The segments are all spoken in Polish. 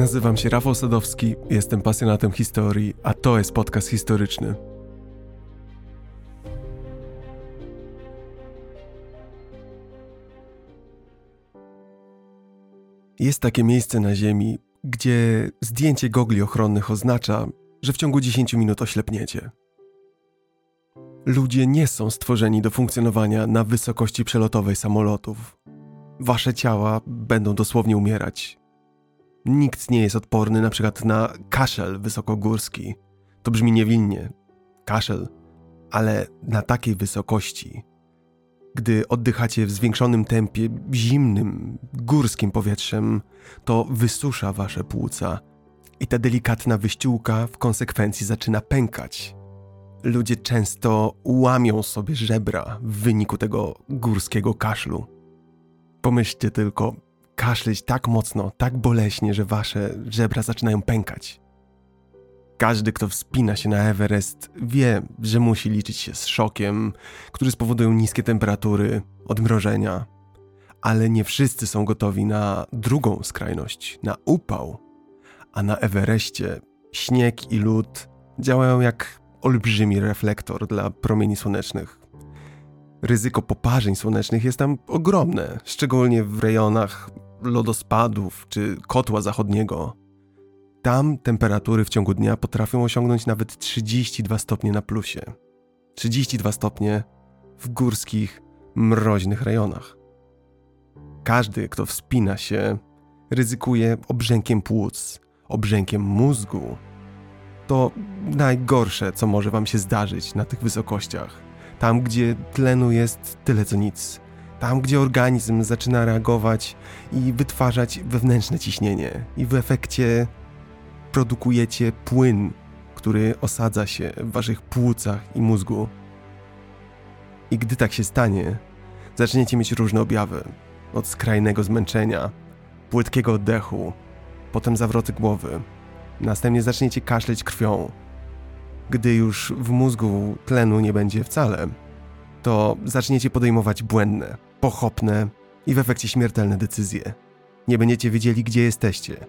Nazywam się Rafał Sadowski, jestem pasjonatem historii, a to jest podcast historyczny. Jest takie miejsce na Ziemi, gdzie zdjęcie gogli ochronnych oznacza, że w ciągu 10 minut oślepniecie. Ludzie nie są stworzeni do funkcjonowania na wysokości przelotowej samolotów. Wasze ciała będą dosłownie umierać, Nikt nie jest odporny na przykład na kaszel wysokogórski. To brzmi niewinnie. Kaszel. Ale na takiej wysokości, gdy oddychacie w zwiększonym tempie zimnym, górskim powietrzem, to wysusza wasze płuca i ta delikatna wyściółka w konsekwencji zaczyna pękać. Ludzie często łamią sobie żebra w wyniku tego górskiego kaszlu. Pomyślcie tylko, kaszleć tak mocno, tak boleśnie, że wasze żebra zaczynają pękać. Każdy, kto wspina się na Everest, wie, że musi liczyć się z szokiem, który spowodują niskie temperatury, odmrożenia. Ale nie wszyscy są gotowi na drugą skrajność, na upał. A na Everestie śnieg i lód działają jak olbrzymi reflektor dla promieni słonecznych. Ryzyko poparzeń słonecznych jest tam ogromne, szczególnie w rejonach lodospadów czy kotła zachodniego. Tam temperatury w ciągu dnia potrafią osiągnąć nawet 32 stopnie na plusie. 32 stopnie w górskich, mroźnych rejonach. Każdy, kto wspina się, ryzykuje obrzękiem płuc, obrzękiem mózgu. To najgorsze, co może wam się zdarzyć na tych wysokościach. Tam, gdzie tlenu jest tyle co nic tam, gdzie organizm zaczyna reagować i wytwarzać wewnętrzne ciśnienie, i w efekcie produkujecie płyn, który osadza się w waszych płucach i mózgu. I gdy tak się stanie, zaczniecie mieć różne objawy: od skrajnego zmęczenia, płytkiego oddechu, potem zawroty głowy. Następnie zaczniecie kaszleć krwią. Gdy już w mózgu tlenu nie będzie wcale, to zaczniecie podejmować błędne, pochopne i w efekcie śmiertelne decyzje. Nie będziecie wiedzieli, gdzie jesteście.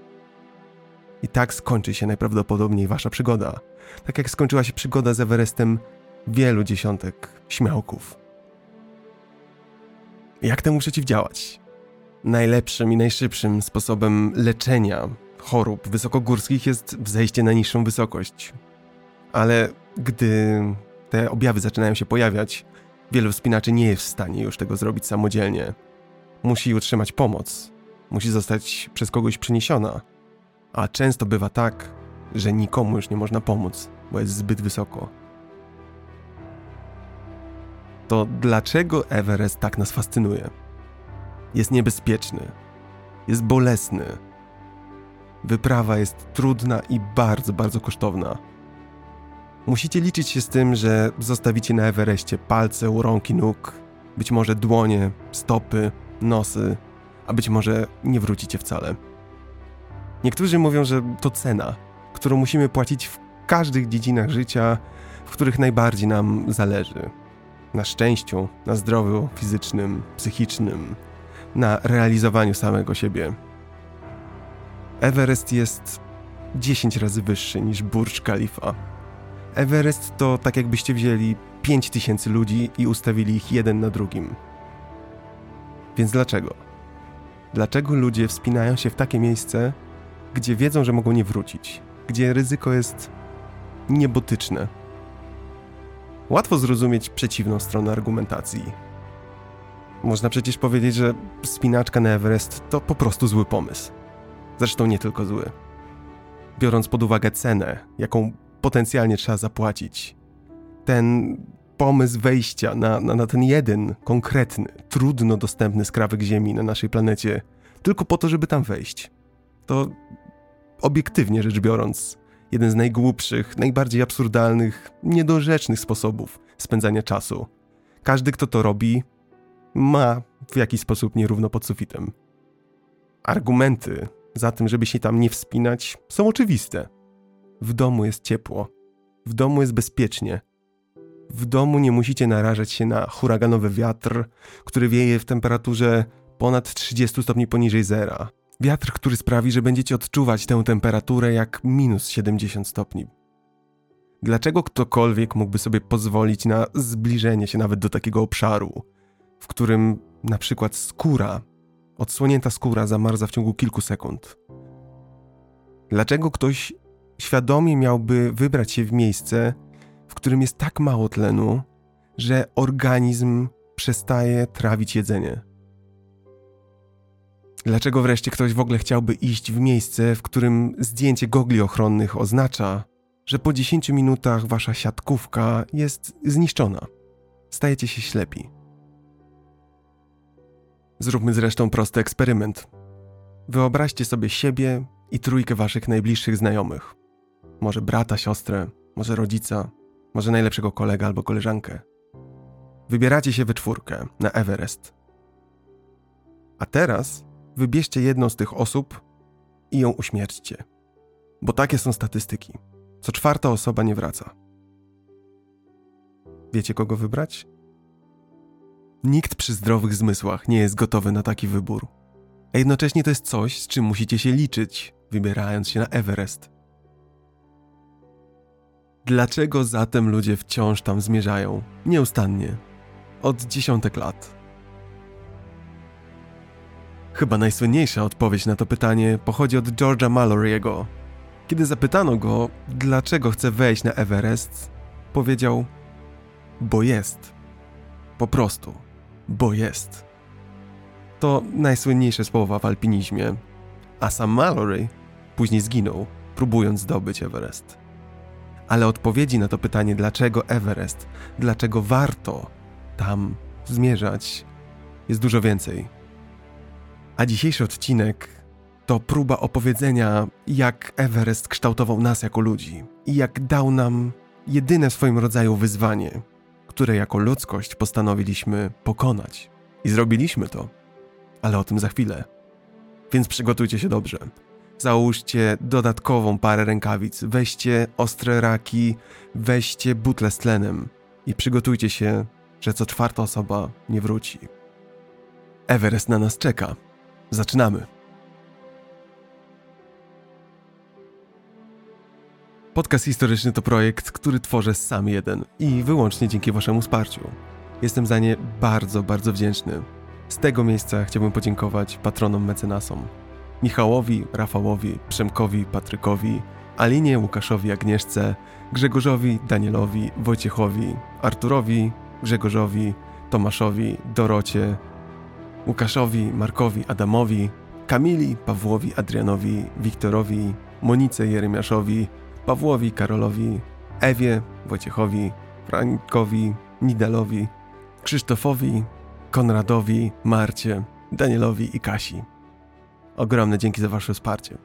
I tak skończy się najprawdopodobniej wasza przygoda. Tak jak skończyła się przygoda z Everestem wielu dziesiątek śmiałków. Jak temu przeciwdziałać? Najlepszym i najszybszym sposobem leczenia chorób wysokogórskich jest wzejście na niższą wysokość. Ale gdy te objawy zaczynają się pojawiać, Wielu wspinaczy nie jest w stanie już tego zrobić samodzielnie. Musi utrzymać pomoc, musi zostać przez kogoś przeniesiona, a często bywa tak, że nikomu już nie można pomóc, bo jest zbyt wysoko. To dlaczego Everest tak nas fascynuje? Jest niebezpieczny, jest bolesny. Wyprawa jest trudna i bardzo, bardzo kosztowna Musicie liczyć się z tym, że zostawicie na Everestie palce rąk i nóg, być może dłonie, stopy, nosy, a być może nie wrócicie wcale. Niektórzy mówią, że to cena, którą musimy płacić w każdych dziedzinach życia, w których najbardziej nam zależy. Na szczęściu, na zdrowiu fizycznym, psychicznym, na realizowaniu samego siebie. Everest jest 10 razy wyższy niż Burj Khalifa Everest to tak jakbyście wzięli 5000 ludzi i ustawili ich jeden na drugim. Więc dlaczego? Dlaczego ludzie wspinają się w takie miejsce, gdzie wiedzą, że mogą nie wrócić, gdzie ryzyko jest niebotyczne? Łatwo zrozumieć przeciwną stronę argumentacji. Można przecież powiedzieć, że spinaczka na Everest to po prostu zły pomysł. Zresztą nie tylko zły. Biorąc pod uwagę cenę, jaką potencjalnie trzeba zapłacić. Ten pomysł wejścia na, na, na ten jeden konkretny, trudno dostępny skrawek Ziemi na naszej planecie, tylko po to, żeby tam wejść. To obiektywnie rzecz biorąc, jeden z najgłupszych, najbardziej absurdalnych, niedorzecznych sposobów spędzania czasu. Każdy, kto to robi, ma w jakiś sposób nierówno pod sufitem. Argumenty za tym, żeby się tam nie wspinać, są oczywiste. W domu jest ciepło. W domu jest bezpiecznie. W domu nie musicie narażać się na huraganowy wiatr, który wieje w temperaturze ponad 30 stopni poniżej zera. Wiatr, który sprawi, że będziecie odczuwać tę temperaturę jak minus 70 stopni. Dlaczego ktokolwiek mógłby sobie pozwolić na zbliżenie się nawet do takiego obszaru, w którym na przykład skóra, odsłonięta skóra zamarza w ciągu kilku sekund? Dlaczego ktoś świadomie miałby wybrać się w miejsce, w którym jest tak mało tlenu, że organizm przestaje trawić jedzenie? Dlaczego wreszcie ktoś w ogóle chciałby iść w miejsce, w którym zdjęcie gogli ochronnych oznacza, że po 10 minutach wasza siatkówka jest zniszczona? Stajecie się ślepi. Zróbmy zresztą prosty eksperyment. Wyobraźcie sobie siebie i trójkę waszych najbliższych znajomych. Może brata, siostrę, może rodzica, może najlepszego kolega albo koleżankę. Wybieracie się we czwórkę na Everest. A teraz wybierzcie jedną z tych osób i ją uśmierćcie. Bo takie są statystyki. Co czwarta osoba nie wraca. Wiecie, kogo wybrać? Nikt przy zdrowych zmysłach nie jest gotowy na taki wybór. A jednocześnie to jest coś, z czym musicie się liczyć, wybierając się na Everest. Dlaczego zatem ludzie wciąż tam zmierzają? Nieustannie. Od dziesiątek lat. Chyba najsłynniejsza odpowiedź na to pytanie pochodzi od George'a Mallory'ego. Kiedy zapytano go, dlaczego chce wejść na Everest, powiedział: Bo jest. Po prostu, bo jest. To najsłynniejsze słowa w alpinizmie, a sam Mallory później zginął, próbując zdobyć Everest. Ale odpowiedzi na to pytanie, dlaczego Everest, dlaczego warto tam zmierzać, jest dużo więcej. A dzisiejszy odcinek to próba opowiedzenia, jak Everest kształtował nas jako ludzi i jak dał nam jedyne w swoim rodzaju wyzwanie, które jako ludzkość postanowiliśmy pokonać. I zrobiliśmy to, ale o tym za chwilę. Więc przygotujcie się dobrze. Załóżcie dodatkową parę rękawic, weźcie ostre raki, weźcie butle z tlenem i przygotujcie się, że co czwarta osoba nie wróci. Everest na nas czeka. Zaczynamy. Podcast historyczny to projekt, który tworzę sam jeden i wyłącznie dzięki Waszemu wsparciu. Jestem za nie bardzo, bardzo wdzięczny. Z tego miejsca chciałbym podziękować patronom mecenasom. Michałowi, Rafałowi, Przemkowi, Patrykowi, Alinie, Łukaszowi, Agnieszce, Grzegorzowi, Danielowi, Wojciechowi, Arturowi, Grzegorzowi, Tomaszowi, Dorocie, Łukaszowi, Markowi, Adamowi, Kamili, Pawłowi, Adrianowi, Wiktorowi, Monice Jeremiaszowi, Pawłowi, Karolowi, Ewie, Wojciechowi, Frankowi, Nidalowi, Krzysztofowi, Konradowi, Marcie, Danielowi i Kasi. Ogromne dzięki za Wasze wsparcie.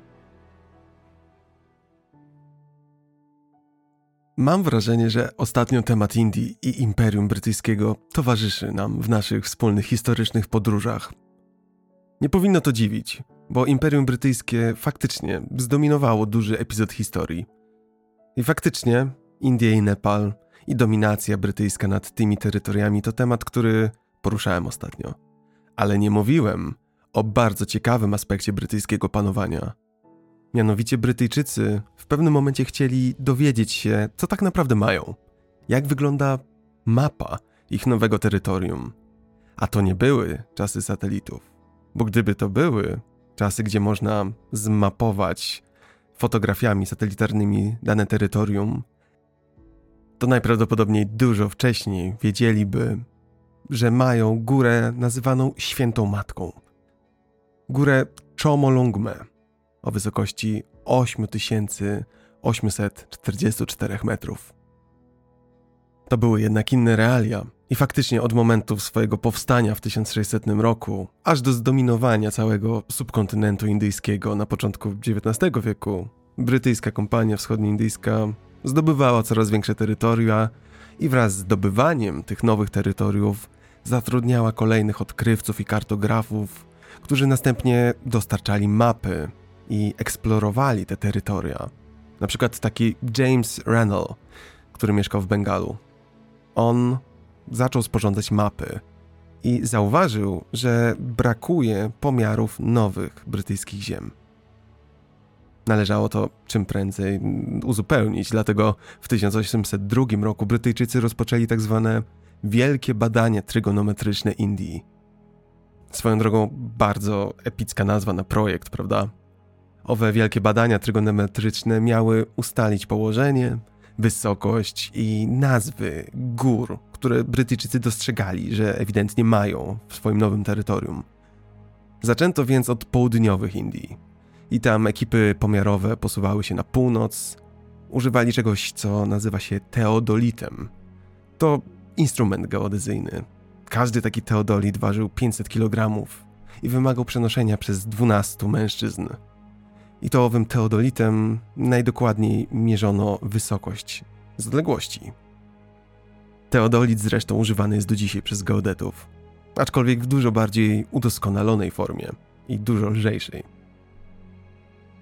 Mam wrażenie, że ostatnio temat Indii i Imperium Brytyjskiego towarzyszy nam w naszych wspólnych historycznych podróżach. Nie powinno to dziwić, bo Imperium Brytyjskie faktycznie zdominowało duży epizod historii. I faktycznie Indie i Nepal i dominacja brytyjska nad tymi terytoriami to temat, który poruszałem ostatnio. Ale nie mówiłem o bardzo ciekawym aspekcie brytyjskiego panowania – Mianowicie Brytyjczycy w pewnym momencie chcieli dowiedzieć się, co tak naprawdę mają. Jak wygląda mapa ich nowego terytorium. A to nie były czasy satelitów. Bo gdyby to były czasy, gdzie można zmapować fotografiami satelitarnymi dane terytorium, to najprawdopodobniej dużo wcześniej wiedzieliby, że mają górę nazywaną Świętą Matką. Górę Chomolungme o wysokości 8844 metrów. To były jednak inne realia i faktycznie od momentu swojego powstania w 1600 roku, aż do zdominowania całego subkontynentu indyjskiego na początku XIX wieku, brytyjska kompania wschodnioindyjska zdobywała coraz większe terytoria i wraz z zdobywaniem tych nowych terytoriów zatrudniała kolejnych odkrywców i kartografów, którzy następnie dostarczali mapy i eksplorowali te terytoria. Na przykład taki James Rennell, który mieszkał w Bengalu. On zaczął sporządzać mapy i zauważył, że brakuje pomiarów nowych brytyjskich ziem. Należało to czym prędzej uzupełnić, dlatego w 1802 roku Brytyjczycy rozpoczęli tak zwane Wielkie Badania Trygonometryczne Indii. Swoją drogą bardzo epicka nazwa na projekt, prawda? Owe wielkie badania trygonometryczne miały ustalić położenie, wysokość i nazwy gór, które Brytyjczycy dostrzegali, że ewidentnie mają w swoim nowym terytorium. Zaczęto więc od południowych Indii. I tam ekipy pomiarowe posuwały się na północ, używali czegoś, co nazywa się teodolitem. To instrument geodezyjny. Każdy taki teodolit ważył 500 kg i wymagał przenoszenia przez 12 mężczyzn. I to owym teodolitem najdokładniej mierzono wysokość z odległości. Teodolit zresztą używany jest do dzisiaj przez geodetów, aczkolwiek w dużo bardziej udoskonalonej formie i dużo lżejszej.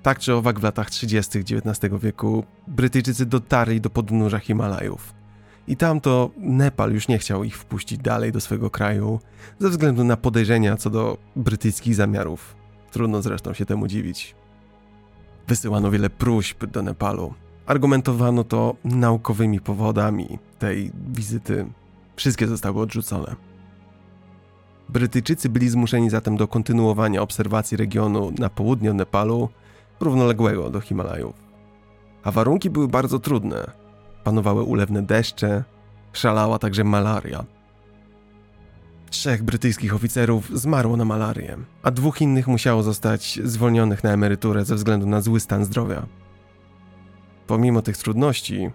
Tak czy owak w latach 30. XIX wieku Brytyjczycy dotarli do podnóża Himalajów. I tam to Nepal już nie chciał ich wpuścić dalej do swojego kraju ze względu na podejrzenia co do brytyjskich zamiarów. Trudno zresztą się temu dziwić. Wysyłano wiele próśb do Nepalu. Argumentowano to naukowymi powodami tej wizyty. Wszystkie zostały odrzucone. Brytyjczycy byli zmuszeni zatem do kontynuowania obserwacji regionu na południe od Nepalu, równoległego do Himalajów. A warunki były bardzo trudne. Panowały ulewne deszcze, szalała także malaria. Trzech brytyjskich oficerów zmarło na malarię, a dwóch innych musiało zostać zwolnionych na emeryturę ze względu na zły stan zdrowia. Pomimo tych trudności,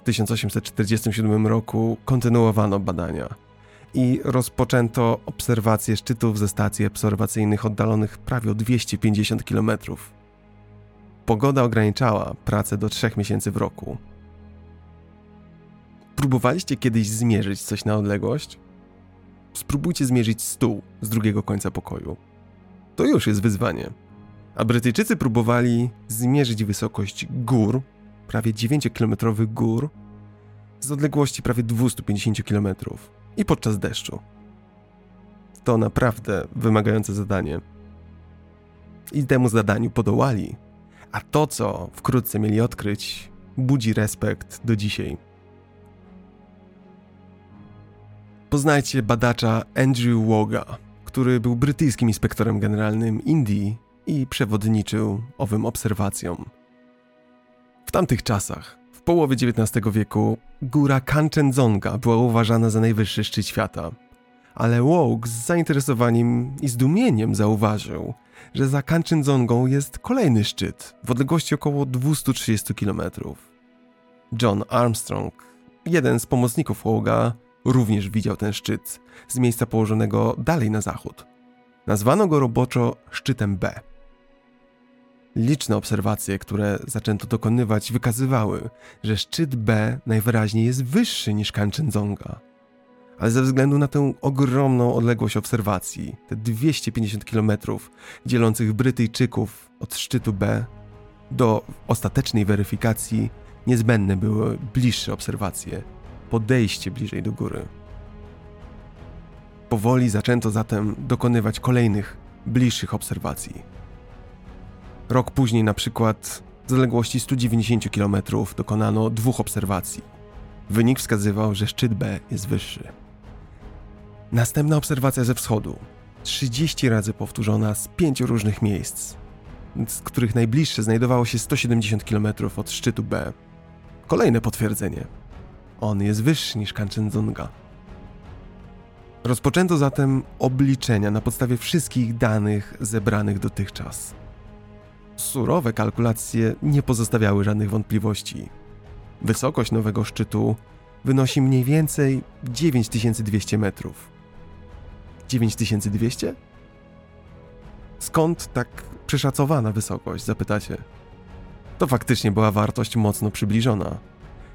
w 1847 roku kontynuowano badania i rozpoczęto obserwacje szczytów ze stacji obserwacyjnych oddalonych prawie o 250 km. Pogoda ograniczała pracę do trzech miesięcy w roku. Próbowaliście kiedyś zmierzyć coś na odległość? spróbujcie zmierzyć stół z drugiego końca pokoju. To już jest wyzwanie. A Brytyjczycy próbowali zmierzyć wysokość gór, prawie 9-kilometrowych gór, z odległości prawie 250 km i podczas deszczu. To naprawdę wymagające zadanie. I temu zadaniu podołali, a to, co wkrótce mieli odkryć, budzi respekt do dzisiaj. Poznajcie badacza Andrew Woga, który był brytyjskim inspektorem generalnym Indii i przewodniczył owym obserwacjom. W tamtych czasach, w połowie XIX wieku, góra Kanchenjunga była uważana za najwyższy szczyt świata. Ale Wogue z zainteresowaniem i zdumieniem zauważył, że za Kanchenjungą jest kolejny szczyt w odległości około 230 km. John Armstrong, jeden z pomocników Woga, również widział ten szczyt z miejsca położonego dalej na zachód. Nazwano go roboczo szczytem B. Liczne obserwacje, które zaczęto dokonywać, wykazywały, że szczyt B najwyraźniej jest wyższy niż Kanchenjunga. Ale ze względu na tę ogromną odległość obserwacji, te 250 km dzielących Brytyjczyków od szczytu B, do ostatecznej weryfikacji niezbędne były bliższe obserwacje podejście bliżej do góry. Powoli zaczęto zatem dokonywać kolejnych, bliższych obserwacji. Rok później, na przykład, z odległości 190 km dokonano dwóch obserwacji. Wynik wskazywał, że szczyt B jest wyższy. Następna obserwacja ze wschodu, 30 razy powtórzona z pięciu różnych miejsc, z których najbliższe znajdowało się 170 km od szczytu B. Kolejne potwierdzenie. On jest wyższy niż Kanchenjunga. Rozpoczęto zatem obliczenia na podstawie wszystkich danych zebranych dotychczas. Surowe kalkulacje nie pozostawiały żadnych wątpliwości. Wysokość nowego szczytu wynosi mniej więcej 9200 metrów. 9200? Skąd tak przeszacowana wysokość, zapytacie? To faktycznie była wartość mocno przybliżona.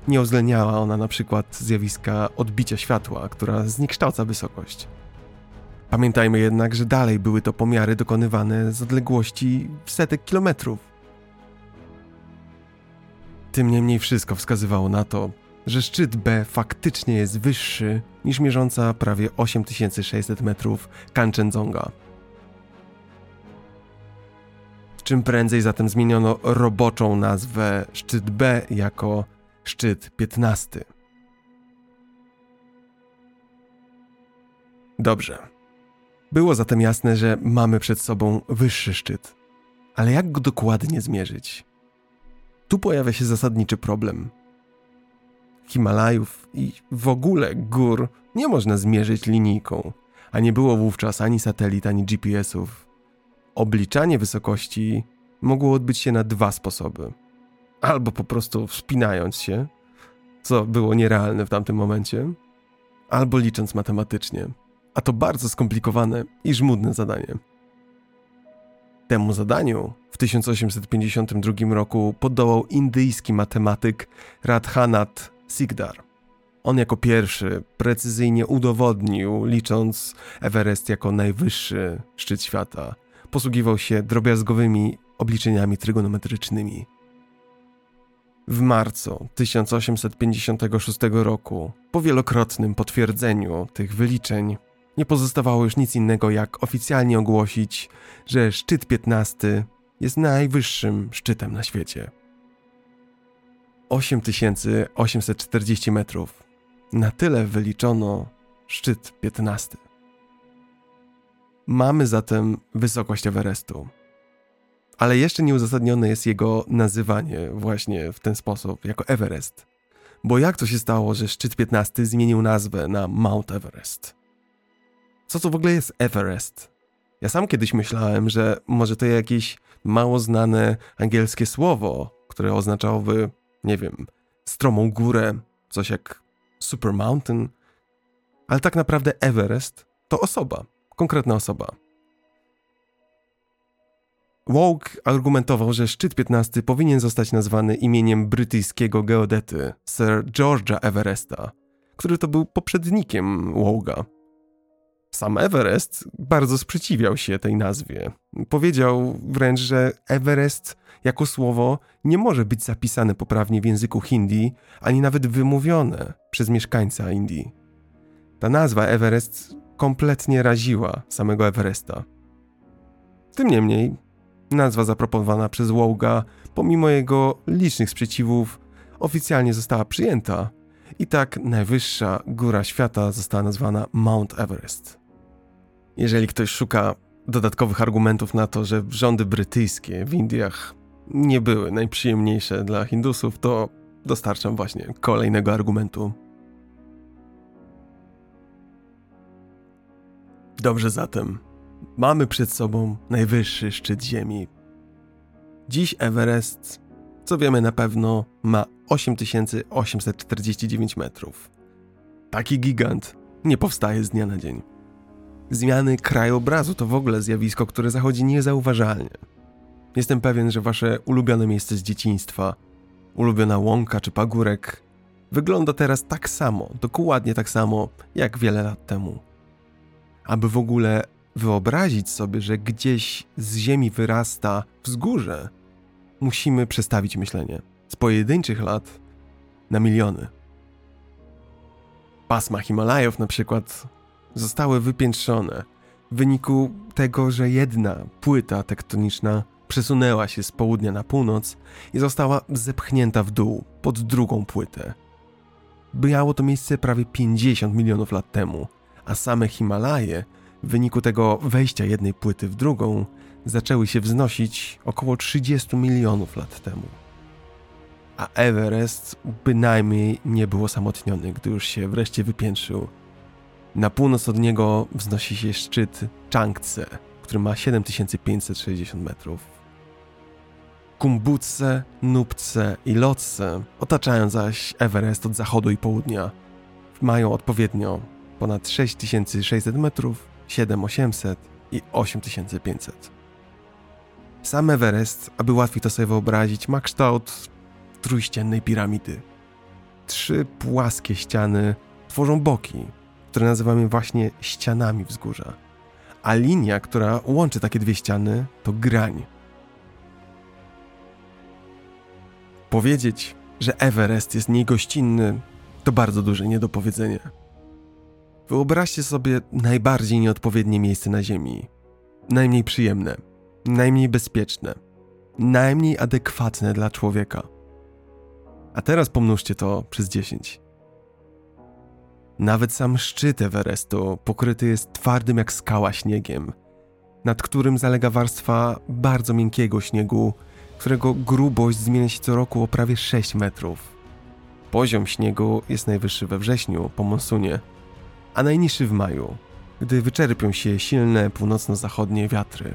Nie uwzględniała ona na przykład zjawiska odbicia światła, która zniekształca wysokość. Pamiętajmy jednak, że dalej były to pomiary dokonywane z odległości setek kilometrów. Tym niemniej wszystko wskazywało na to, że szczyt B faktycznie jest wyższy niż mierząca prawie 8600 metrów Kanchenjunga. Czym prędzej zatem zmieniono roboczą nazwę szczyt B jako szczyt 15. Dobrze. Było zatem jasne, że mamy przed sobą wyższy szczyt. Ale jak go dokładnie zmierzyć? Tu pojawia się zasadniczy problem. Himalajów i w ogóle gór nie można zmierzyć linijką, a nie było wówczas ani satelit, ani GPS-ów. Obliczanie wysokości mogło odbyć się na dwa sposoby. Albo po prostu wspinając się, co było nierealne w tamtym momencie, albo licząc matematycznie, a to bardzo skomplikowane i żmudne zadanie. Temu zadaniu w 1852 roku podołał indyjski matematyk Radhanath Sigdar. On jako pierwszy precyzyjnie udowodnił, licząc Everest jako najwyższy szczyt świata, posługiwał się drobiazgowymi obliczeniami trygonometrycznymi. W marcu 1856 roku, po wielokrotnym potwierdzeniu tych wyliczeń, nie pozostawało już nic innego jak oficjalnie ogłosić, że szczyt 15 jest najwyższym szczytem na świecie. 8840 metrów. Na tyle wyliczono szczyt 15. Mamy zatem wysokość Everestu. Ale jeszcze nieuzasadnione jest jego nazywanie właśnie w ten sposób, jako Everest. Bo jak to się stało, że szczyt 15 zmienił nazwę na Mount Everest? Co to w ogóle jest Everest? Ja sam kiedyś myślałem, że może to jakieś mało znane angielskie słowo, które oznaczałoby, nie wiem, stromą górę, coś jak Super Mountain. Ale tak naprawdę Everest to osoba, konkretna osoba. Woke argumentował, że szczyt 15 powinien zostać nazwany imieniem brytyjskiego geodety Sir George'a Everesta, który to był poprzednikiem Woga. Sam Everest bardzo sprzeciwiał się tej nazwie. Powiedział wręcz, że Everest jako słowo nie może być zapisane poprawnie w języku hindi, ani nawet wymówione przez mieszkańca Indii. Ta nazwa Everest kompletnie raziła samego Everesta. Tym niemniej, nazwa zaproponowana przez Woga, pomimo jego licznych sprzeciwów, oficjalnie została przyjęta i tak najwyższa góra świata została nazwana Mount Everest. Jeżeli ktoś szuka dodatkowych argumentów na to, że rządy brytyjskie w Indiach nie były najprzyjemniejsze dla Hindusów, to dostarczam właśnie kolejnego argumentu. Dobrze zatem, mamy przed sobą najwyższy szczyt Ziemi. Dziś Everest, co wiemy na pewno, ma 8849 metrów. Taki gigant nie powstaje z dnia na dzień. Zmiany krajobrazu to w ogóle zjawisko, które zachodzi niezauważalnie. Jestem pewien, że wasze ulubione miejsce z dzieciństwa, ulubiona łąka czy pagórek, wygląda teraz tak samo, dokładnie tak samo, jak wiele lat temu. Aby w ogóle wyobrazić sobie, że gdzieś z ziemi wyrasta wzgórze, musimy przestawić myślenie z pojedynczych lat na miliony. Pasma Himalajów na przykład zostały wypiętrzone w wyniku tego, że jedna płyta tektoniczna przesunęła się z południa na północ i została zepchnięta w dół pod drugą płytę. Miało to miejsce prawie 50 milionów lat temu, a same Himalaje w wyniku tego wejścia jednej płyty w drugą zaczęły się wznosić około 30 milionów lat temu. A Everest bynajmniej nie był osamotniony, gdy już się wreszcie wypiętrzył na północ od niego wznosi się szczyt Changtse, który ma 7560 metrów. Kumbutse, Nupce i Lotse otaczają zaś Everest od zachodu i południa. Mają odpowiednio ponad 6600 metrów, 7800 i 8500. Sam Everest, aby łatwiej to sobie wyobrazić, ma kształt trójściennej piramidy. Trzy płaskie ściany tworzą boki, które nazywamy właśnie ścianami wzgórza. A linia, która łączy takie dwie ściany, to grań. Powiedzieć, że Everest jest niegościnny, To bardzo duże niedopowiedzenie. Wyobraźcie sobie najbardziej nieodpowiednie miejsce na Ziemi. Najmniej przyjemne, najmniej bezpieczne, najmniej adekwatne dla człowieka. A teraz pomnóżcie to przez 10. Nawet sam szczyt Everestu pokryty jest twardym jak skała śniegiem, nad którym zalega warstwa bardzo miękkiego śniegu, którego grubość zmienia się co roku o prawie 6 metrów. Poziom śniegu jest najwyższy we wrześniu, po monsunie, a najniższy w maju, gdy wyczerpią się silne północno-zachodnie wiatry.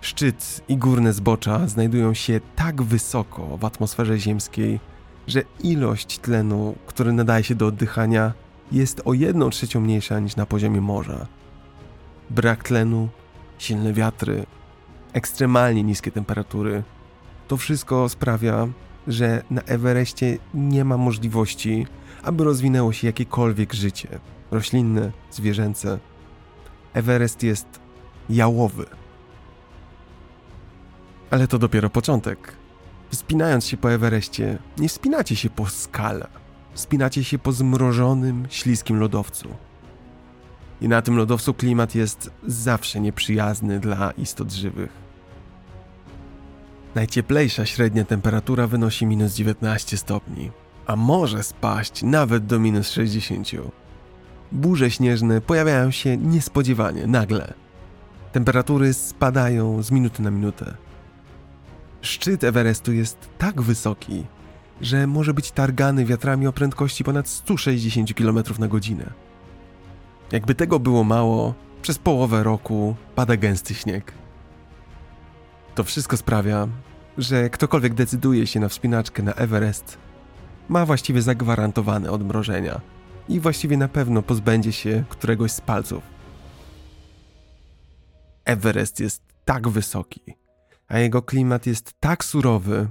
Szczyt i górne zbocza znajdują się tak wysoko w atmosferze ziemskiej, że ilość tlenu, który nadaje się do oddychania, jest o jedną trzecią mniejsza niż na poziomie morza. Brak tlenu, silne wiatry, ekstremalnie niskie temperatury to wszystko sprawia, że na Everestie nie ma możliwości, aby rozwinęło się jakiekolwiek życie roślinne, zwierzęce. Everest jest jałowy. Ale to dopiero początek. Wspinając się po Everestie, nie wspinacie się po skale. Wspinacie się po zmrożonym, śliskim lodowcu. I na tym lodowcu klimat jest zawsze nieprzyjazny dla istot żywych. Najcieplejsza średnia temperatura wynosi minus 19 stopni, a może spaść nawet do minus 60. Burze śnieżne pojawiają się niespodziewanie, nagle. Temperatury spadają z minuty na minutę. Szczyt Everestu jest tak wysoki, że może być targany wiatrami o prędkości ponad 160 km na godzinę. Jakby tego było mało, przez połowę roku pada gęsty śnieg. To wszystko sprawia, że ktokolwiek decyduje się na wspinaczkę na Everest, ma właściwie zagwarantowane odmrożenia i właściwie na pewno pozbędzie się któregoś z palców. Everest jest tak wysoki, a jego klimat jest tak surowy,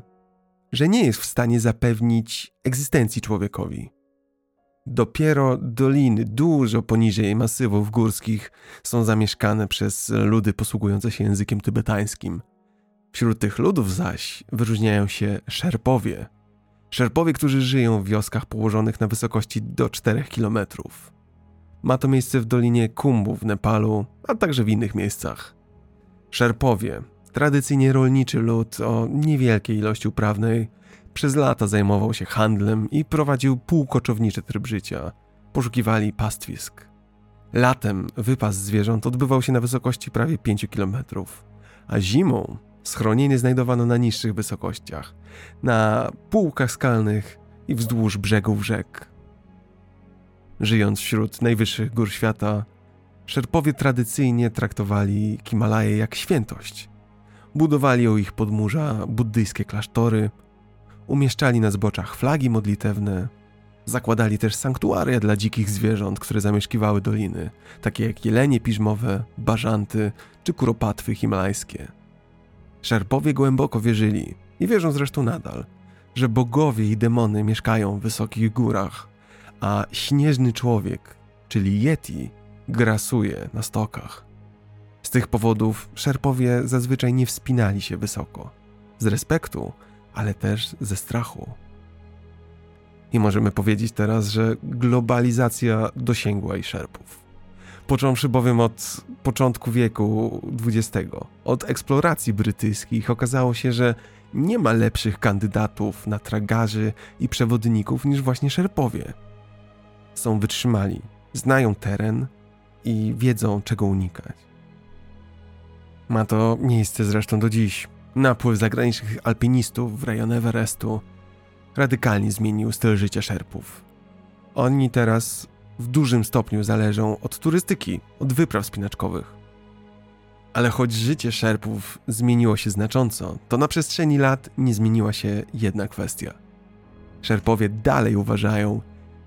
że nie jest w stanie zapewnić egzystencji człowiekowi. Dopiero doliny dużo poniżej masywów górskich są zamieszkane przez ludy posługujące się językiem tybetańskim. Wśród tych ludów zaś wyróżniają się szerpowie. Szerpowie, którzy żyją w wioskach położonych na wysokości do 4 km. Ma to miejsce w dolinie Kumbu w Nepalu, a także w innych miejscach. Szerpowie tradycyjnie rolniczy lud o niewielkiej ilości uprawnej, przez lata zajmował się handlem i prowadził półkoczowniczy tryb życia. Poszukiwali pastwisk. Latem wypas zwierząt odbywał się na wysokości prawie 5 km, a zimą schronienie znajdowano na niższych wysokościach, na półkach skalnych i wzdłuż brzegów rzek. Żyjąc wśród najwyższych gór świata, Szerpowie tradycyjnie traktowali Himalaje jak świętość. Budowali o ich podmurza buddyjskie klasztory, umieszczali na zboczach flagi modlitewne, zakładali też sanktuaria dla dzikich zwierząt, które zamieszkiwały doliny, takie jak jelenie piżmowe, bażanty czy kuropatwy himalajskie. Szerpowie głęboko wierzyli, i wierzą zresztą nadal, że bogowie i demony mieszkają w wysokich górach, a śnieżny człowiek, czyli Yeti, grasuje na stokach. Z tych powodów szerpowie zazwyczaj nie wspinali się wysoko. Z respektu, ale też ze strachu. I możemy powiedzieć teraz, że globalizacja dosięgła i szerpów. Począwszy bowiem od początku wieku XX, od eksploracji brytyjskich, okazało się, że nie ma lepszych kandydatów na tragarzy i przewodników niż właśnie szerpowie. Są wytrzymali, znają teren i wiedzą, czego unikać. Ma to miejsce zresztą do dziś. Napływ zagranicznych alpinistów w rejon Everestu radykalnie zmienił styl życia szerpów. Oni teraz w dużym stopniu zależą od turystyki, od wypraw spinaczkowych. Ale choć życie szerpów zmieniło się znacząco, to na przestrzeni lat nie zmieniła się jedna kwestia. Szerpowie dalej uważają,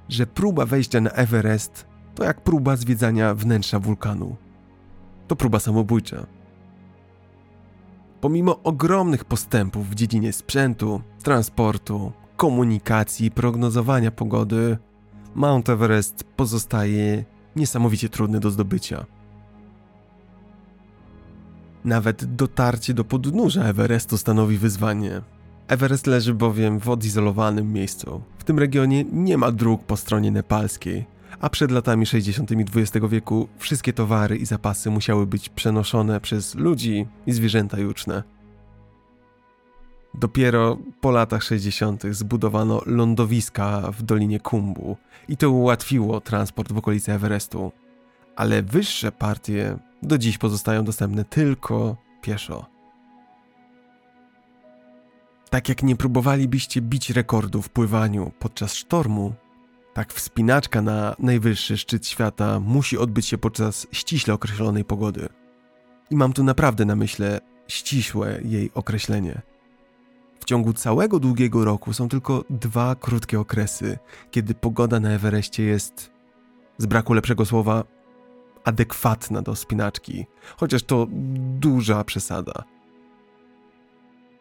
że próba wejścia na Everest to jak próba zwiedzania wnętrza wulkanu. To próba samobójcza. Pomimo ogromnych postępów w dziedzinie sprzętu, transportu, komunikacji, prognozowania pogody, Mount Everest pozostaje niesamowicie trudny do zdobycia. Nawet dotarcie do podnóża Everestu stanowi wyzwanie. Everest leży bowiem w odizolowanym miejscu, w tym regionie nie ma dróg po stronie nepalskiej, a przed latami 60. XX wieku wszystkie towary i zapasy musiały być przenoszone przez ludzi i zwierzęta juczne. Dopiero po latach 60. zbudowano lądowiska w Dolinie Kumbu i to ułatwiło transport w okolicy Everestu. Ale wyższe partie do dziś pozostają dostępne tylko pieszo. Tak jak nie próbowalibyście bić rekordu w pływaniu podczas sztormu, tak wspinaczka na najwyższy szczyt świata musi odbyć się podczas ściśle określonej pogody. I mam tu naprawdę na myśli ścisłe jej określenie. W ciągu całego długiego roku są tylko dwa krótkie okresy, kiedy pogoda na Everestie jest, z braku lepszego słowa, adekwatna do spinaczki, chociaż to duża przesada.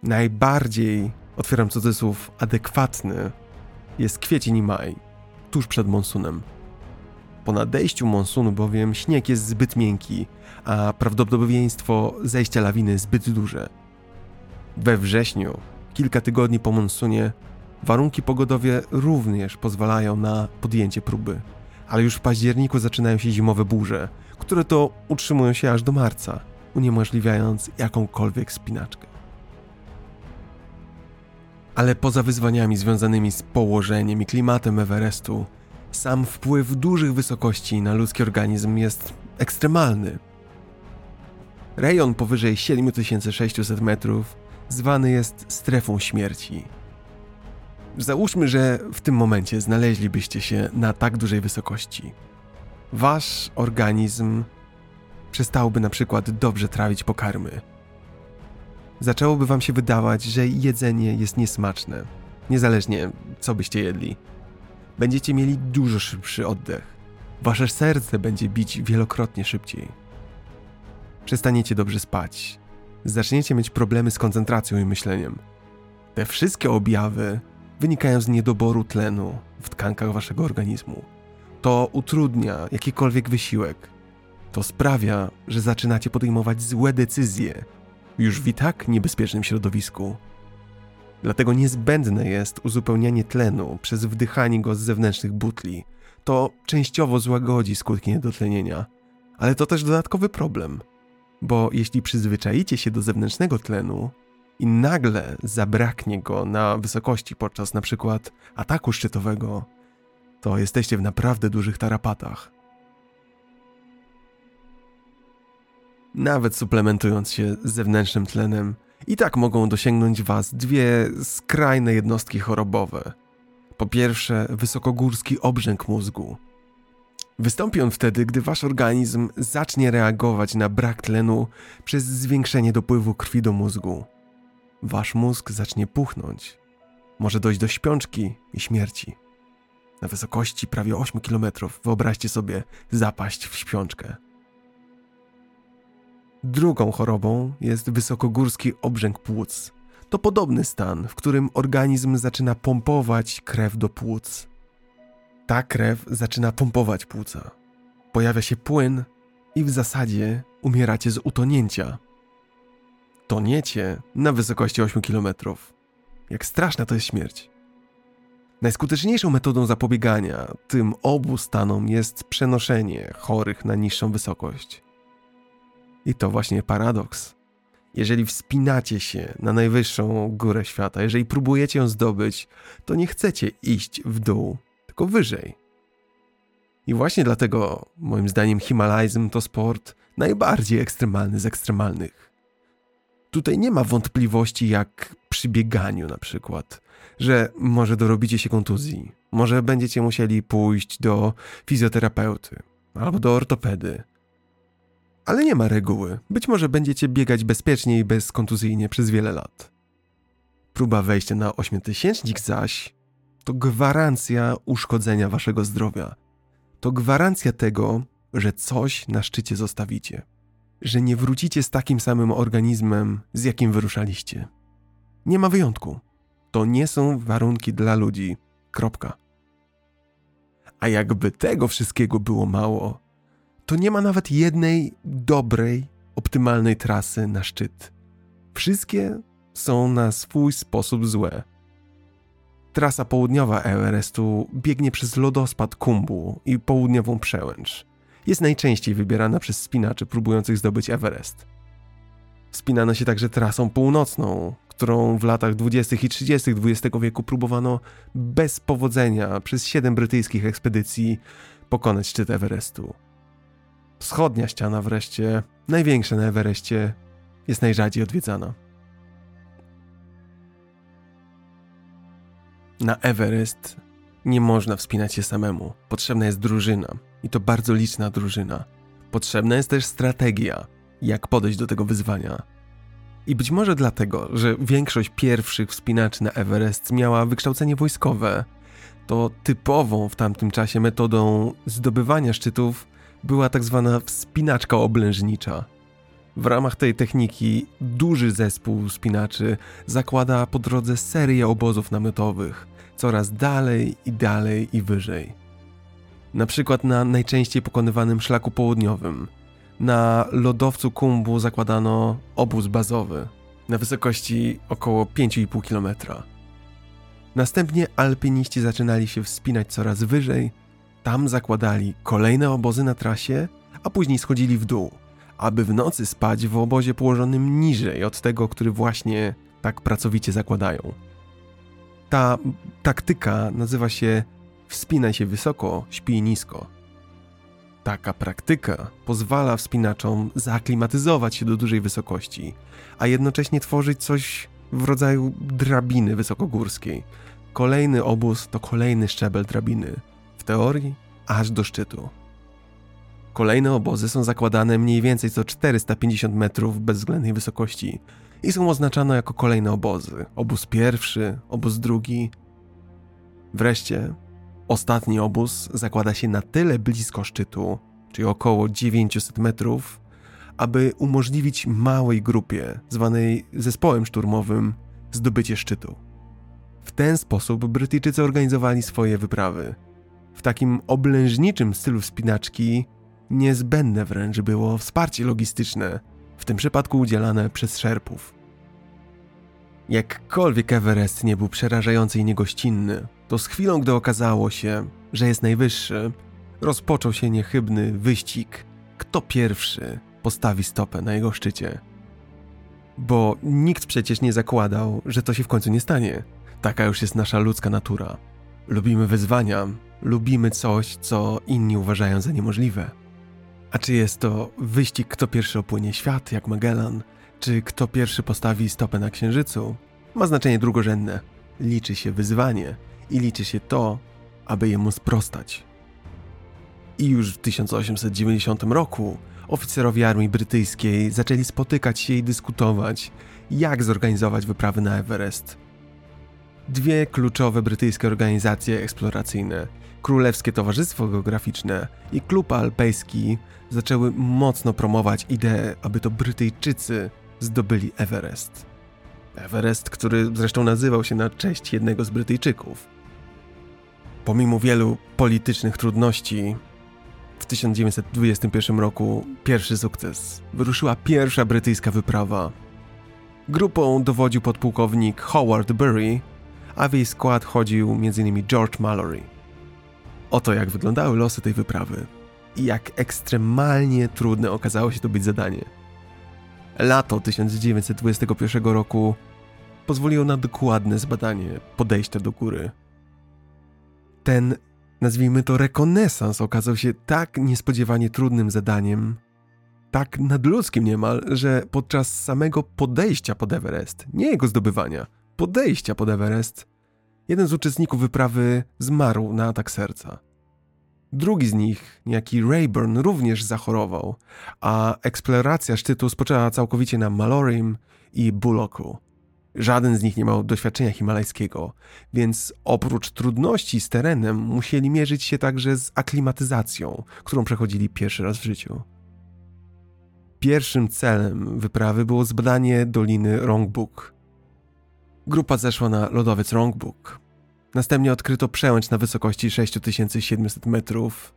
Najbardziej, otwieram cudzysłów, adekwatny jest kwiecień i maj, tuż przed monsunem. Po nadejściu monsunu bowiem śnieg jest zbyt miękki, a prawdopodobieństwo zejścia lawiny zbyt duże. We wrześniu, kilka tygodni po monsunie, warunki pogodowe również pozwalają na podjęcie próby, ale już w październiku zaczynają się zimowe burze, które to utrzymują się aż do marca, uniemożliwiając jakąkolwiek spinaczkę. Ale poza wyzwaniami związanymi z położeniem i klimatem Everestu, sam wpływ dużych wysokości na ludzki organizm jest ekstremalny. Rejon powyżej 7600 metrów zwany jest strefą śmierci. Załóżmy, że w tym momencie znaleźlibyście się na tak dużej wysokości. Wasz organizm przestałby na przykład dobrze trawić pokarmy zaczęłoby wam się wydawać, że jedzenie jest niesmaczne, niezależnie co byście jedli. Będziecie mieli dużo szybszy oddech. Wasze serce będzie bić wielokrotnie szybciej. Przestaniecie dobrze spać. Zaczniecie mieć problemy z koncentracją i myśleniem. Te wszystkie objawy wynikają z niedoboru tlenu w tkankach waszego organizmu. To utrudnia jakikolwiek wysiłek. To sprawia, że zaczynacie podejmować złe decyzje już w i tak niebezpiecznym środowisku. Dlatego niezbędne jest uzupełnianie tlenu przez wdychanie go z zewnętrznych butli. To częściowo złagodzi skutki niedotlenienia, ale to też dodatkowy problem, bo jeśli przyzwyczaicie się do zewnętrznego tlenu i nagle zabraknie go na wysokości podczas na przykład ataku szczytowego, to jesteście w naprawdę dużych tarapatach. nawet suplementując się zewnętrznym tlenem, i tak mogą dosięgnąć Was dwie skrajne jednostki chorobowe. Po pierwsze, wysokogórski obrzęk mózgu. Wystąpi on wtedy, gdy Wasz organizm zacznie reagować na brak tlenu przez zwiększenie dopływu krwi do mózgu. Wasz mózg zacznie puchnąć. Może dojść do śpiączki i śmierci. Na wysokości prawie 8 km wyobraźcie sobie zapaść w śpiączkę. Drugą chorobą jest wysokogórski obrzęk płuc. To podobny stan, w którym organizm zaczyna pompować krew do płuc. Ta krew zaczyna pompować płuca. Pojawia się płyn i w zasadzie umieracie z utonięcia. Toniecie na wysokości 8 km. Jak straszna to jest śmierć. Najskuteczniejszą metodą zapobiegania tym obu stanom jest przenoszenie chorych na niższą wysokość. I to właśnie paradoks. Jeżeli wspinacie się na najwyższą górę świata, jeżeli próbujecie ją zdobyć, to nie chcecie iść w dół, tylko wyżej. I właśnie dlatego, moim zdaniem, Himalajzm to sport najbardziej ekstremalny z ekstremalnych. Tutaj nie ma wątpliwości jak przy bieganiu na przykład, że może dorobicie się kontuzji, może będziecie musieli pójść do fizjoterapeuty albo do ortopedy, ale nie ma reguły. Być może będziecie biegać bezpiecznie i bezkontuzyjnie przez wiele lat. Próba wejścia na ośmiotysięcznik zaś to gwarancja uszkodzenia waszego zdrowia. To gwarancja tego, że coś na szczycie zostawicie. Że nie wrócicie z takim samym organizmem, z jakim wyruszaliście. Nie ma wyjątku. To nie są warunki dla ludzi. Kropka. A jakby tego wszystkiego było mało, to nie ma nawet jednej dobrej, optymalnej trasy na szczyt. Wszystkie są na swój sposób złe. Trasa południowa Everestu biegnie przez lodospad Kumbu i południową przełęcz. Jest najczęściej wybierana przez spinaczy próbujących zdobyć Everest. Wspinano się także trasą północną, którą w latach 20. i 30. XX wieku próbowano bez powodzenia przez siedem brytyjskich ekspedycji pokonać szczyt Everestu. Wschodnia ściana wreszcie, największa na Everestie, jest najrzadziej odwiedzana. Na Everest nie można wspinać się samemu. Potrzebna jest drużyna i to bardzo liczna drużyna. Potrzebna jest też strategia, jak podejść do tego wyzwania. I być może dlatego, że większość pierwszych wspinaczy na Everest miała wykształcenie wojskowe, to typową w tamtym czasie metodą zdobywania szczytów była tak zwana wspinaczka oblężnicza. W ramach tej techniki duży zespół wspinaczy zakłada po drodze serię obozów namiotowych, coraz dalej i dalej i wyżej. Na przykład na najczęściej pokonywanym szlaku południowym, na lodowcu Kumbu zakładano obóz bazowy na wysokości około 5,5 km. Następnie alpiniści zaczynali się wspinać coraz wyżej, tam zakładali kolejne obozy na trasie, a później schodzili w dół, aby w nocy spać w obozie położonym niżej od tego, który właśnie tak pracowicie zakładają. Ta taktyka nazywa się wspinaj się wysoko, śpij nisko. Taka praktyka pozwala wspinaczom zaaklimatyzować się do dużej wysokości, a jednocześnie tworzyć coś w rodzaju drabiny wysokogórskiej. Kolejny obóz to kolejny szczebel drabiny, w teorii aż do szczytu. Kolejne obozy są zakładane mniej więcej co 450 metrów bezwzględnej wysokości i są oznaczane jako kolejne obozy. Obóz pierwszy, obóz drugi. Wreszcie Ostatni obóz zakłada się na tyle blisko szczytu, czyli około 900 metrów, aby umożliwić małej grupie, zwanej zespołem szturmowym, zdobycie szczytu. W ten sposób Brytyjczycy organizowali swoje wyprawy. W takim oblężniczym stylu wspinaczki niezbędne wręcz było wsparcie logistyczne, w tym przypadku udzielane przez szerpów. Jakkolwiek Everest nie był przerażający i niegościnny, to z chwilą, gdy okazało się, że jest najwyższy, rozpoczął się niechybny wyścig, kto pierwszy postawi stopę na jego szczycie. Bo nikt przecież nie zakładał, że to się w końcu nie stanie. Taka już jest nasza ludzka natura. Lubimy wyzwania, lubimy coś, co inni uważają za niemożliwe. A czy jest to wyścig, kto pierwszy opłynie świat, jak Magellan, czy kto pierwszy postawi stopę na księżycu, ma znaczenie drugorzędne. Liczy się wyzwanie, i liczy się to, aby jemu sprostać. I już w 1890 roku oficerowie armii brytyjskiej zaczęli spotykać się i dyskutować, jak zorganizować wyprawy na Everest. Dwie kluczowe brytyjskie organizacje eksploracyjne, Królewskie Towarzystwo Geograficzne i Klub Alpejski, zaczęły mocno promować ideę, aby to Brytyjczycy zdobyli Everest. Everest, który zresztą nazywał się na cześć jednego z Brytyjczyków. Pomimo wielu politycznych trudności, w 1921 roku pierwszy sukces. Wyruszyła pierwsza brytyjska wyprawa. Grupą dowodził podpułkownik Howard Bury, a w jej skład chodził m.in. George Mallory. Oto jak wyglądały losy tej wyprawy i jak ekstremalnie trudne okazało się to być zadanie. Lato 1921 roku pozwoliło na dokładne zbadanie podejścia do góry. Ten, nazwijmy to, rekonesans okazał się tak niespodziewanie trudnym zadaniem, tak nadludzkim niemal, że podczas samego podejścia pod Everest, nie jego zdobywania, podejścia pod Everest, jeden z uczestników wyprawy zmarł na atak serca. Drugi z nich, niejaki Rayburn, również zachorował, a eksploracja szczytu spoczęła całkowicie na Malorym i Bullocku. Żaden z nich nie miał doświadczenia himalajskiego, więc oprócz trudności z terenem musieli mierzyć się także z aklimatyzacją, którą przechodzili pierwszy raz w życiu. Pierwszym celem wyprawy było zbadanie doliny Rongbuk. Grupa zeszła na lodowiec Rongbuk. Następnie odkryto przełęcz na wysokości 6700 metrów.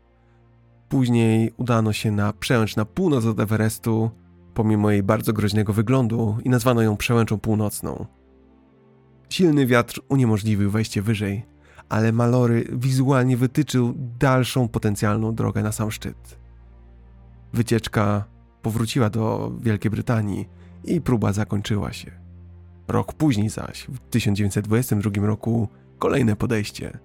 Później udano się na przełęcz na północ od Everestu, pomimo jej bardzo groźnego wyglądu i nazwano ją przełęczą północną. Silny wiatr uniemożliwił wejście wyżej, ale Malory wizualnie wytyczył dalszą potencjalną drogę na sam szczyt. Wycieczka powróciła do Wielkiej Brytanii i próba zakończyła się. Rok później zaś, w 1922 roku, kolejne podejście.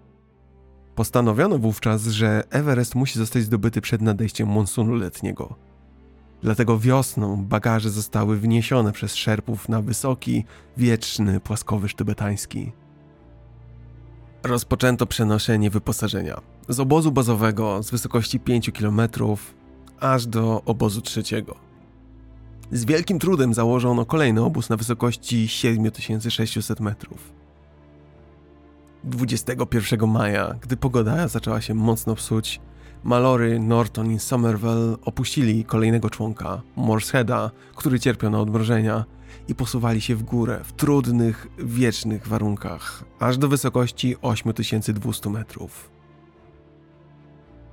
Postanowiono wówczas, że Everest musi zostać zdobyty przed nadejściem monsunu letniego. Dlatego wiosną bagaże zostały wniesione przez szerpów na wysoki, wieczny płaskowyż tybetański. Rozpoczęto przenoszenie wyposażenia z obozu bazowego z wysokości 5 km aż do obozu trzeciego. Z wielkim trudem założono kolejny obóz na wysokości 7600 metrów. 21 maja, gdy pogoda zaczęła się mocno psuć, Malory, Norton i Somerville opuścili kolejnego członka, Morseheada, który cierpiał na odmrożenia, i posuwali się w górę w trudnych, wiecznych warunkach, aż do wysokości 8200 metrów.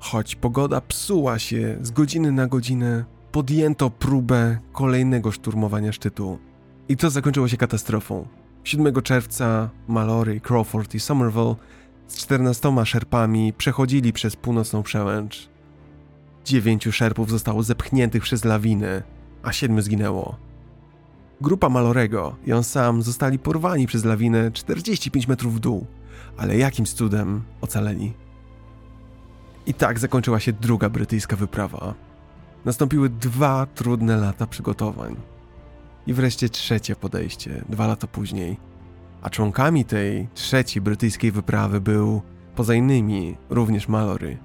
Choć pogoda psuła się z godziny na godzinę, podjęto próbę kolejnego szturmowania szczytu. I to zakończyło się katastrofą. 7 czerwca Malory, Crawford i Somerville z 14 szerpami przechodzili przez północną przełęcz. Dziewięciu szerpów zostało zepchniętych przez lawiny, a siedmiu zginęło. Grupa Malorego i on sam zostali porwani przez lawinę 45 metrów w dół, ale jakimś cudem ocaleni. I tak zakończyła się druga brytyjska wyprawa. Nastąpiły dwa trudne lata przygotowań. I wreszcie trzecie podejście, dwa lata później. A członkami tej trzeciej brytyjskiej wyprawy był, poza innymi, również Malory.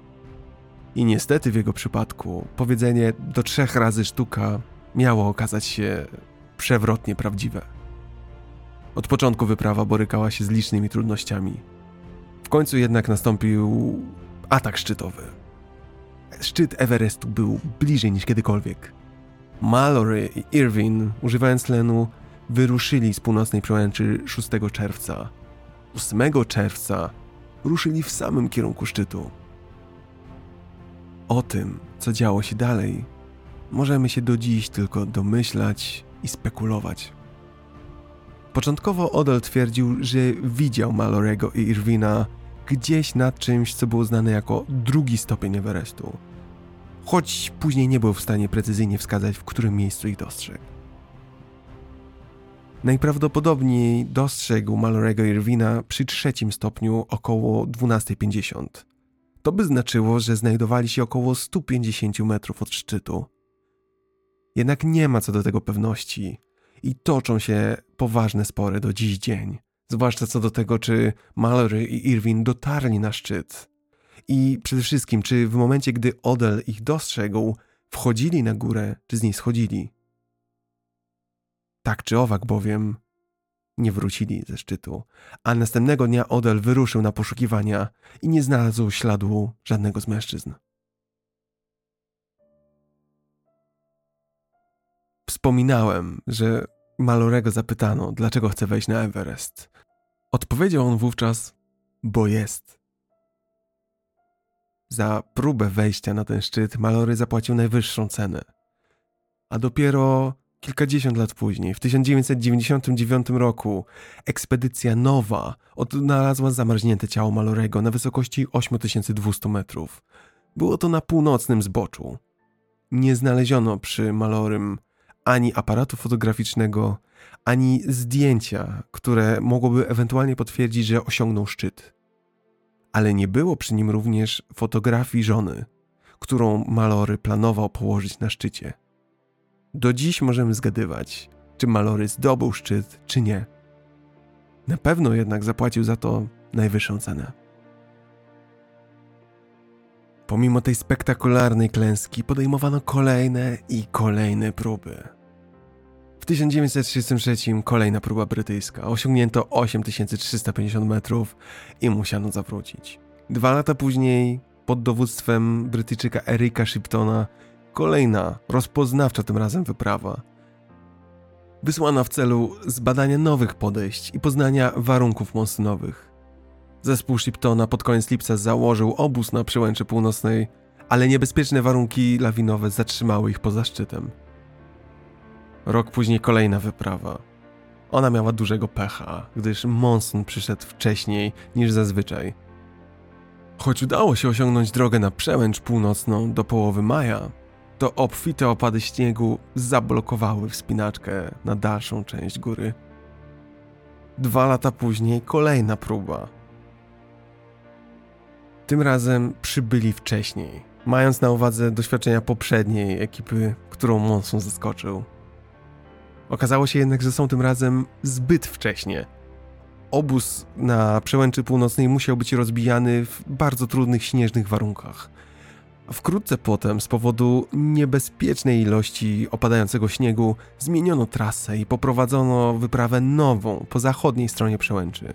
I niestety w jego przypadku powiedzenie do trzech razy sztuka miało okazać się przewrotnie prawdziwe. Od początku wyprawa borykała się z licznymi trudnościami. W końcu jednak nastąpił atak szczytowy. Szczyt Everestu był bliżej niż kiedykolwiek. Mallory i Irwin, używając tlenu, wyruszyli z północnej przełęczy 6 czerwca. 8 czerwca ruszyli w samym kierunku szczytu. O tym, co działo się dalej, możemy się do dziś tylko domyślać i spekulować. Początkowo Odell twierdził, że widział Malorego i Irwina gdzieś nad czymś, co było znane jako drugi stopień Everestu, choć później nie był w stanie precyzyjnie wskazać, w którym miejscu ich dostrzegł. Najprawdopodobniej dostrzegł Malorego Irwina przy trzecim stopniu około 12.50. To by znaczyło, że znajdowali się około 150 metrów od szczytu. Jednak nie ma co do tego pewności i toczą się poważne spory do dziś dzień, zwłaszcza co do tego, czy Mallory i Irwin dotarli na szczyt. I przede wszystkim, czy w momencie, gdy Odell ich dostrzegł, wchodzili na górę, czy z niej schodzili. Tak czy owak bowiem nie wrócili ze szczytu, a następnego dnia Odell wyruszył na poszukiwania i nie znalazł śladu żadnego z mężczyzn. Wspominałem, że Malorego zapytano, dlaczego chce wejść na Everest. Odpowiedział on wówczas, bo jest. Za próbę wejścia na ten szczyt Malory zapłacił najwyższą cenę. A dopiero kilkadziesiąt lat później, w 1999 roku, ekspedycja nowa odnalazła zamarznięte ciało Malorego na wysokości 8200 metrów. Było to na północnym zboczu. Nie znaleziono przy Malorym ani aparatu fotograficznego, ani zdjęcia, które mogłoby ewentualnie potwierdzić, że osiągnął szczyt. Ale nie było przy nim również fotografii żony, którą Malory planował położyć na szczycie. Do dziś możemy zgadywać, czy Malory zdobył szczyt, czy nie. Na pewno jednak zapłacił za to najwyższą cenę. Pomimo tej spektakularnej klęski podejmowano kolejne i kolejne próby. W 1933 kolejna próba brytyjska. Osiągnięto 8350 metrów i musiano zawrócić. Dwa lata później, pod dowództwem Brytyjczyka Erika Shiptona, kolejna, rozpoznawcza tym razem wyprawa. Wysłana w celu zbadania nowych podejść i poznania warunków monsunowych. Zespół Shiptona pod koniec lipca założył obóz na przełęczy północnej, ale niebezpieczne warunki lawinowe zatrzymały ich poza szczytem. Rok później kolejna wyprawa. ona miała dużego pecha, gdyż monsun przyszedł wcześniej niż zazwyczaj. Choć udało się osiągnąć drogę na przełęcz północną do połowy maja, to obfite opady śniegu zablokowały wspinaczkę na dalszą część góry. Dwa lata później kolejna próba. Tym razem przybyli wcześniej, mając na uwadze doświadczenia poprzedniej ekipy, którą Monsun zaskoczył. Okazało się jednak, że są tym razem zbyt wcześnie. Obóz na przełęczy północnej musiał być rozbijany w bardzo trudnych śnieżnych warunkach. Wkrótce potem, z powodu niebezpiecznej ilości opadającego śniegu, zmieniono trasę i poprowadzono wyprawę nową po zachodniej stronie przełęczy.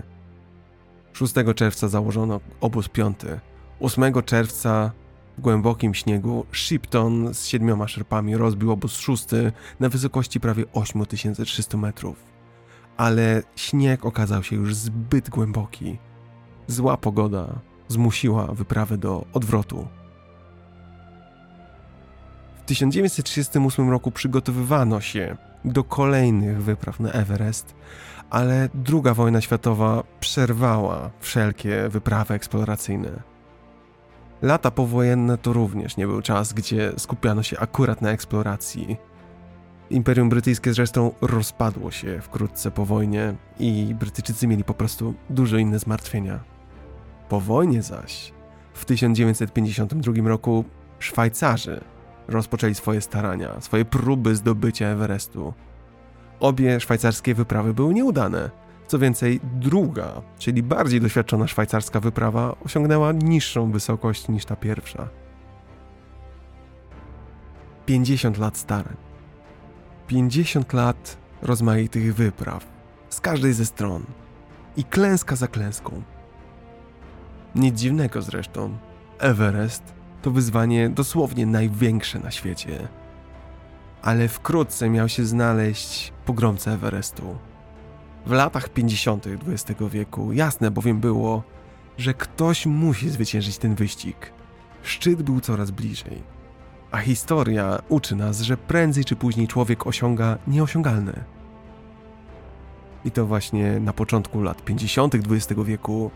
6 czerwca założono obóz piąty. 8 czerwca głębokim śniegu Shipton z siedmioma szerpami rozbił obóz szósty na wysokości prawie 8300 metrów. Ale śnieg okazał się już zbyt głęboki. Zła pogoda zmusiła wyprawę do odwrotu. W 1938 roku przygotowywano się do kolejnych wypraw na Everest, ale II wojna światowa przerwała wszelkie wyprawy eksploracyjne. Lata powojenne to również nie był czas, gdzie skupiano się akurat na eksploracji. Imperium Brytyjskie zresztą rozpadło się wkrótce po wojnie i Brytyjczycy mieli po prostu dużo inne zmartwienia. Po wojnie zaś, w 1952 roku, Szwajcarzy rozpoczęli swoje starania, swoje próby zdobycia Everestu. Obie szwajcarskie wyprawy były nieudane. Co więcej, druga, czyli bardziej doświadczona szwajcarska wyprawa, osiągnęła niższą wysokość niż ta pierwsza. 50 lat starań. 50 lat rozmaitych wypraw, z każdej ze stron. I klęska za klęską. Nic dziwnego zresztą. Everest to wyzwanie dosłownie największe na świecie. Ale wkrótce miał się znaleźć pogromca Everestu. W latach 50. XX wieku jasne bowiem było, że ktoś musi zwyciężyć ten wyścig. Szczyt był coraz bliżej. A historia uczy nas, że prędzej czy później człowiek osiąga nieosiągalne. I to właśnie na początku lat 50. XX wieku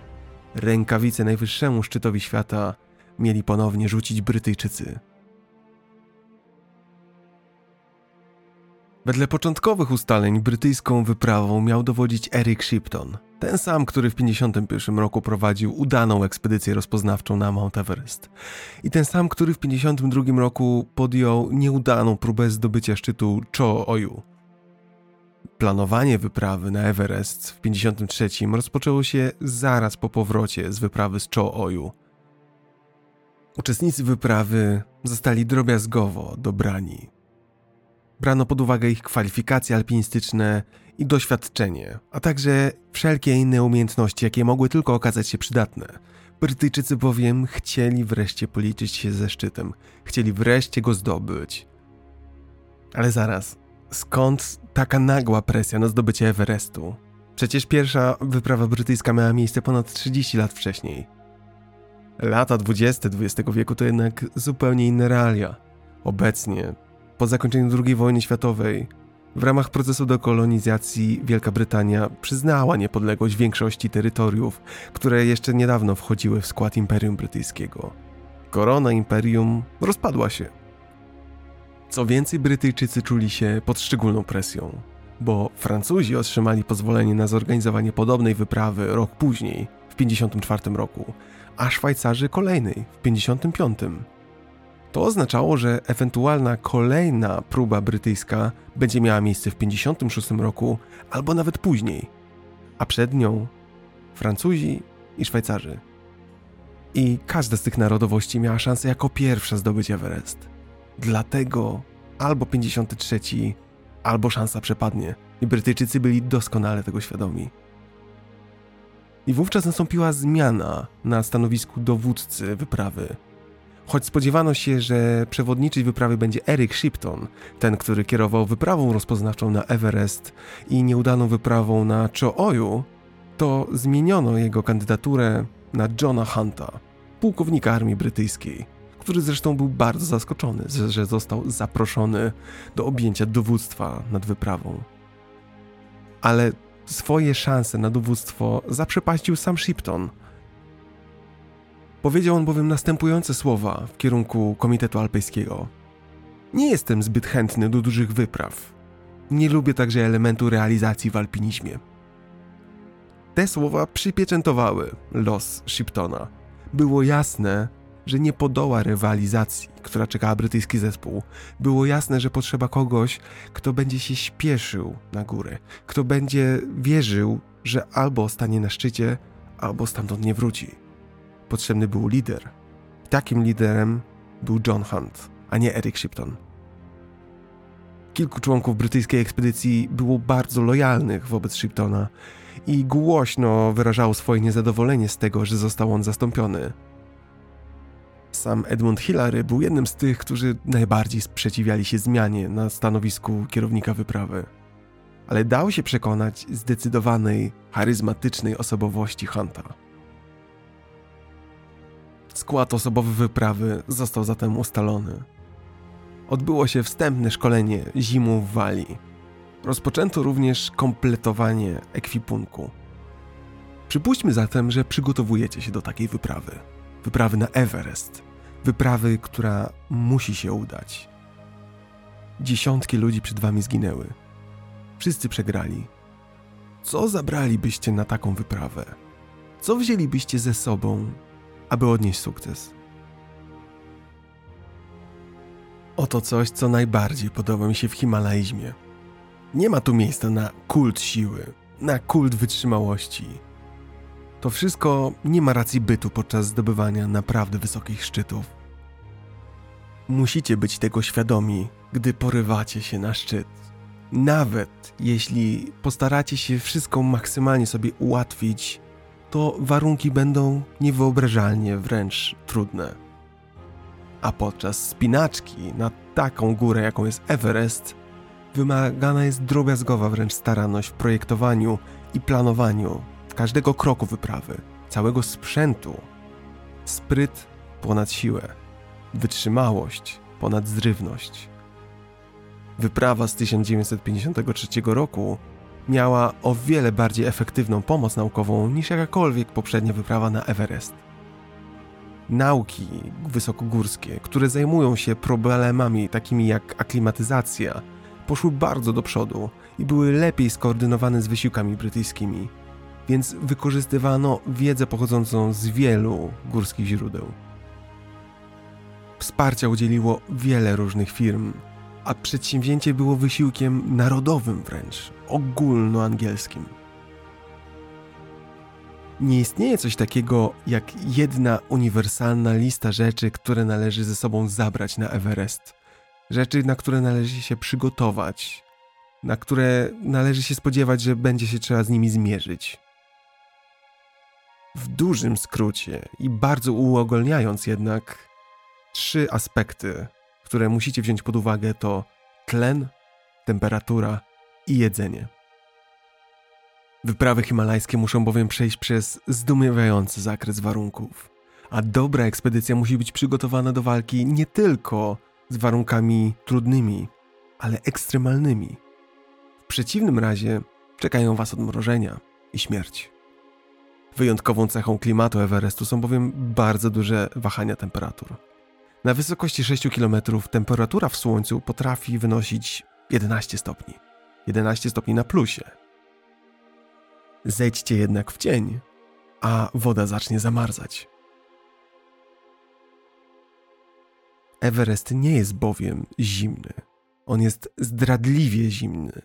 rękawice najwyższemu szczytowi świata mieli ponownie rzucić Brytyjczycy. Wedle początkowych ustaleń brytyjską wyprawą miał dowodzić Eric Shipton, ten sam, który w 1951 roku prowadził udaną ekspedycję rozpoznawczą na Mount Everest. I ten sam, który w 1952 roku podjął nieudaną próbę zdobycia szczytu Cho-Oyu. Planowanie wyprawy na Everest w 1953 rozpoczęło się zaraz po powrocie z wyprawy z Cho-Oyu. Uczestnicy wyprawy zostali drobiazgowo dobrani brano pod uwagę ich kwalifikacje alpinistyczne i doświadczenie, a także wszelkie inne umiejętności, jakie mogły tylko okazać się przydatne. Brytyjczycy bowiem chcieli wreszcie policzyć się ze szczytem, chcieli wreszcie go zdobyć. Ale zaraz, skąd taka nagła presja na zdobycie Everestu? Przecież pierwsza wyprawa brytyjska miała miejsce ponad 30 lat wcześniej. Lata 20 XX wieku to jednak zupełnie inne realia. Obecnie po zakończeniu II wojny światowej, w ramach procesu dekolonizacji Wielka Brytania przyznała niepodległość większości terytoriów, które jeszcze niedawno wchodziły w skład Imperium Brytyjskiego. Korona Imperium rozpadła się. Co więcej, Brytyjczycy czuli się pod szczególną presją, bo Francuzi otrzymali pozwolenie na zorganizowanie podobnej wyprawy rok później, w 1954 roku, a Szwajcarzy kolejnej w 1955. To oznaczało, że ewentualna kolejna próba brytyjska będzie miała miejsce w 56 roku albo nawet później, a przed nią Francuzi i Szwajcarzy. I każda z tych narodowości miała szansę jako pierwsza zdobyć Everest. Dlatego albo 53, albo szansa przepadnie. I Brytyjczycy byli doskonale tego świadomi. I wówczas nastąpiła zmiana na stanowisku dowódcy wyprawy Choć spodziewano się, że przewodniczyć wyprawy będzie Eric Shipton, ten, który kierował wyprawą rozpoznawczą na Everest i nieudaną wyprawą na Cho-Oyu, to zmieniono jego kandydaturę na Johna Hunta, pułkownika armii brytyjskiej, który zresztą był bardzo zaskoczony, że został zaproszony do objęcia dowództwa nad wyprawą. Ale swoje szanse na dowództwo zaprzepaścił sam Shipton. Powiedział on bowiem następujące słowa w kierunku Komitetu Alpejskiego. Nie jestem zbyt chętny do dużych wypraw. Nie lubię także elementu realizacji w alpinizmie. Te słowa przypieczętowały los Shiptona. Było jasne, że nie podoła rywalizacji, która czekała brytyjski zespół. Było jasne, że potrzeba kogoś, kto będzie się śpieszył na górę, kto będzie wierzył, że albo stanie na szczycie, albo stamtąd nie wróci. Potrzebny był lider. Takim liderem był John Hunt, a nie Eric Shipton. Kilku członków brytyjskiej ekspedycji było bardzo lojalnych wobec Shiptona i głośno wyrażało swoje niezadowolenie z tego, że został on zastąpiony. Sam Edmund Hillary był jednym z tych, którzy najbardziej sprzeciwiali się zmianie na stanowisku kierownika wyprawy. Ale dał się przekonać zdecydowanej, charyzmatycznej osobowości Hunta. Skład osobowy wyprawy został zatem ustalony. Odbyło się wstępne szkolenie zimą w Walii. Rozpoczęto również kompletowanie ekwipunku. Przypuśćmy zatem, że przygotowujecie się do takiej wyprawy. Wyprawy na Everest. Wyprawy, która musi się udać. Dziesiątki ludzi przed wami zginęły. Wszyscy przegrali. Co zabralibyście na taką wyprawę? Co wzięlibyście ze sobą, aby odnieść sukces? Oto coś, co najbardziej podoba mi się w Himalajzmie. Nie ma tu miejsca na kult siły, na kult wytrzymałości. To wszystko nie ma racji bytu podczas zdobywania naprawdę wysokich szczytów. Musicie być tego świadomi, gdy porywacie się na szczyt. Nawet jeśli postaracie się wszystko maksymalnie sobie ułatwić, to warunki będą niewyobrażalnie wręcz trudne. A podczas spinaczki na taką górę, jaką jest Everest, wymagana jest drobiazgowa wręcz staranność w projektowaniu i planowaniu każdego kroku wyprawy, całego sprzętu. Spryt ponad siłę, wytrzymałość ponad zrywność. Wyprawa z 1953 roku miała o wiele bardziej efektywną pomoc naukową niż jakakolwiek poprzednia wyprawa na Everest. Nauki wysokogórskie, które zajmują się problemami takimi jak aklimatyzacja, poszły bardzo do przodu i były lepiej skoordynowane z wysiłkami brytyjskimi, więc wykorzystywano wiedzę pochodzącą z wielu górskich źródeł. Wsparcia udzieliło wiele różnych firm, a przedsięwzięcie było wysiłkiem narodowym wręcz, ogólnoangielskim. Nie istnieje coś takiego jak jedna uniwersalna lista rzeczy, które należy ze sobą zabrać na Everest. Rzeczy, na które należy się przygotować, na które należy się spodziewać, że będzie się trzeba z nimi zmierzyć. W dużym skrócie i bardzo uogólniając jednak, trzy aspekty, które musicie wziąć pod uwagę to tlen, temperatura i jedzenie. Wyprawy himalajskie muszą bowiem przejść przez zdumiewający zakres warunków, a dobra ekspedycja musi być przygotowana do walki nie tylko z warunkami trudnymi, ale ekstremalnymi. W przeciwnym razie czekają Was odmrożenia i śmierć. Wyjątkową cechą klimatu Everestu są bowiem bardzo duże wahania temperatur. Na wysokości 6 km temperatura w słońcu potrafi wynosić 11 stopni. 11 stopni na plusie. Zejdźcie jednak w cień, a woda zacznie zamarzać. Everest nie jest bowiem zimny. On jest zdradliwie zimny,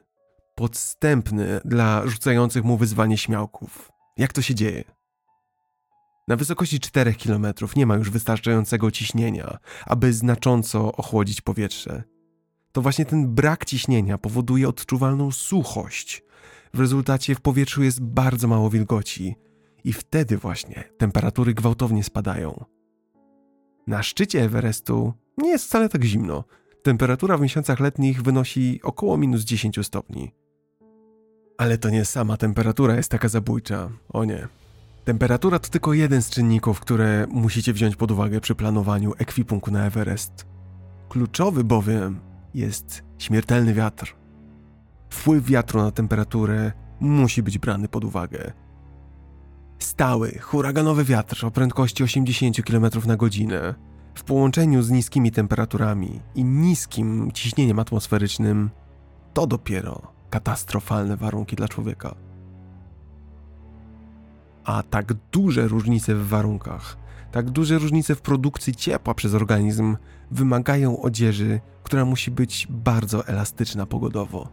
podstępny dla rzucających mu wyzwanie śmiałków. Jak to się dzieje? Na wysokości 4 km nie ma już wystarczającego ciśnienia, aby znacząco ochłodzić powietrze. To właśnie ten brak ciśnienia powoduje odczuwalną suchość. W rezultacie w powietrzu jest bardzo mało wilgoci i wtedy właśnie temperatury gwałtownie spadają. Na szczycie Everestu nie jest wcale tak zimno. Temperatura w miesiącach letnich wynosi około minus 10 stopni. Ale to nie sama temperatura jest taka zabójcza. O nie. Temperatura to tylko jeden z czynników, które musicie wziąć pod uwagę przy planowaniu ekwipunku na Everest. Kluczowy bowiem jest śmiertelny wiatr. Wpływ wiatru na temperaturę musi być brany pod uwagę. Stały, huraganowy wiatr o prędkości 80 km na godzinę w połączeniu z niskimi temperaturami i niskim ciśnieniem atmosferycznym to dopiero katastrofalne warunki dla człowieka. A tak duże różnice w warunkach, tak duże różnice w produkcji ciepła przez organizm wymagają odzieży, która musi być bardzo elastyczna pogodowo.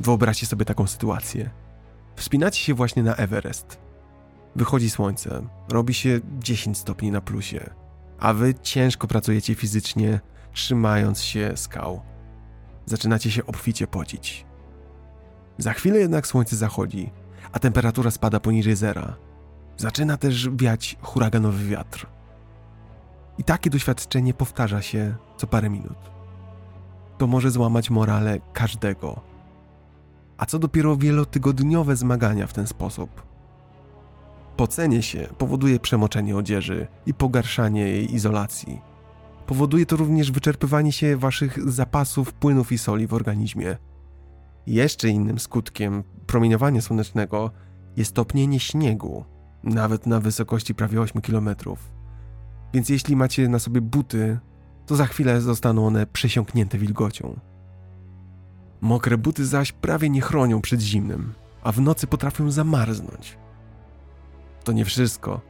Wyobraźcie sobie taką sytuację. Wspinacie się właśnie na Everest. Wychodzi słońce, robi się 10 stopni na plusie, a wy ciężko pracujecie fizycznie, trzymając się skał. Zaczynacie się obficie pocić. Za chwilę jednak słońce zachodzi, a temperatura spada poniżej zera. Zaczyna też wiać huraganowy wiatr. I takie doświadczenie powtarza się co parę minut. To może złamać morale każdego. A co dopiero wielotygodniowe zmagania w ten sposób. Pocenie się powoduje przemoczenie odzieży i pogarszanie jej izolacji. Powoduje to również wyczerpywanie się waszych zapasów płynów i soli w organizmie. Jeszcze innym skutkiem promieniowania słonecznego jest topnienie śniegu, nawet na wysokości prawie 8 km. Więc jeśli macie na sobie buty, to za chwilę zostaną one przesiąknięte wilgocią. Mokre buty zaś prawie nie chronią przed zimnem, a w nocy potrafią zamarznąć. To nie wszystko.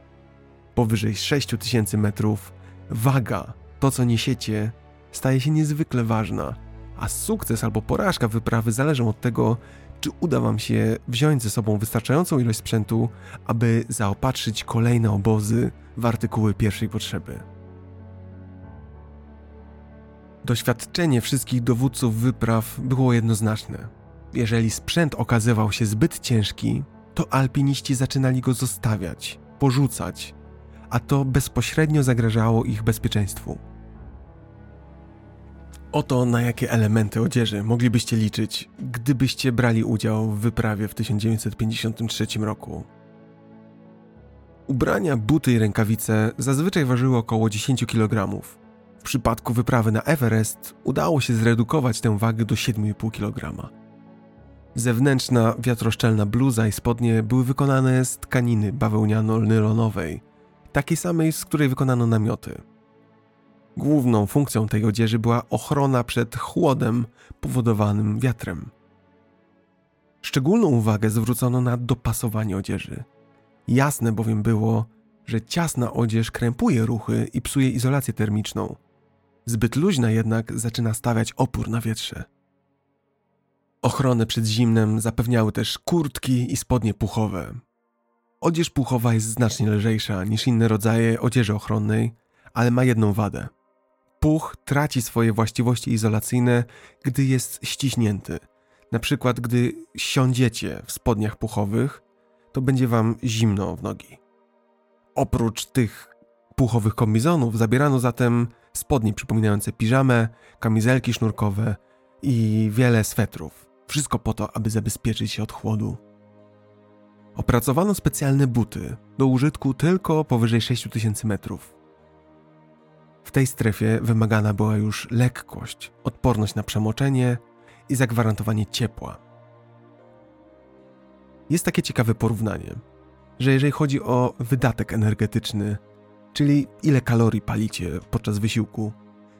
Powyżej 6000 metrów waga, to co niesiecie, staje się niezwykle ważna, a sukces albo porażka wyprawy zależą od tego, czy uda Wam się wziąć ze sobą wystarczającą ilość sprzętu, aby zaopatrzyć kolejne obozy w artykuły pierwszej potrzeby. Doświadczenie wszystkich dowódców wypraw było jednoznaczne. Jeżeli sprzęt okazywał się zbyt ciężki, to alpiniści zaczynali go zostawiać, porzucać, a to bezpośrednio zagrażało ich bezpieczeństwu. Oto na jakie elementy odzieży moglibyście liczyć, gdybyście brali udział w wyprawie w 1953 roku. Ubrania, buty i rękawice zazwyczaj ważyły około 10 kg. W przypadku wyprawy na Everest udało się zredukować tę wagę do 7,5 kg. Zewnętrzna, wiatroszczelna bluza i spodnie były wykonane z tkaniny bawełniano-nylonowej, takiej samej, z której wykonano namioty. Główną funkcją tej odzieży była ochrona przed chłodem powodowanym wiatrem. Szczególną uwagę zwrócono na dopasowanie odzieży. Jasne bowiem było, że ciasna odzież krępuje ruchy i psuje izolację termiczną. Zbyt luźna jednak zaczyna stawiać opór na wietrze. Ochronę przed zimnem zapewniały też kurtki i spodnie puchowe. Odzież puchowa jest znacznie lżejsza niż inne rodzaje odzieży ochronnej, ale ma jedną wadę. Puch traci swoje właściwości izolacyjne, gdy jest ściśnięty. Na przykład, gdy siądziecie w spodniach puchowych, to będzie wam zimno w nogi. Oprócz tych puchowych kombizonów zabierano zatem spodnie przypominające piżamę, kamizelki sznurkowe i wiele swetrów. Wszystko po to, aby zabezpieczyć się od chłodu. Opracowano specjalne buty do użytku tylko powyżej 6000 metrów. W tej strefie wymagana była już lekkość, odporność na przemoczenie i zagwarantowanie ciepła. Jest takie ciekawe porównanie, że jeżeli chodzi o wydatek energetyczny, czyli ile kalorii palicie podczas wysiłku,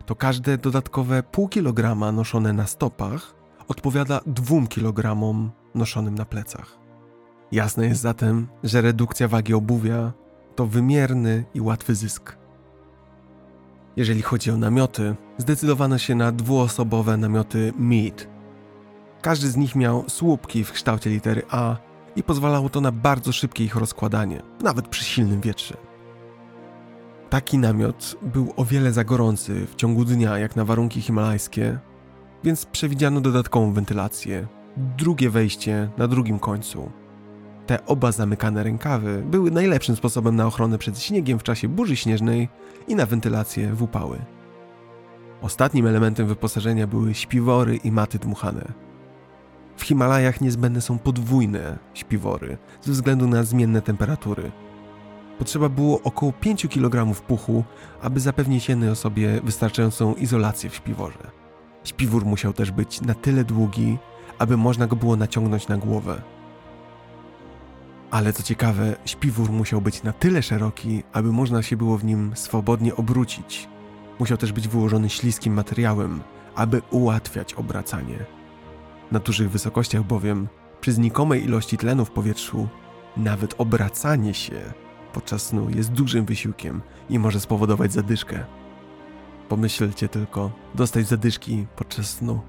to każde dodatkowe pół kilograma noszone na stopach odpowiada 2 kg noszonym na plecach. Jasne jest zatem, że redukcja wagi obuwia to wymierny i łatwy zysk. Jeżeli chodzi o namioty, zdecydowano się na dwuosobowe namioty Mead. Każdy z nich miał słupki w kształcie litery A i pozwalało to na bardzo szybkie ich rozkładanie, nawet przy silnym wietrze. Taki namiot był o wiele za gorący w ciągu dnia jak na warunki himalajskie, więc przewidziano dodatkową wentylację, drugie wejście na drugim końcu. Te oba zamykane rękawy były najlepszym sposobem na ochronę przed śniegiem w czasie burzy śnieżnej i na wentylację w upały. Ostatnim elementem wyposażenia były śpiwory i maty dmuchane. W Himalajach niezbędne są podwójne śpiwory ze względu na zmienne temperatury. Potrzeba było około 5 kg puchu, aby zapewnić jednej osobie wystarczającą izolację w śpiworze. Śpiwór musiał też być na tyle długi, aby można go było naciągnąć na głowę. Ale co ciekawe, śpiwór musiał być na tyle szeroki, aby można się było w nim swobodnie obrócić. Musiał też być wyłożony śliskim materiałem, aby ułatwiać obracanie. Na dużych wysokościach bowiem, przy znikomej ilości tlenu w powietrzu, nawet obracanie się podczas snu jest dużym wysiłkiem i może spowodować zadyszkę. Pomyślcie tylko, dostać zadyszki podczas snu.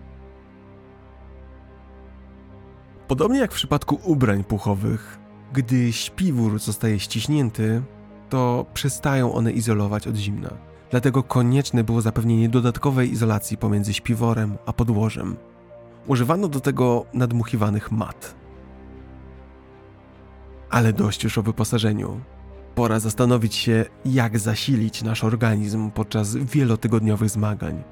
Podobnie jak w przypadku ubrań puchowych, gdy śpiwór zostaje ściśnięty, to przestają one izolować od zimna. Dlatego konieczne było zapewnienie dodatkowej izolacji pomiędzy śpiworem a podłożem. Używano do tego nadmuchiwanych mat. Ale dość już o wyposażeniu. Pora zastanowić się, jak zasilić nasz organizm podczas wielotygodniowych zmagań.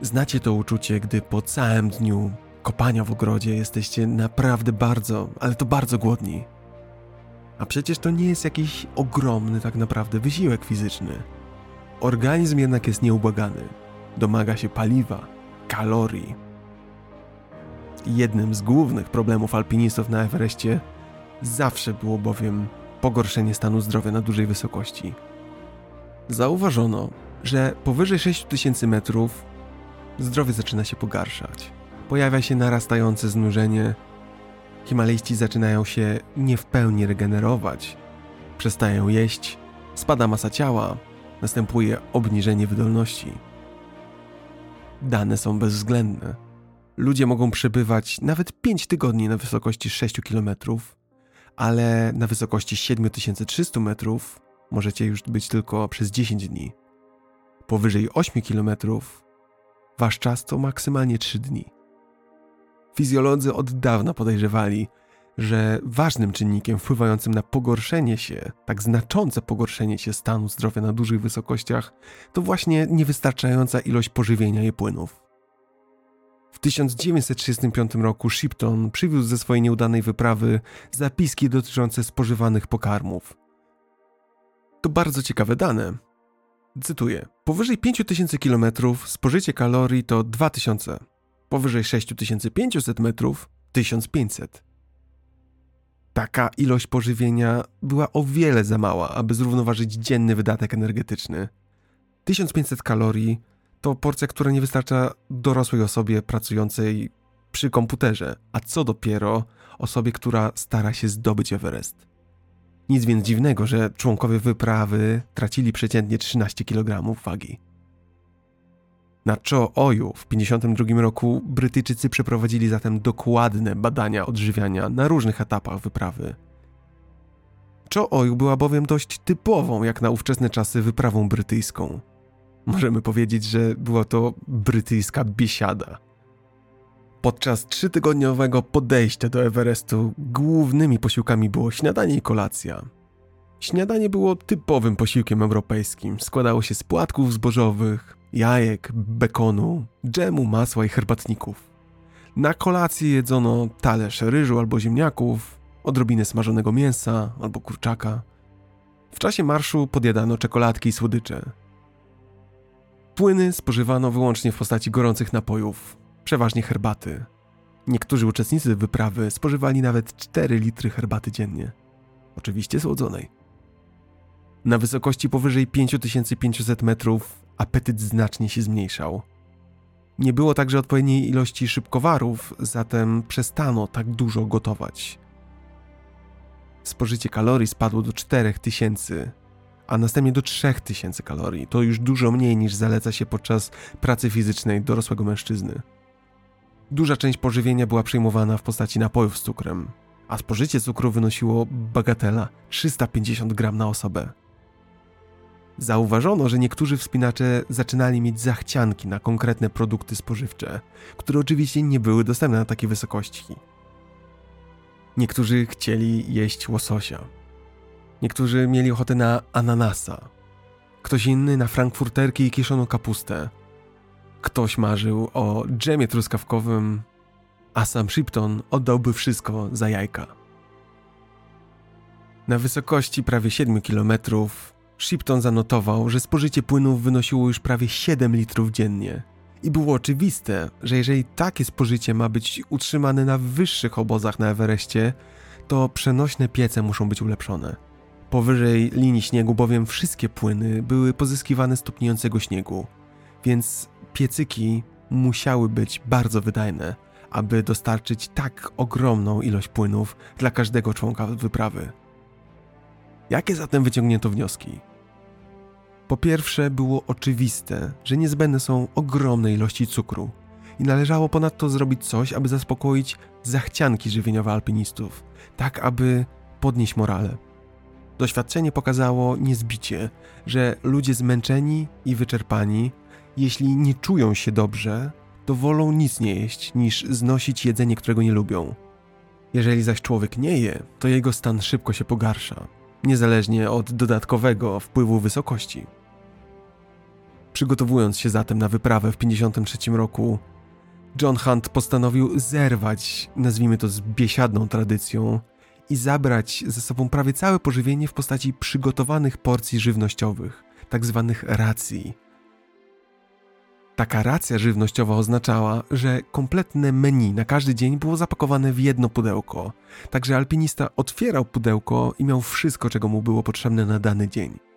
Znacie to uczucie, gdy po całym dniu kopania w ogrodzie jesteście naprawdę bardzo, ale to bardzo głodni. A przecież to nie jest jakiś ogromny tak naprawdę wysiłek fizyczny. Organizm jednak jest nieubłagany. Domaga się paliwa, kalorii. Jednym z głównych problemów alpinistów na Everestie zawsze było bowiem pogorszenie stanu zdrowia na dużej wysokości. Zauważono, że powyżej 6000 metrów zdrowie zaczyna się pogarszać. Pojawia się narastające znużenie. Himalejści zaczynają się nie w pełni regenerować. Przestają jeść, spada masa ciała, następuje obniżenie wydolności. Dane są bezwzględne. Ludzie mogą przebywać nawet 5 tygodni na wysokości 6 km, ale na wysokości 7300 metrów możecie już być tylko przez 10 dni. Powyżej 8 km wasz czas to maksymalnie 3 dni. Fizjolodzy od dawna podejrzewali, że ważnym czynnikiem wpływającym na pogorszenie się, tak znaczące pogorszenie się stanu zdrowia na dużych wysokościach, to właśnie niewystarczająca ilość pożywienia i płynów. W 1935 roku Shipton przywiózł ze swojej nieudanej wyprawy zapiski dotyczące spożywanych pokarmów. To bardzo ciekawe dane. Cytuję: Powyżej 5000 km spożycie kalorii to 2000, powyżej 6500 metrów 1500. Taka ilość pożywienia była o wiele za mała, aby zrównoważyć dzienny wydatek energetyczny. 1500 kalorii to porcja, która nie wystarcza dorosłej osobie pracującej przy komputerze, a co dopiero osobie, która stara się zdobyć Everest. Nic więc dziwnego, że członkowie wyprawy tracili przeciętnie 13 kg wagi. Na Cho Oju w 1952 roku Brytyjczycy przeprowadzili zatem dokładne badania odżywiania na różnych etapach wyprawy. Cho Oju była bowiem dość typową, jak na ówczesne czasy, wyprawą brytyjską. Możemy powiedzieć, że była to brytyjska biesiada. Podczas trzytygodniowego podejścia do Everestu głównymi posiłkami było śniadanie i kolacja. Śniadanie było typowym posiłkiem europejskim. Składało się z płatków zbożowych, jajek, bekonu, dżemu, masła i herbatników. Na kolację jedzono talerz ryżu albo ziemniaków, odrobinę smażonego mięsa albo kurczaka. W czasie marszu podjadano czekoladki i słodycze. Płyny spożywano wyłącznie w postaci gorących napojów, przeważnie herbaty. Niektórzy uczestnicy wyprawy spożywali nawet 4 litry herbaty dziennie. Oczywiście słodzonej. Na wysokości powyżej 5500 metrów apetyt znacznie się zmniejszał. Nie było także odpowiedniej ilości szybkowarów, zatem przestano tak dużo gotować. Spożycie kalorii spadło do 4000, a następnie do 3000 kalorii. To już dużo mniej niż zaleca się podczas pracy fizycznej dorosłego mężczyzny. Duża część pożywienia była przyjmowana w postaci napojów z cukrem, a spożycie cukru wynosiło bagatela 350 gram na osobę. Zauważono, że niektórzy wspinacze zaczynali mieć zachcianki na konkretne produkty spożywcze, które oczywiście nie były dostępne na takiej wysokości. Niektórzy chcieli jeść łososia, Niektórzy mieli ochotę na ananasa. Ktoś inny na frankfurterki i kiszoną kapustę. Ktoś marzył o dżemie truskawkowym, a sam Shipton oddałby wszystko za jajka. Na wysokości prawie 7 km Shipton zanotował, że spożycie płynów wynosiło już prawie 7 litrów dziennie. I było oczywiste, że jeżeli takie spożycie ma być utrzymane na wyższych obozach na Everestie, to przenośne piece muszą być ulepszone. Powyżej linii śniegu bowiem wszystkie płyny były pozyskiwane z topniejącego śniegu, więc piecyki musiały być bardzo wydajne, aby dostarczyć tak ogromną ilość płynów dla każdego członka wyprawy. Jakie zatem wyciągnięto wnioski? Po pierwsze, było oczywiste, że niezbędne są ogromne ilości cukru i należało ponadto zrobić coś, aby zaspokoić zachcianki żywieniowe alpinistów, tak aby podnieść morale. Doświadczenie pokazało niezbicie, że ludzie zmęczeni i wyczerpani, jeśli nie czują się dobrze, to wolą nic nie jeść niż znosić jedzenie, którego nie lubią. Jeżeli zaś człowiek nie je, to jego stan szybko się pogarsza, niezależnie od dodatkowego wpływu wysokości. Przygotowując się zatem na wyprawę w 1953 roku, John Hunt postanowił zerwać, nazwijmy to z biesiadną tradycją, i zabrać ze sobą prawie całe pożywienie w postaci przygotowanych porcji żywnościowych, tak zwanych racji. Taka racja żywnościowa oznaczała, że kompletne menu na każdy dzień było zapakowane w jedno pudełko, także alpinista otwierał pudełko i miał wszystko, czego mu było potrzebne na dany dzień.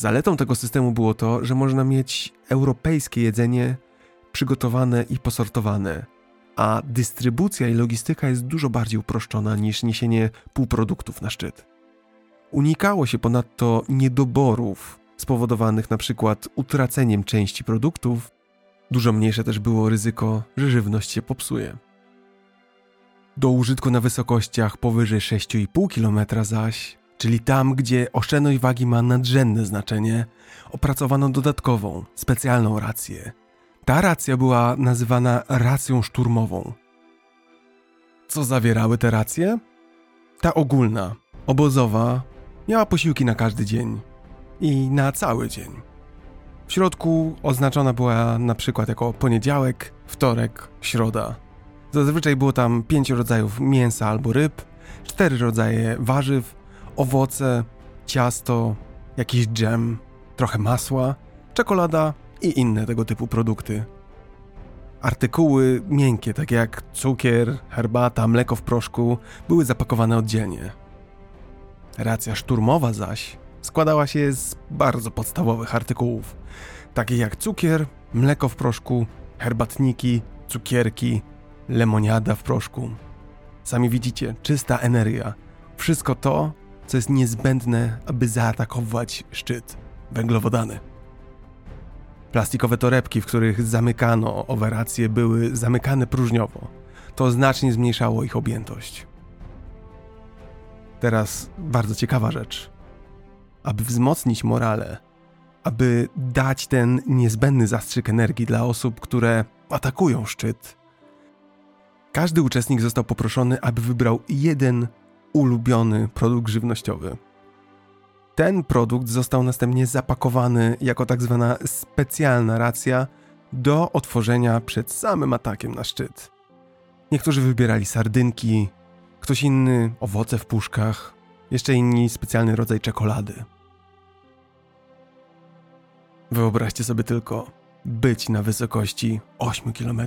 Zaletą tego systemu było to, że można mieć europejskie jedzenie przygotowane i posortowane, a dystrybucja i logistyka jest dużo bardziej uproszczona niż niesienie półproduktów na szczyt. Unikało się ponadto niedoborów spowodowanych przykład utraceniem części produktów, dużo mniejsze też było ryzyko, że żywność się popsuje. Do użytku na wysokościach powyżej 6,5 km zaś, czyli tam, gdzie oszczędność wagi ma nadrzędne znaczenie, opracowano dodatkową, specjalną rację, ta racja była nazywana racją szturmową. Co zawierały te racje? Ta ogólna, obozowa, miała posiłki na każdy dzień i na cały dzień. W środku oznaczona była na przykład jako poniedziałek, wtorek, środa. Zazwyczaj było tam pięć rodzajów mięsa albo ryb, cztery rodzaje warzyw, owoce, ciasto, jakiś dżem, trochę masła, czekolada i inne tego typu produkty. Artykuły miękkie, takie jak cukier, herbata, mleko w proszku, były zapakowane oddzielnie. Racja szturmowa zaś składała się z bardzo podstawowych artykułów, takich jak cukier, mleko w proszku, herbatniki, cukierki, lemoniada w proszku. Sami widzicie, czysta energia. Wszystko to, co jest niezbędne, aby zaatakować szczyt węglowodany. Plastikowe torebki, w których zamykano owe racje, były zamykane próżniowo. To znacznie zmniejszało ich objętość. Teraz bardzo ciekawa rzecz. Aby wzmocnić morale, aby dać ten niezbędny zastrzyk energii dla osób, które atakują szczyt, każdy uczestnik został poproszony, aby wybrał jeden ulubiony produkt żywnościowy. Ten produkt został następnie zapakowany jako tak zwana specjalna racja do otworzenia przed samym atakiem na szczyt. Niektórzy wybierali sardynki, ktoś inny owoce w puszkach, jeszcze inni specjalny rodzaj czekolady. Wyobraźcie sobie tylko być na wysokości 8 km.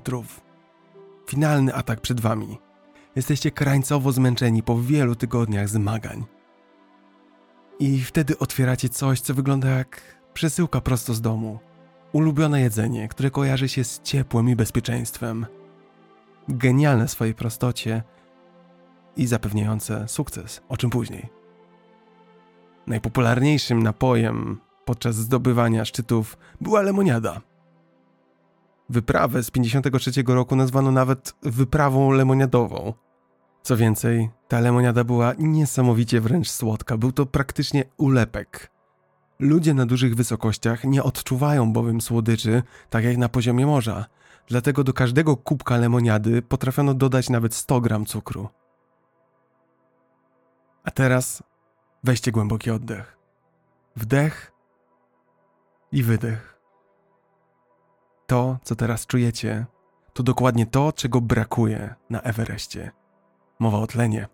Finalny atak przed wami. Jesteście krańcowo zmęczeni po wielu tygodniach zmagań. I wtedy otwieracie coś, co wygląda jak przesyłka prosto z domu. Ulubione jedzenie, które kojarzy się z ciepłem i bezpieczeństwem. Genialne w swojej prostocie i zapewniające sukces, o czym później. Najpopularniejszym napojem podczas zdobywania szczytów była lemoniada. Wyprawę z 53 roku nazwano nawet wyprawą lemoniadową – co więcej, ta lemoniada była niesamowicie wręcz słodka, był to praktycznie ulepek. Ludzie na dużych wysokościach nie odczuwają bowiem słodyczy tak jak na poziomie morza, dlatego do każdego kubka lemoniady potrafiono dodać nawet 100 gram cukru. A teraz weźcie głęboki oddech. Wdech i wydech. To, co teraz czujecie, to dokładnie to, czego brakuje na Everestie mowa o tlenie.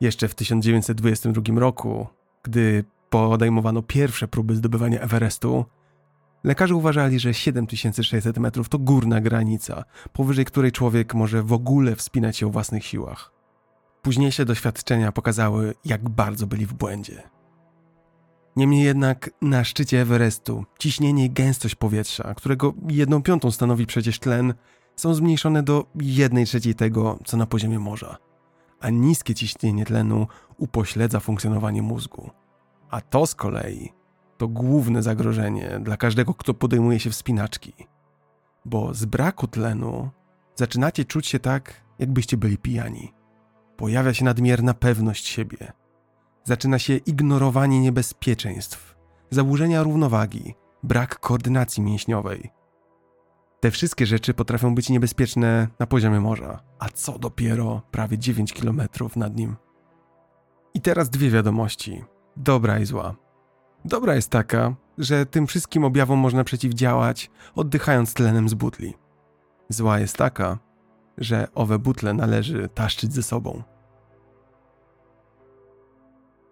Jeszcze w 1922 roku, gdy podejmowano pierwsze próby zdobywania Everestu, lekarze uważali, że 7600 metrów to górna granica, powyżej której człowiek może w ogóle wspinać się o własnych siłach. Późniejsze doświadczenia pokazały, jak bardzo byli w błędzie. Niemniej jednak na szczycie Everestu ciśnienie i gęstość powietrza, którego jedną piątą stanowi przecież tlen, są zmniejszone do jednej trzeciej tego, co na poziomie morza. A niskie ciśnienie tlenu upośledza funkcjonowanie mózgu. A to z kolei to główne zagrożenie dla każdego, kto podejmuje się wspinaczki. Bo z braku tlenu zaczynacie czuć się tak, jakbyście byli pijani. Pojawia się nadmierna pewność siebie. Zaczyna się ignorowanie niebezpieczeństw, zaburzenia równowagi, brak koordynacji mięśniowej. Te wszystkie rzeczy potrafią być niebezpieczne na poziomie morza, a co dopiero prawie 9 km nad nim. I teraz dwie wiadomości: dobra i zła. Dobra jest taka, że tym wszystkim objawom można przeciwdziałać, oddychając tlenem z butli. Zła jest taka, że owe butle należy taszczyć ze sobą.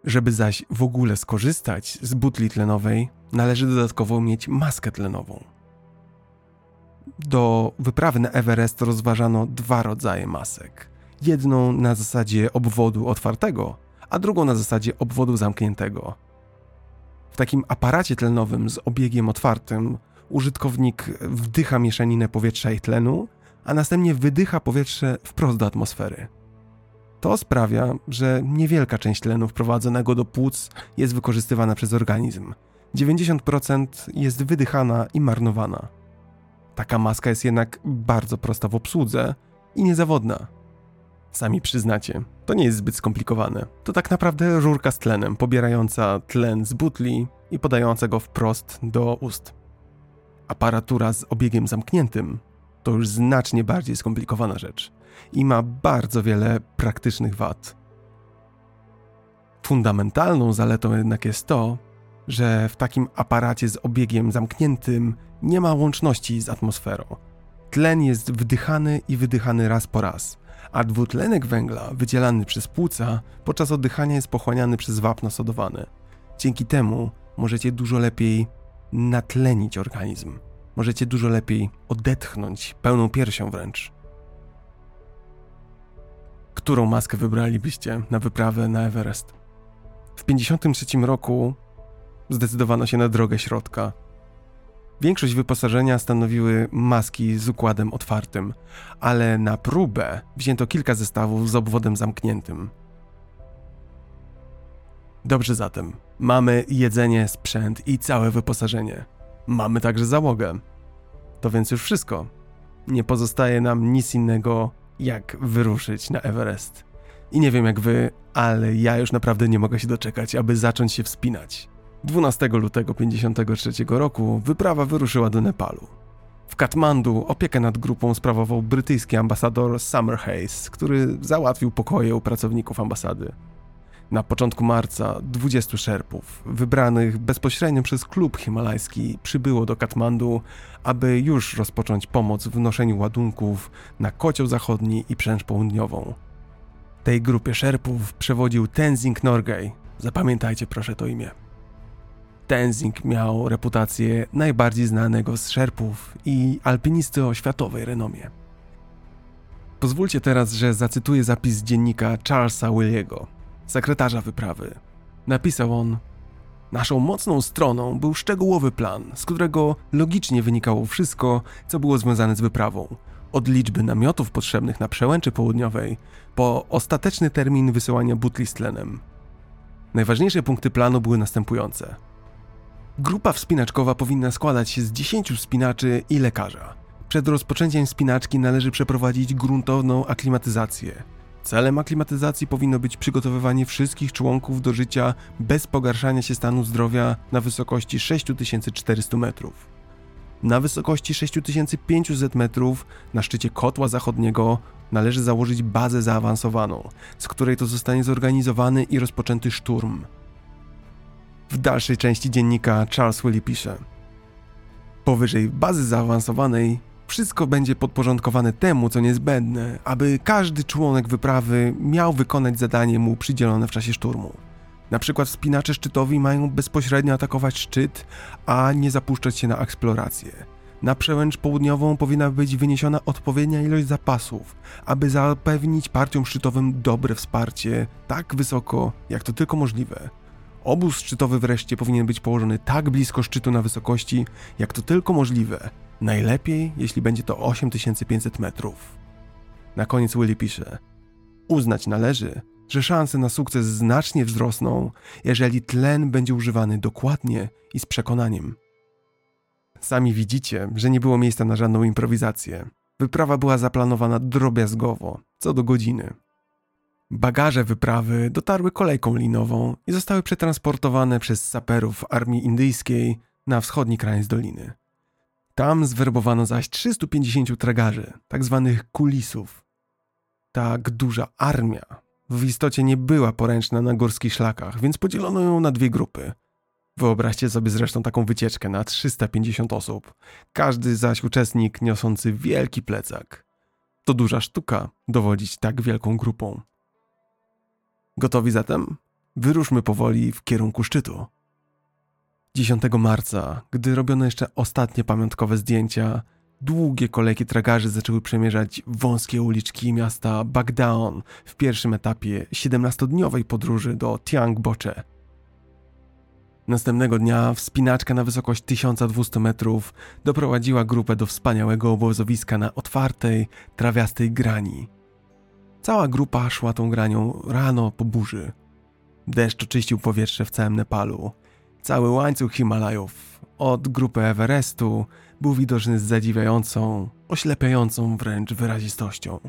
Żeby zaś w ogóle skorzystać z butli tlenowej, należy dodatkowo mieć maskę tlenową. Do wyprawy na Everest rozważano dwa rodzaje masek. Jedną na zasadzie obwodu otwartego, a drugą na zasadzie obwodu zamkniętego. W takim aparacie tlenowym z obiegiem otwartym użytkownik wdycha mieszaninę powietrza i tlenu, a następnie wydycha powietrze wprost do atmosfery. To sprawia, że niewielka część tlenu wprowadzonego do płuc jest wykorzystywana przez organizm. 90% jest wydychana i marnowana. Taka maska jest jednak bardzo prosta w obsłudze i niezawodna. Sami przyznacie, to nie jest zbyt skomplikowane. To tak naprawdę rurka z tlenem, pobierająca tlen z butli i podająca go wprost do ust. Aparatura z obiegiem zamkniętym to już znacznie bardziej skomplikowana rzecz i ma bardzo wiele praktycznych wad. Fundamentalną zaletą jednak jest to, że w takim aparacie z obiegiem zamkniętym nie ma łączności z atmosferą. Tlen jest wdychany i wydychany raz po raz, a dwutlenek węgla wydzielany przez płuca podczas oddychania jest pochłaniany przez wapno sodowane. Dzięki temu możecie dużo lepiej natlenić organizm. Możecie dużo lepiej odetchnąć, pełną piersią wręcz. Którą maskę wybralibyście na wyprawę na Everest? W 1953 roku zdecydowano się na drogę środka. Większość wyposażenia stanowiły maski z układem otwartym, ale na próbę wzięto kilka zestawów z obwodem zamkniętym. Dobrze zatem, mamy jedzenie, sprzęt i całe wyposażenie. Mamy także załogę. To więc już wszystko. Nie pozostaje nam nic innego, jak wyruszyć na Everest. I nie wiem jak wy, ale ja już naprawdę nie mogę się doczekać, aby zacząć się wspinać. 12 lutego 1953 roku wyprawa wyruszyła do Nepalu. W Katmandu opiekę nad grupą sprawował brytyjski ambasador Summer Hayes, który załatwił pokoje u pracowników ambasady. Na początku marca 20 szerpów, wybranych bezpośrednio przez klub himalajski, przybyło do Katmandu, aby już rozpocząć pomoc w noszeniu ładunków na kocioł zachodni i przęcz południową. Tej grupie szerpów przewodził Tenzing Norgay. Zapamiętajcie proszę to imię. Tenzing miał reputację najbardziej znanego z szerpów i alpinisty o światowej renomie. Pozwólcie teraz, że zacytuję zapis dziennika Charlesa Williego, sekretarza wyprawy. Napisał on: Naszą mocną stroną był szczegółowy plan, z którego logicznie wynikało wszystko, co było związane z wyprawą. Od liczby namiotów potrzebnych na przełęczy południowej, po ostateczny termin wysyłania butli z tlenem. Najważniejsze punkty planu były następujące. Grupa wspinaczkowa powinna składać się z 10 wspinaczy i lekarza. Przed rozpoczęciem wspinaczki należy przeprowadzić gruntowną aklimatyzację. Celem aklimatyzacji powinno być przygotowywanie wszystkich członków do życia bez pogarszania się stanu zdrowia na wysokości 6400 metrów. Na wysokości 6500 metrów na szczycie kotła zachodniego należy założyć bazę zaawansowaną, z której to zostanie zorganizowany i rozpoczęty szturm. W dalszej części dziennika Charles Willy pisze: Powyżej bazy zaawansowanej wszystko będzie podporządkowane temu, co niezbędne, aby każdy członek wyprawy miał wykonać zadanie mu przydzielone w czasie szturmu. Na przykład wspinacze szczytowi mają bezpośrednio atakować szczyt, a nie zapuszczać się na eksplorację. Na przełęcz południową powinna być wyniesiona odpowiednia ilość zapasów, aby zapewnić partiom szczytowym dobre wsparcie tak wysoko, jak to tylko możliwe. Obóz szczytowy wreszcie powinien być położony tak blisko szczytu na wysokości, jak to tylko możliwe. Najlepiej, jeśli będzie to 8500 metrów. Na koniec Willy pisze: Uznać należy, że szanse na sukces znacznie wzrosną, jeżeli tlen będzie używany dokładnie i z przekonaniem. Sami widzicie, że nie było miejsca na żadną improwizację. Wyprawa była zaplanowana drobiazgowo, co do godziny. Bagaże wyprawy dotarły kolejką linową i zostały przetransportowane przez saperów armii indyjskiej na wschodni kraniec doliny. Tam zwerbowano zaś 350 tragarzy, tak zwanych kulisów. Tak duża armia w istocie nie była poręczna na górskich szlakach, więc podzielono ją na dwie grupy. Wyobraźcie sobie zresztą taką wycieczkę na 350 osób, każdy zaś uczestnik niosący wielki plecak. To duża sztuka dowodzić tak wielką grupą. Gotowi zatem? Wyruszmy powoli w kierunku szczytu. 10 marca, gdy robiono jeszcze ostatnie pamiątkowe zdjęcia, długie kolejki tragarzy zaczęły przemierzać wąskie uliczki miasta Bagdaon w pierwszym etapie 17-dniowej podróży do Tiang Boche. Następnego dnia wspinaczka na wysokość 1200 metrów doprowadziła grupę do wspaniałego obozowiska na otwartej, trawiastej grani. Cała grupa szła tą granią rano po burzy. Deszcz oczyścił powietrze w całym Nepalu. Cały łańcuch Himalajów, od grupy Everestu, był widoczny z zadziwiającą, oślepiającą wręcz wyrazistością.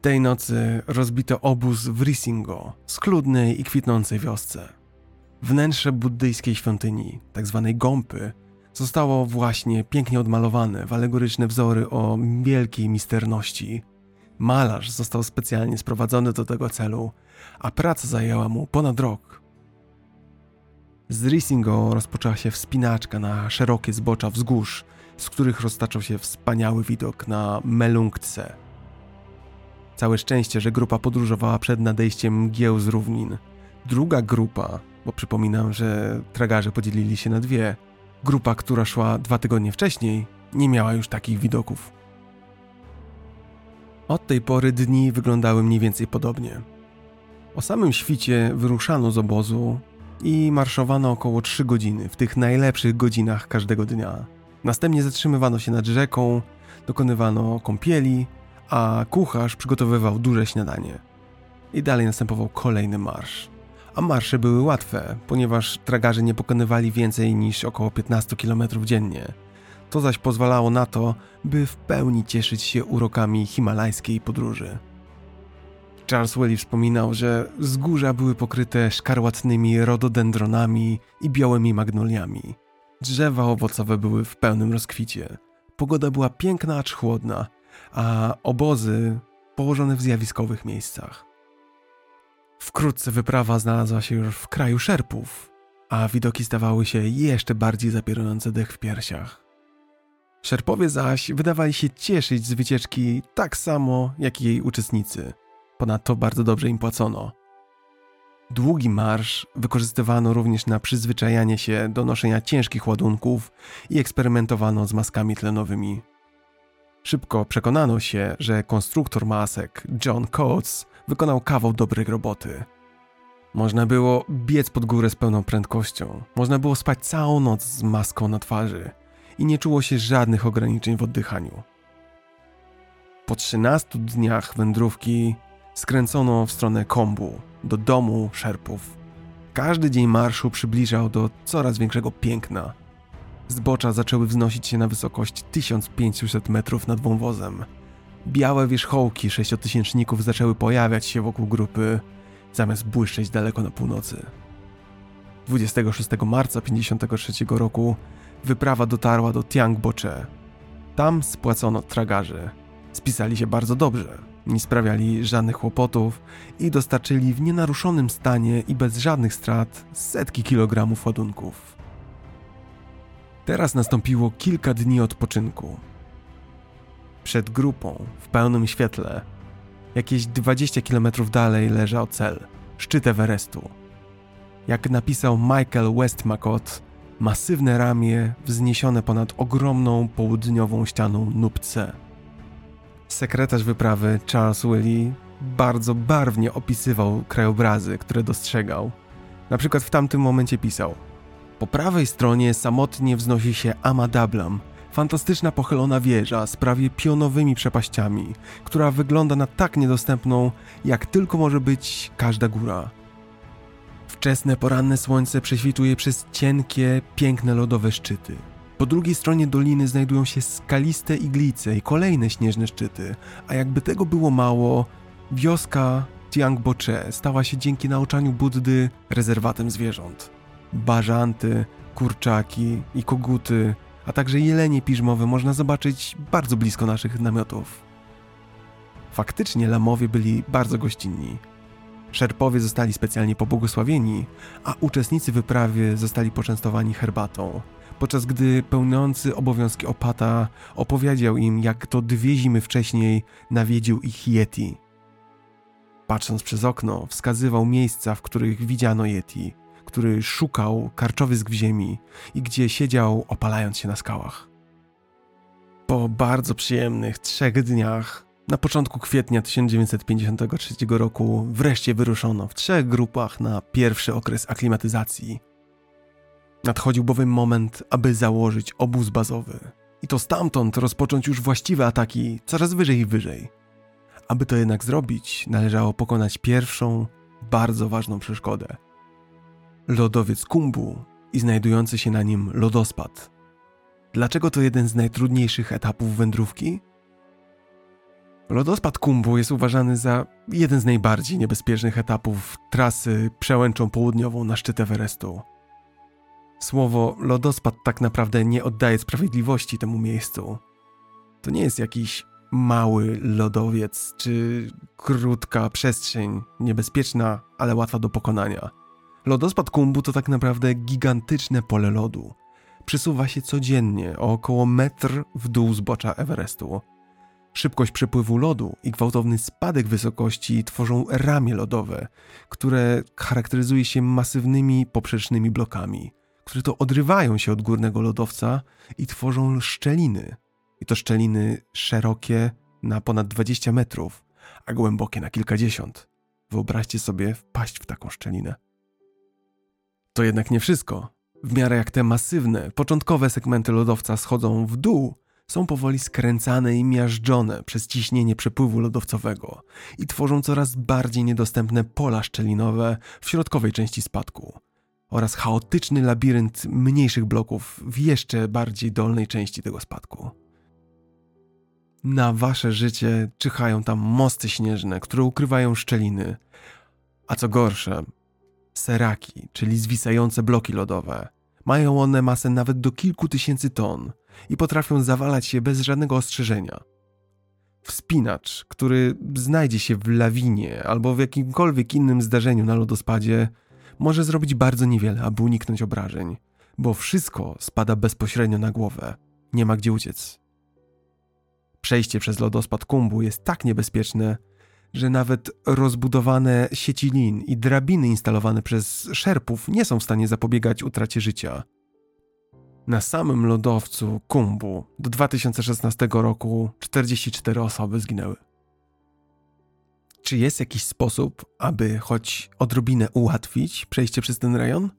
Tej nocy rozbito obóz w Risingo, skludnej i kwitnącej wiosce. Wnętrze buddyjskiej świątyni, tzw. Tak gąpy, zostało właśnie pięknie odmalowane w alegoryczne wzory o wielkiej misterności. Malarz został specjalnie sprowadzony do tego celu, a praca zajęła mu ponad rok. Z Risingo rozpoczęła się wspinaczka na szerokie zbocza wzgórz, z których roztaczał się wspaniały widok na Melungtse. Całe szczęście, że grupa podróżowała przed nadejściem mgieł z równin. Druga grupa, bo przypominam, że tragarze podzielili się na dwie, grupa, która szła dwa tygodnie wcześniej, nie miała już takich widoków. Od tej pory dni wyglądały mniej więcej podobnie. O samym świcie wyruszano z obozu i marszowano około 3 godziny w tych najlepszych godzinach każdego dnia. Następnie zatrzymywano się nad rzeką, dokonywano kąpieli, a kucharz przygotowywał duże śniadanie. I dalej następował kolejny marsz. A marsze były łatwe, ponieważ tragarze nie pokonywali więcej niż około 15 km dziennie. To zaś pozwalało na to, by w pełni cieszyć się urokami himalajskiej podróży. Charles Willy wspominał, że wzgórza były pokryte szkarłatnymi rododendronami i białymi magnoliami. Drzewa owocowe były w pełnym rozkwicie. Pogoda była piękna, acz chłodna, a obozy położone w zjawiskowych miejscach. Wkrótce wyprawa znalazła się już w kraju szerpów, a widoki stawały się jeszcze bardziej zapierające dech w piersiach. Szerpowie zaś wydawali się cieszyć z wycieczki tak samo jak jej uczestnicy – Ponadto bardzo dobrze im płacono. Długi marsz wykorzystywano również na przyzwyczajanie się do noszenia ciężkich ładunków i eksperymentowano z maskami tlenowymi. Szybko przekonano się, że konstruktor masek John Coates wykonał kawał dobrej roboty. Można było biec pod górę z pełną prędkością, można było spać całą noc z maską na twarzy i nie czuło się żadnych ograniczeń w oddychaniu. Po 13 dniach wędrówki skręcono w stronę Kombu, do domu szerpów. Każdy dzień marszu przybliżał do coraz większego piękna. Zbocza zaczęły wznosić się na wysokość 1500 metrów nad wąwozem. Białe wierzchołki sześciotysięczników zaczęły pojawiać się wokół grupy, zamiast błyszczeć daleko na północy. 26 marca 53 roku wyprawa dotarła do Tiang Boche. Tam spłacono tragarzy. Spisali się bardzo dobrze nie sprawiali żadnych kłopotów i dostarczyli w nienaruszonym stanie i bez żadnych strat setki kilogramów ładunków. Teraz nastąpiło kilka dni odpoczynku. Przed grupą, w pełnym świetle, jakieś 20 km dalej leżał cel szczyt Everestu. Jak napisał Michael Westmacott, Masywne ramię wzniesione ponad ogromną południową ścianą Nupce. Sekretarz wyprawy Charles Willy bardzo barwnie opisywał krajobrazy, które dostrzegał. Na przykład w tamtym momencie pisał: Po prawej stronie samotnie wznosi się Amadablam, fantastyczna pochylona wieża z prawie pionowymi przepaściami, która wygląda na tak niedostępną, jak tylko może być każda góra. Wczesne poranne słońce prześwituje przez cienkie, piękne lodowe szczyty. Po drugiej stronie doliny znajdują się skaliste iglice i kolejne śnieżne szczyty, a jakby tego było mało, wioska Tiangboche stała się dzięki nauczaniu Buddy rezerwatem zwierząt. Bażanty, kurczaki i koguty, a także jelenie piżmowe można zobaczyć bardzo blisko naszych namiotów. Faktycznie lamowie byli bardzo gościnni. Szerpowie zostali specjalnie pobłogosławieni, a uczestnicy wyprawy zostali poczęstowani herbatą, podczas gdy pełniący obowiązki opata opowiedział im, jak to dwie zimy wcześniej nawiedził ich Yeti. Patrząc przez okno, wskazywał miejsca, w których widziano Yeti, który szukał karczowysk w ziemi i gdzie siedział opalając się na skałach. Po bardzo przyjemnych trzech dniach, na początku kwietnia 1953 roku, wreszcie wyruszono w trzech grupach na pierwszy okres aklimatyzacji. Nadchodził bowiem moment, aby założyć obóz bazowy. I to stamtąd rozpocząć już właściwe ataki coraz wyżej i wyżej. Aby to jednak zrobić, należało pokonać pierwszą, bardzo ważną przeszkodę – lodowiec Kumbu i znajdujący się na nim lodospad. Dlaczego to jeden z najtrudniejszych etapów wędrówki? Lodospad Kumbu jest uważany za jeden z najbardziej niebezpiecznych etapów trasy przełęczą południową na szczyt Everestu. Słowo lodospad tak naprawdę nie oddaje sprawiedliwości temu miejscu. To nie jest jakiś mały lodowiec czy krótka przestrzeń, niebezpieczna, ale łatwa do pokonania. Lodospad Kumbu to tak naprawdę gigantyczne pole lodu. Przysuwa się codziennie o około metr w dół zbocza Everestu. Szybkość przepływu lodu i gwałtowny spadek wysokości tworzą ramię lodowe, które charakteryzuje się masywnymi poprzecznymi blokami, które to odrywają się od górnego lodowca i tworzą szczeliny. I to szczeliny szerokie na ponad 20 metrów, a głębokie na kilkadziesiąt. Wyobraźcie sobie wpaść w taką szczelinę. To jednak nie wszystko. W miarę jak te masywne, początkowe segmenty lodowca schodzą w dół, są powoli skręcane i miażdżone przez ciśnienie przepływu lodowcowego i tworzą coraz bardziej niedostępne pola szczelinowe w środkowej części spadku oraz chaotyczny labirynt mniejszych bloków w jeszcze bardziej dolnej części tego spadku. Na wasze życie czyhają tam mosty śnieżne, które ukrywają szczeliny, a co gorsze, seraki, czyli zwisające bloki lodowe. Mają one masę nawet do kilku tysięcy ton i potrafią zawalać się bez żadnego ostrzeżenia. Wspinacz, który znajdzie się w lawinie albo w jakimkolwiek innym zdarzeniu na lodospadzie, może zrobić bardzo niewiele, aby uniknąć obrażeń, bo wszystko spada bezpośrednio na głowę. Nie ma gdzie uciec. Przejście przez lodospad Kumbu jest tak niebezpieczne, że nawet rozbudowane sieci lin i drabiny instalowane przez szerpów nie są w stanie zapobiegać utracie życia. Na samym lodowcu Kumbu do 2016 roku 44 osoby zginęły. Czy jest jakiś sposób, aby choć odrobinę ułatwić przejście przez ten rejon?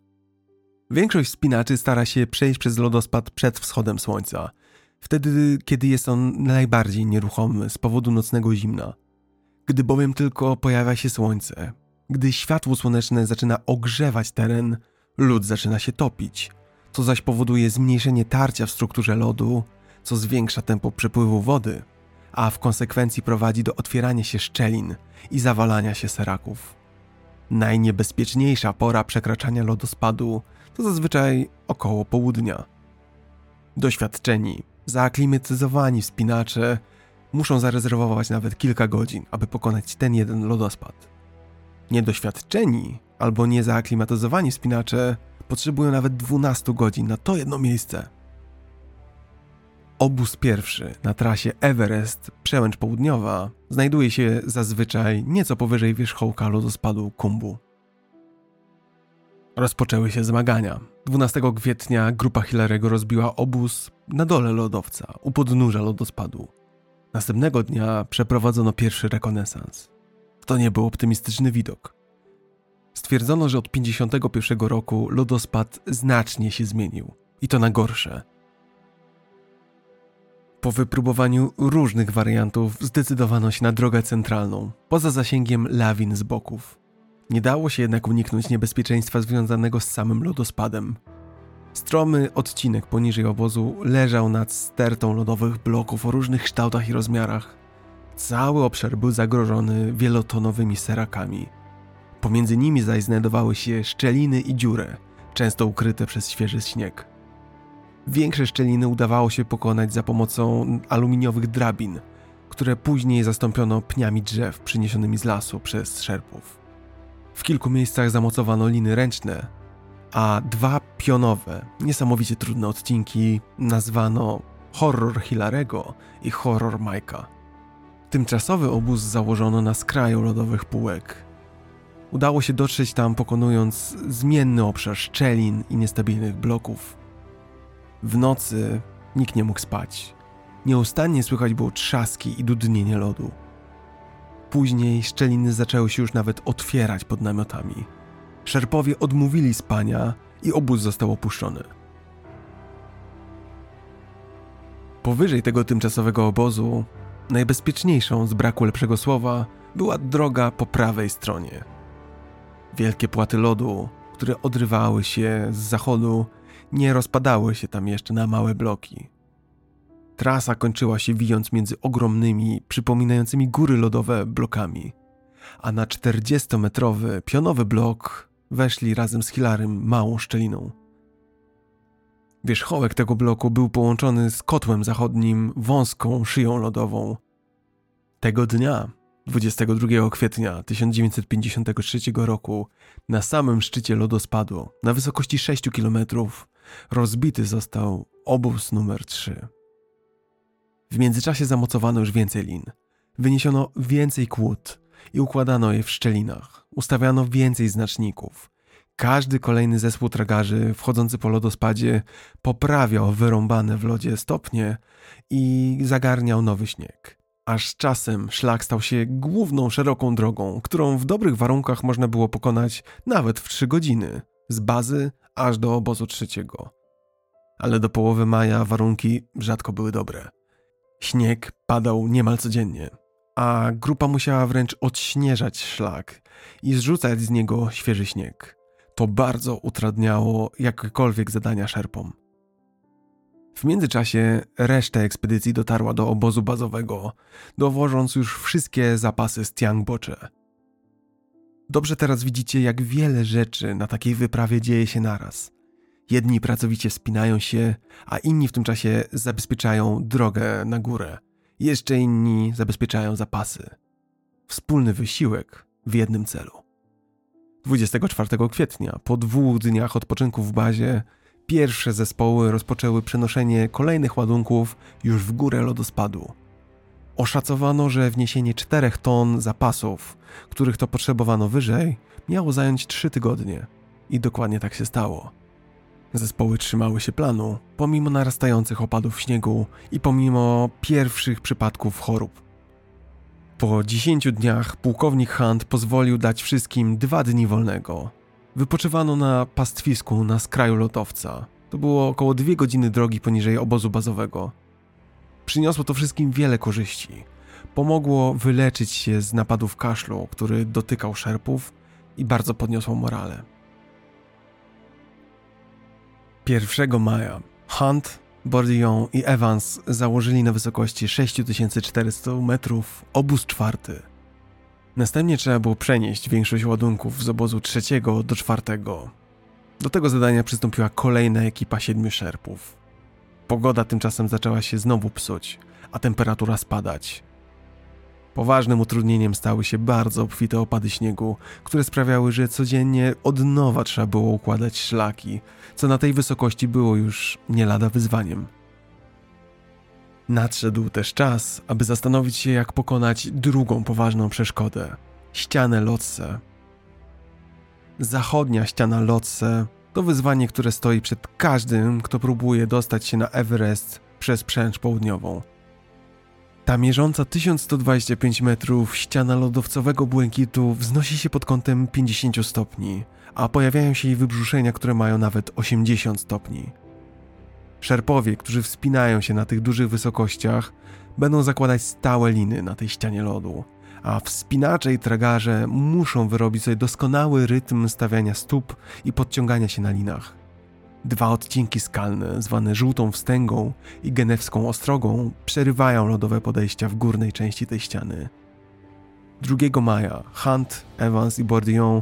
Większość spinaczy stara się przejść przez lodospad przed wschodem słońca, wtedy kiedy jest on najbardziej nieruchomy z powodu nocnego zimna. Gdy bowiem tylko pojawia się słońce, gdy światło słoneczne zaczyna ogrzewać teren, lód zaczyna się topić, co zaś powoduje zmniejszenie tarcia w strukturze lodu, co zwiększa tempo przepływu wody, a w konsekwencji prowadzi do otwierania się szczelin i zawalania się seraków. Najniebezpieczniejsza pora przekraczania lodospadu to zazwyczaj około południa. Doświadczeni, zaaklimatyzowani wspinacze muszą zarezerwować nawet kilka godzin, aby pokonać ten jeden lodospad. Niedoświadczeni albo niezaaklimatyzowani spinacze potrzebują nawet 12 godzin na to jedno miejsce. Obóz pierwszy na trasie Everest Przełęcz Południowa znajduje się zazwyczaj nieco powyżej wierzchołka lodospadu Kumbu. Rozpoczęły się zmagania. 12 kwietnia grupa Hillarego rozbiła obóz na dole lodowca, u podnóża lodospadu. Następnego dnia przeprowadzono pierwszy rekonesans. To nie był optymistyczny widok. Stwierdzono, że od 51 roku lodospad znacznie się zmienił i to na gorsze. Po wypróbowaniu różnych wariantów zdecydowano się na drogę centralną, poza zasięgiem lawin z boków. Nie dało się jednak uniknąć niebezpieczeństwa związanego z samym lodospadem. Stromy odcinek poniżej obozu leżał nad stertą lodowych bloków o różnych kształtach i rozmiarach. Cały obszar był zagrożony wielotonowymi serakami. Pomiędzy nimi zaś znajdowały się szczeliny i dziury, często ukryte przez świeży śnieg. Większe szczeliny udawało się pokonać za pomocą aluminiowych drabin, które później zastąpiono pniami drzew przyniesionymi z lasu przez szerpów. W kilku miejscach zamocowano liny ręczne, a dwa pionowe, niesamowicie trudne odcinki nazwano Horror Hilarego i Horror Majka. Tymczasowy obóz założono na skraju lodowych półek. Udało się dotrzeć tam pokonując zmienny obszar szczelin i niestabilnych bloków. W nocy nikt nie mógł spać. Nieustannie słychać było trzaski i dudnienie lodu. Później szczeliny zaczęły się już nawet otwierać pod namiotami. Szerpowie odmówili spania i obóz został opuszczony. Powyżej tego tymczasowego obozu, najbezpieczniejszą z braku lepszego słowa, była droga po prawej stronie. Wielkie płaty lodu, które odrywały się z zachodu, nie rozpadały się tam jeszcze na małe bloki. Trasa kończyła się wijąc między ogromnymi, przypominającymi góry lodowe blokami, a na 40-metrowy pionowy blok weszli razem z Hilarym małą szczeliną. Wierzchołek tego bloku był połączony z kotłem zachodnim wąską szyją lodową. Tego dnia, 22 kwietnia 1953 roku, na samym szczycie lodospadu, na wysokości 6 km, rozbity został obóz numer 3. W międzyczasie zamocowano już więcej lin. Wyniesiono więcej kłód i układano je w szczelinach. Ustawiano więcej znaczników. Każdy kolejny zespół tragarzy wchodzący po lodospadzie poprawiał wyrąbane w lodzie stopnie i zagarniał nowy śnieg. Aż z czasem szlak stał się główną szeroką drogą, którą w dobrych warunkach można było pokonać nawet w trzy godziny, z bazy aż do obozu trzeciego. Ale do połowy maja warunki rzadko były dobre. Śnieg padał niemal codziennie, a grupa musiała wręcz odśnieżać szlak i zrzucać z niego świeży śnieg. To bardzo utrudniało jakiekolwiek zadania szerpom. W międzyczasie reszta ekspedycji dotarła do obozu bazowego, dowożąc już wszystkie zapasy z Tiangbocze. Dobrze teraz widzicie, jak wiele rzeczy na takiej wyprawie dzieje się naraz – Jedni pracowicie wspinają się, a inni w tym czasie zabezpieczają drogę na górę. Jeszcze inni zabezpieczają zapasy. Wspólny wysiłek w jednym celu. 24 kwietnia, po dwóch dniach odpoczynku w bazie, pierwsze zespoły rozpoczęły przenoszenie kolejnych ładunków już w górę lodospadu. Oszacowano, że wniesienie 4 ton zapasów, których to potrzebowano wyżej, miało zająć 3 tygodnie. I dokładnie tak się stało. Zespoły trzymały się planu, pomimo narastających opadów śniegu i pomimo pierwszych przypadków chorób. Po 10 dniach pułkownik Hunt pozwolił dać wszystkim dwa dni wolnego. Wypoczywano na pastwisku na skraju lotowca. To było około dwie godziny drogi poniżej obozu bazowego. Przyniosło to wszystkim wiele korzyści. Pomogło wyleczyć się z napadów kaszlu, który dotykał szerpów i bardzo podniosło morale. 1 maja Hunt, Bourdillon i Evans założyli na wysokości 6400 metrów obóz czwarty. Następnie trzeba było przenieść większość ładunków z obozu trzeciego do czwartego. Do tego zadania przystąpiła kolejna ekipa siedmiu szerpów. Pogoda tymczasem zaczęła się znowu psuć, a temperatura spadać. Poważnym utrudnieniem stały się bardzo obfite opady śniegu, które sprawiały, że codziennie od nowa trzeba było układać szlaki, co na tej wysokości było już nie lada wyzwaniem. Nadszedł też czas, aby zastanowić się, jak pokonać drugą poważną przeszkodę ścianę Lotse. Zachodnia ściana Lotse to wyzwanie, które stoi przed każdym, kto próbuje dostać się na Everest przez przęcz południową. Ta mierząca 1125 metrów ściana lodowcowego błękitu wznosi się pod kątem 50 stopni, a pojawiają się jej wybrzuszenia, które mają nawet 80 stopni. Szerpowie, którzy wspinają się na tych dużych wysokościach, będą zakładać stałe liny na tej ścianie lodu, a wspinacze i tragarze muszą wyrobić sobie doskonały rytm stawiania stóp i podciągania się na linach. Dwa odcinki skalne, zwane żółtą wstęgą i genewską ostrogą, przerywają lodowe podejścia w górnej części tej ściany. 2 maja Hunt, Evans i Bourdillon,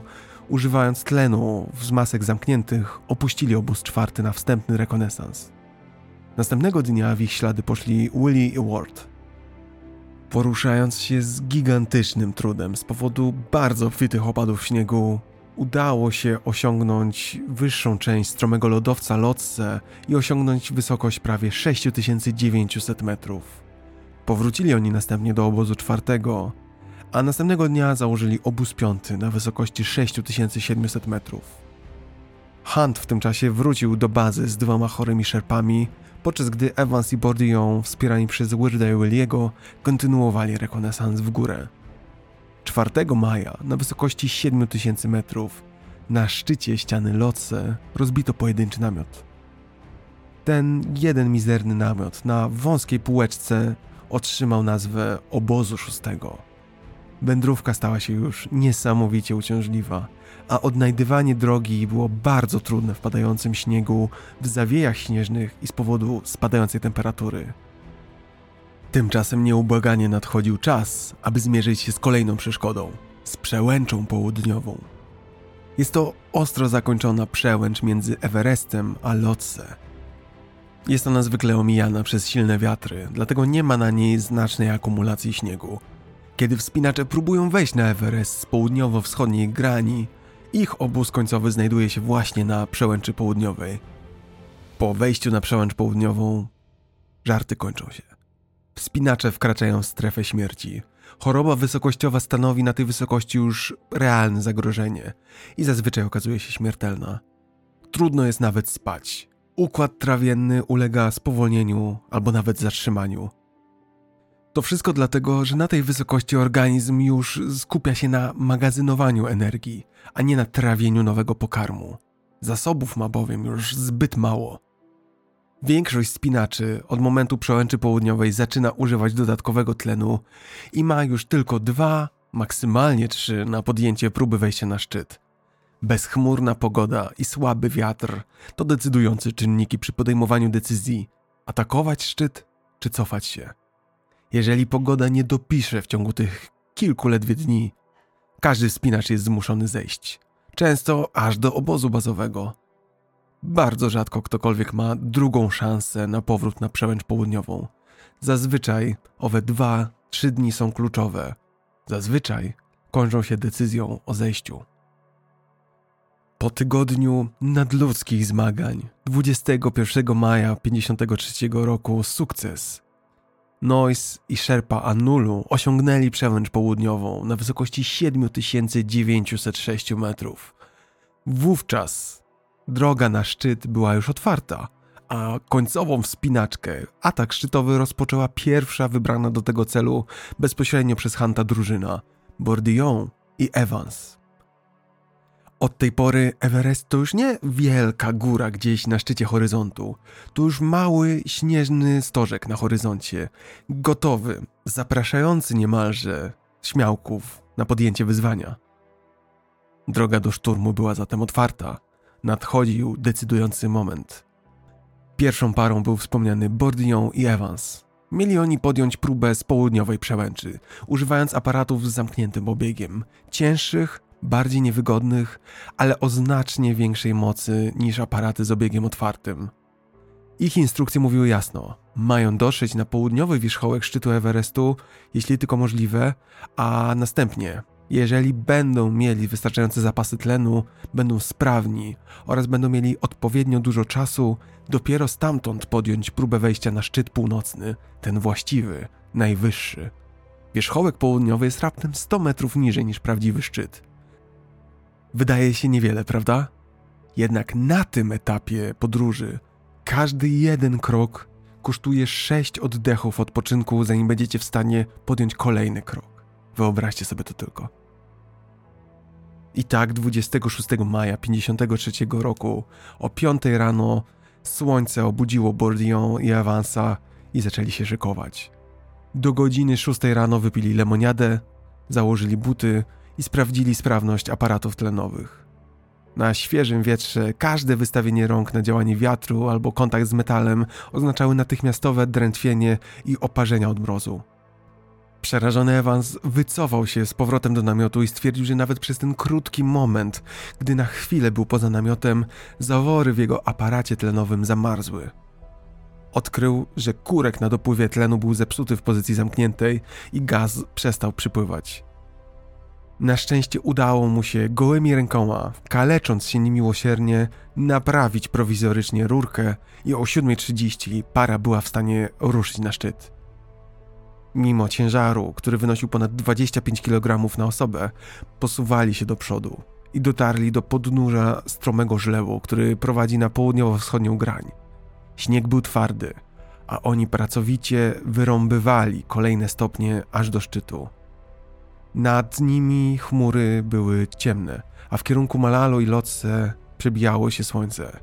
używając tlenu z masek zamkniętych, opuścili obóz czwarty na wstępny rekonesans. Następnego dnia w ich ślady poszli Willie i Ward. Poruszając się z gigantycznym trudem z powodu bardzo obfitych opadów śniegu, udało się osiągnąć wyższą część stromego lodowca Lotse i osiągnąć wysokość prawie 6900 metrów. Powrócili oni następnie do obozu czwartego, a następnego dnia założyli obóz piąty na wysokości 6700 metrów. Hunt w tym czasie wrócił do bazy z dwoma chorymi szerpami, podczas gdy Evans i Bourdillon, wspierani przez Weirda i Williego, kontynuowali rekonesans w górę. 4 maja na wysokości 7000 metrów na szczycie ściany Lotse rozbito pojedynczy namiot. Ten jeden mizerny namiot na wąskiej półeczce otrzymał nazwę obozu szóstego. Wędrówka stała się już niesamowicie uciążliwa, a odnajdywanie drogi było bardzo trudne w padającym śniegu, w zawiejach śnieżnych i z powodu spadającej temperatury. Tymczasem nieubłaganie nadchodził czas, aby zmierzyć się z kolejną przeszkodą z przełęczą południową. Jest to ostro zakończona przełęcz między Everestem a Lotse. Jest ona zwykle omijana przez silne wiatry, dlatego nie ma na niej znacznej akumulacji śniegu. Kiedy wspinacze próbują wejść na Everest z południowo-wschodniej grani, ich obóz końcowy znajduje się właśnie na przełęczy południowej. Po wejściu na przełęcz południową, żarty kończą się. Wspinacze wkraczają w strefę śmierci. Choroba wysokościowa stanowi na tej wysokości już realne zagrożenie i zazwyczaj okazuje się śmiertelna. Trudno jest nawet spać. Układ trawienny ulega spowolnieniu albo nawet zatrzymaniu. To wszystko dlatego, że na tej wysokości organizm już skupia się na magazynowaniu energii, a nie na trawieniu nowego pokarmu. Zasobów ma bowiem już zbyt mało. Większość spinaczy od momentu przełęczy południowej zaczyna używać dodatkowego tlenu i ma już tylko dwa, maksymalnie trzy na podjęcie próby wejścia na szczyt. Bezchmurna pogoda i słaby wiatr to decydujące czynniki przy podejmowaniu decyzji atakować szczyt czy cofać się. Jeżeli pogoda nie dopisze w ciągu tych kilku ledwie dni, każdy spinacz jest zmuszony zejść, często aż do obozu bazowego. Bardzo rzadko ktokolwiek ma drugą szansę na powrót na przełęcz południową. Zazwyczaj owe dwa, trzy dni są kluczowe. Zazwyczaj kończą się decyzją o zejściu. Po tygodniu nadludzkich zmagań, 21 maja 1953 roku sukces. Noise i Sherpa Anulu osiągnęli przełęcz południową na wysokości 7906 metrów. Wówczas Droga na szczyt była już otwarta, a końcową wspinaczkę, atak szczytowy rozpoczęła pierwsza wybrana do tego celu bezpośrednio przez Hanta drużyna Bourdillon i Evans. Od tej pory Everest to już nie wielka góra gdzieś na szczycie horyzontu, to już mały, śnieżny stożek na horyzoncie, gotowy, zapraszający niemalże śmiałków na podjęcie wyzwania. Droga do szturmu była zatem otwarta nadchodził decydujący moment. Pierwszą parą był wspomniany Bourdillon i Evans. Mieli oni podjąć próbę z południowej przełęczy, używając aparatów z zamkniętym obiegiem, cięższych, bardziej niewygodnych, ale o znacznie większej mocy niż aparaty z obiegiem otwartym. Ich instrukcje mówiły jasno: mają dotrzeć na południowy wierzchołek szczytu Everestu, jeśli tylko możliwe, a następnie jeżeli będą mieli wystarczające zapasy tlenu, będą sprawni oraz będą mieli odpowiednio dużo czasu, dopiero stamtąd podjąć próbę wejścia na szczyt północny, ten właściwy, najwyższy. Wierzchołek południowy jest raptem 100 metrów niżej niż prawdziwy szczyt. Wydaje się niewiele, prawda? Jednak na tym etapie podróży każdy jeden krok kosztuje sześć oddechów odpoczynku, zanim będziecie w stanie podjąć kolejny krok. Wyobraźcie sobie to tylko. I tak 26 maja 53 roku o 5 rano słońce obudziło Bourdion i Avansa i zaczęli się szykować. Do godziny 6 rano wypili lemoniadę, założyli buty i sprawdzili sprawność aparatów tlenowych. Na świeżym wietrze każde wystawienie rąk na działanie wiatru albo kontakt z metalem oznaczały natychmiastowe drętwienie i oparzenia od mrozu. Przerażony Evans wycofał się z powrotem do namiotu i stwierdził, że nawet przez ten krótki moment, gdy na chwilę był poza namiotem, zawory w jego aparacie tlenowym zamarzły. Odkrył, że kurek na dopływie tlenu był zepsuty w pozycji zamkniętej i gaz przestał przypływać. Na szczęście udało mu się gołymi rękoma, kalecząc się niemiłosiernie, naprawić prowizorycznie rurkę i o 7.30 para była w stanie ruszyć na szczyt. Mimo ciężaru, który wynosił ponad 25 kg na osobę, posuwali się do przodu i dotarli do podnóża stromego żlewu, który prowadzi na południowo-wschodnią grań. Śnieg był twardy, a oni pracowicie wyrąbywali kolejne stopnie aż do szczytu. Nad nimi chmury były ciemne, a w kierunku Malalo i Lotse przebijało się słońce.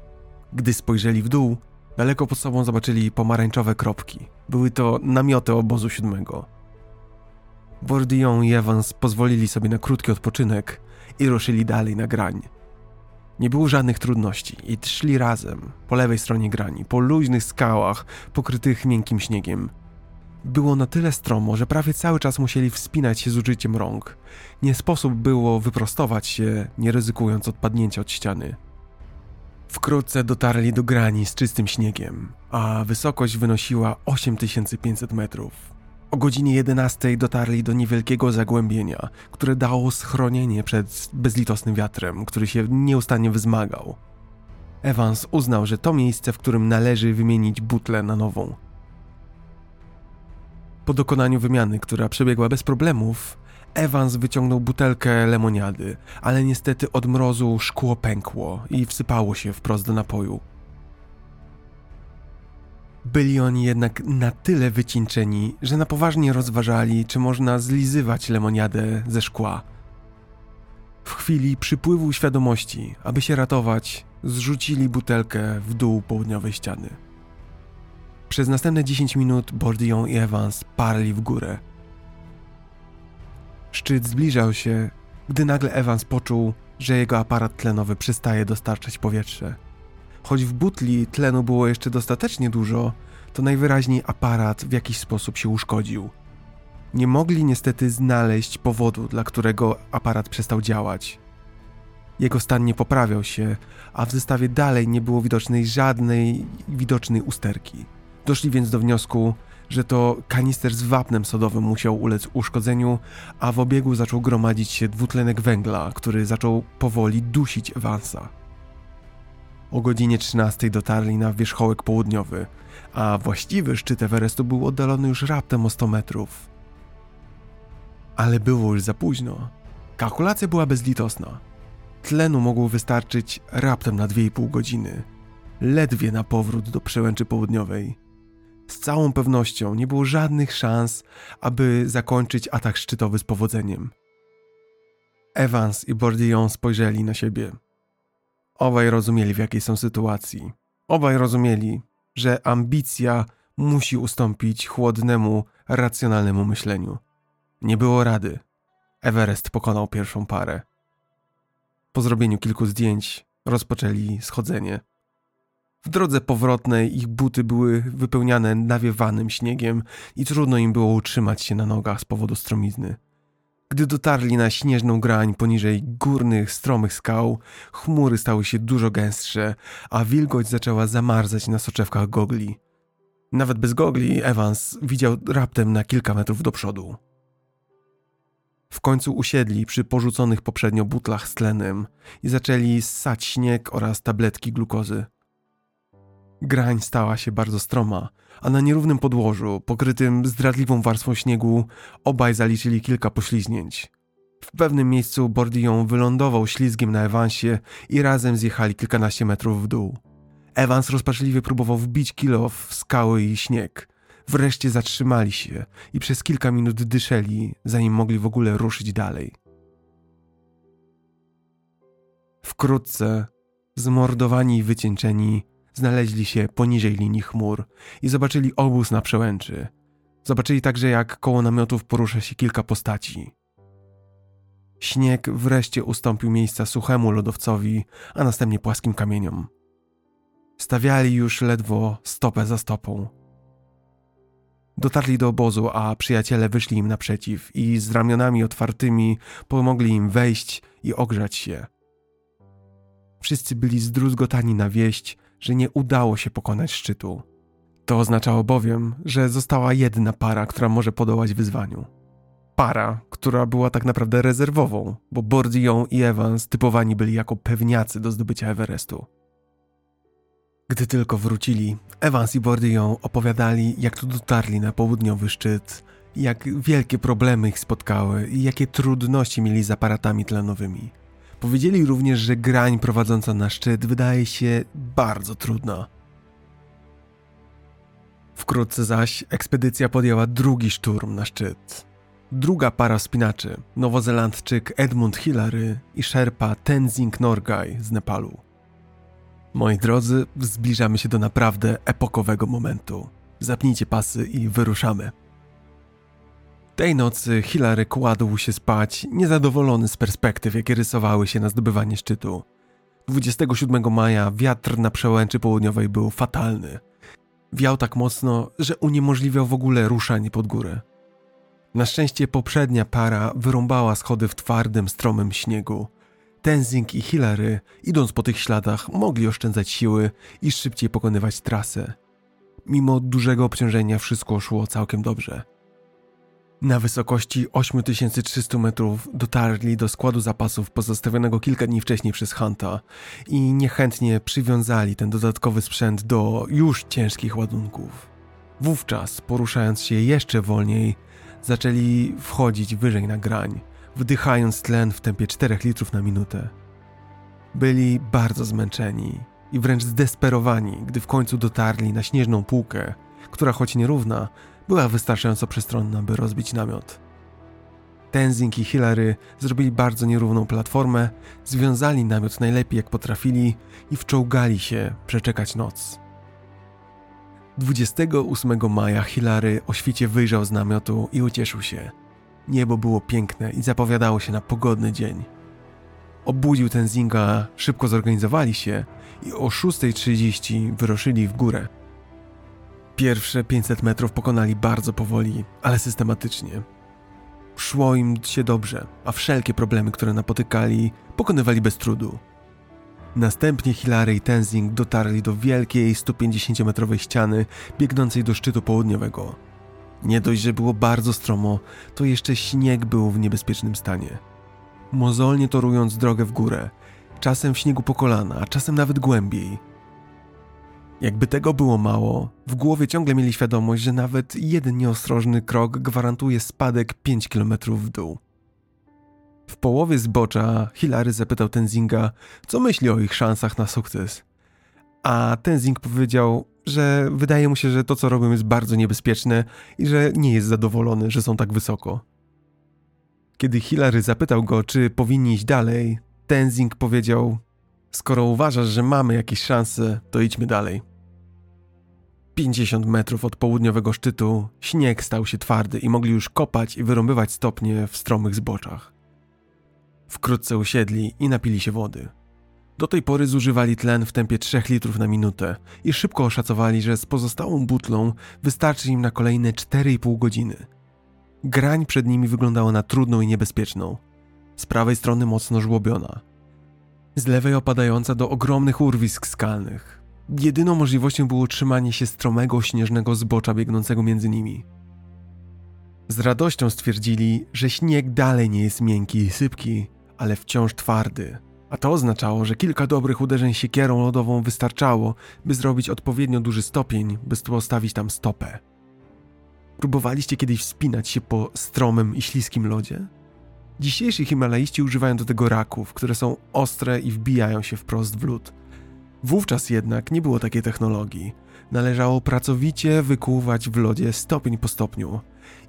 Gdy spojrzeli w dół, daleko pod sobą zobaczyli pomarańczowe kropki. Były to namioty obozu siódmego. Bourdion i Evans pozwolili sobie na krótki odpoczynek i ruszyli dalej na grań. Nie było żadnych trudności i szli razem, po lewej stronie grani, po luźnych skałach pokrytych miękkim śniegiem. Było na tyle stromo, że prawie cały czas musieli wspinać się z użyciem rąk. Nie sposób było wyprostować się, nie ryzykując odpadnięcia od ściany. Wkrótce dotarli do grani z czystym śniegiem, a wysokość wynosiła 8500 metrów. O godzinie 11 dotarli do niewielkiego zagłębienia, które dało schronienie przed bezlitosnym wiatrem, który się nieustannie wzmagał. Evans uznał, że to miejsce, w którym należy wymienić butlę na nową. Po dokonaniu wymiany, która przebiegła bez problemów, Evans wyciągnął butelkę lemoniady, ale niestety od mrozu szkło pękło i wsypało się wprost do napoju. Byli oni jednak na tyle wycieńczeni, że na poważnie rozważali, czy można zlizywać lemoniadę ze szkła. W chwili przypływu świadomości, aby się ratować, zrzucili butelkę w dół południowej ściany. Przez następne 10 minut Bordion i Evans parli w górę. Szczyt zbliżał się, gdy nagle Evans poczuł, że jego aparat tlenowy przestaje dostarczać powietrze. Choć w butli tlenu było jeszcze dostatecznie dużo, to najwyraźniej aparat w jakiś sposób się uszkodził. Nie mogli niestety znaleźć powodu, dla którego aparat przestał działać. Jego stan nie poprawiał się, a w zestawie dalej nie było widocznej żadnej widocznej usterki. Doszli więc do wniosku, że to kanister z wapnem sodowym musiał ulec uszkodzeniu, a w obiegu zaczął gromadzić się dwutlenek węgla, który zaczął powoli dusić Evansa. O godzinie 13 dotarli na wierzchołek południowy, a właściwy szczyt Everestu był oddalony już raptem o 100 metrów. Ale było już za późno. Kalkulacja była bezlitosna. Tlenu mogło wystarczyć raptem na 2,5 godziny. Ledwie na powrót do przełęczy południowej. Z całą pewnością nie było żadnych szans, aby zakończyć atak szczytowy z powodzeniem. Evans i Bourdillon spojrzeli na siebie. Obaj rozumieli, w jakiej są sytuacji. Obaj rozumieli, że ambicja musi ustąpić chłodnemu, racjonalnemu myśleniu. Nie było rady. Everest pokonał pierwszą parę. Po zrobieniu kilku zdjęć rozpoczęli schodzenie. W drodze powrotnej ich buty były wypełniane nawiewanym śniegiem i trudno im było utrzymać się na nogach z powodu stromizny. Gdy dotarli na śnieżną grań poniżej górnych, stromych skał, chmury stały się dużo gęstsze, a wilgoć zaczęła zamarzać na soczewkach gogli. Nawet bez gogli Evans widział raptem na kilka metrów do przodu. W końcu usiedli przy porzuconych poprzednio butlach z tlenem i zaczęli ssać śnieg oraz tabletki glukozy. Grań stała się bardzo stroma, a na nierównym podłożu, pokrytym zdradliwą warstwą śniegu, obaj zaliczyli kilka poślizgnięć. W pewnym miejscu Bordillon wylądował ślizgiem na Evansie i razem zjechali kilkanaście metrów w dół. Evans rozpaczliwie próbował wbić kilo w skały i śnieg. Wreszcie zatrzymali się i przez kilka minut dyszeli, zanim mogli w ogóle ruszyć dalej. Wkrótce, zmordowani i wycieńczeni, znaleźli się poniżej linii chmur i zobaczyli obóz na przełęczy. Zobaczyli także, jak koło namiotów porusza się kilka postaci. Śnieg wreszcie ustąpił miejsca suchemu lodowcowi, a następnie płaskim kamieniom. Stawiali już ledwo stopę za stopą. Dotarli do obozu, a przyjaciele wyszli im naprzeciw i z ramionami otwartymi pomogli im wejść i ogrzać się. Wszyscy byli zdruzgotani na wieść, że nie udało się pokonać szczytu. To oznaczało bowiem, że została jedna para, która może podołać wyzwaniu. Para, która była tak naprawdę rezerwową, bo Bordillon i Evans typowani byli jako pewniacy do zdobycia Everestu. Gdy tylko wrócili, Evans i Bordillon opowiadali, jak tu dotarli na południowy szczyt, jak wielkie problemy ich spotkały i jakie trudności mieli z aparatami tlenowymi. Powiedzieli również, że grań prowadząca na szczyt wydaje się bardzo trudna. Wkrótce zaś ekspedycja podjęła drugi szturm na szczyt. Druga para spinaczy, nowozelandczyk Edmund Hillary i szerpa Tenzing Norgay z Nepalu. Moi drodzy, zbliżamy się do naprawdę epokowego momentu. Zapnijcie pasy i wyruszamy. Tej nocy Hilary kładł się spać, niezadowolony z perspektyw, jakie rysowały się na zdobywanie szczytu. 27 maja wiatr na przełęczy południowej był fatalny. Wiał tak mocno, że uniemożliwiał w ogóle ruszanie pod górę. Na szczęście poprzednia para wyrąbała schody w twardym, stromym śniegu. Tenzing i Hilary, idąc po tych śladach, mogli oszczędzać siły i szybciej pokonywać trasę. Mimo dużego obciążenia wszystko szło całkiem dobrze. Na wysokości 8300 metrów dotarli do składu zapasów pozostawionego kilka dni wcześniej przez Hunta i niechętnie przywiązali ten dodatkowy sprzęt do już ciężkich ładunków. Wówczas, poruszając się jeszcze wolniej, zaczęli wchodzić wyżej na grań, wdychając tlen w tempie 4 litrów na minutę. Byli bardzo zmęczeni i wręcz zdesperowani, gdy w końcu dotarli na śnieżną półkę, która choć nierówna, była wystarczająco przestronna, by rozbić namiot. Tenzing i Hillary zrobili bardzo nierówną platformę, związali namiot najlepiej jak potrafili i wczołgali się przeczekać noc. 28 maja Hillary o świcie wyjrzał z namiotu i ucieszył się. Niebo było piękne i zapowiadało się na pogodny dzień. Obudził Tenzinga, szybko zorganizowali się i o 6.30 wyruszyli w górę. Pierwsze 500 metrów pokonali bardzo powoli, ale systematycznie. Szło im się dobrze, a wszelkie problemy, które napotykali, pokonywali bez trudu. Następnie Hilary i Tenzing dotarli do wielkiej 150-metrowej ściany biegnącej do szczytu południowego. Nie dość, że było bardzo stromo, to jeszcze śnieg był w niebezpiecznym stanie. Mozolnie torując drogę w górę, czasem w śniegu po kolana, a czasem nawet głębiej – jakby tego było mało, w głowie ciągle mieli świadomość, że nawet jeden nieostrożny krok gwarantuje spadek 5 km w dół. W połowie zbocza Hilary zapytał Tenzinga, co myśli o ich szansach na sukces. A Tenzing powiedział, że wydaje mu się, że to co robią jest bardzo niebezpieczne i że nie jest zadowolony, że są tak wysoko. Kiedy Hilary zapytał go, czy powinni iść dalej, Tenzing powiedział: Skoro uważasz, że mamy jakieś szanse, to idźmy dalej. 50 metrów od południowego szczytu śnieg stał się twardy i mogli już kopać i wyrąbywać stopnie w stromych zboczach. Wkrótce usiedli i napili się wody. Do tej pory zużywali tlen w tempie 3 litrów na minutę i szybko oszacowali, że z pozostałą butlą wystarczy im na kolejne 4,5 godziny. Grań przed nimi wyglądała na trudną i niebezpieczną. Z prawej strony mocno żłobiona, z lewej opadająca do ogromnych urwisk skalnych. Jedyną możliwością było trzymanie się stromego, śnieżnego zbocza biegnącego między nimi. Z radością stwierdzili, że śnieg dalej nie jest miękki i sypki, ale wciąż twardy, a to oznaczało, że kilka dobrych uderzeń siekierą lodową wystarczało, by zrobić odpowiednio duży stopień, by postawić tam stopę. Próbowaliście kiedyś wspinać się po stromym i śliskim lodzie? Dzisiejsi Himalaiści używają do tego raków, które są ostre i wbijają się wprost w lód. Wówczas jednak nie było takiej technologii. Należało pracowicie wykuwać w lodzie stopień po stopniu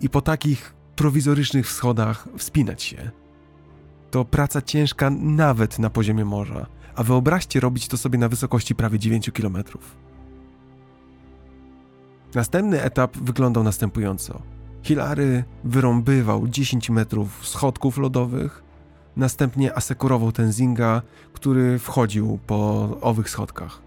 i po takich prowizorycznych wschodach wspinać się. To praca ciężka nawet na poziomie morza, a wyobraźcie robić to sobie na wysokości prawie 9 km. Następny etap wyglądał następująco. Hilary wyrąbywał 10 metrów schodków lodowych, następnie asekurował Tenzinga, który wchodził po owych schodkach.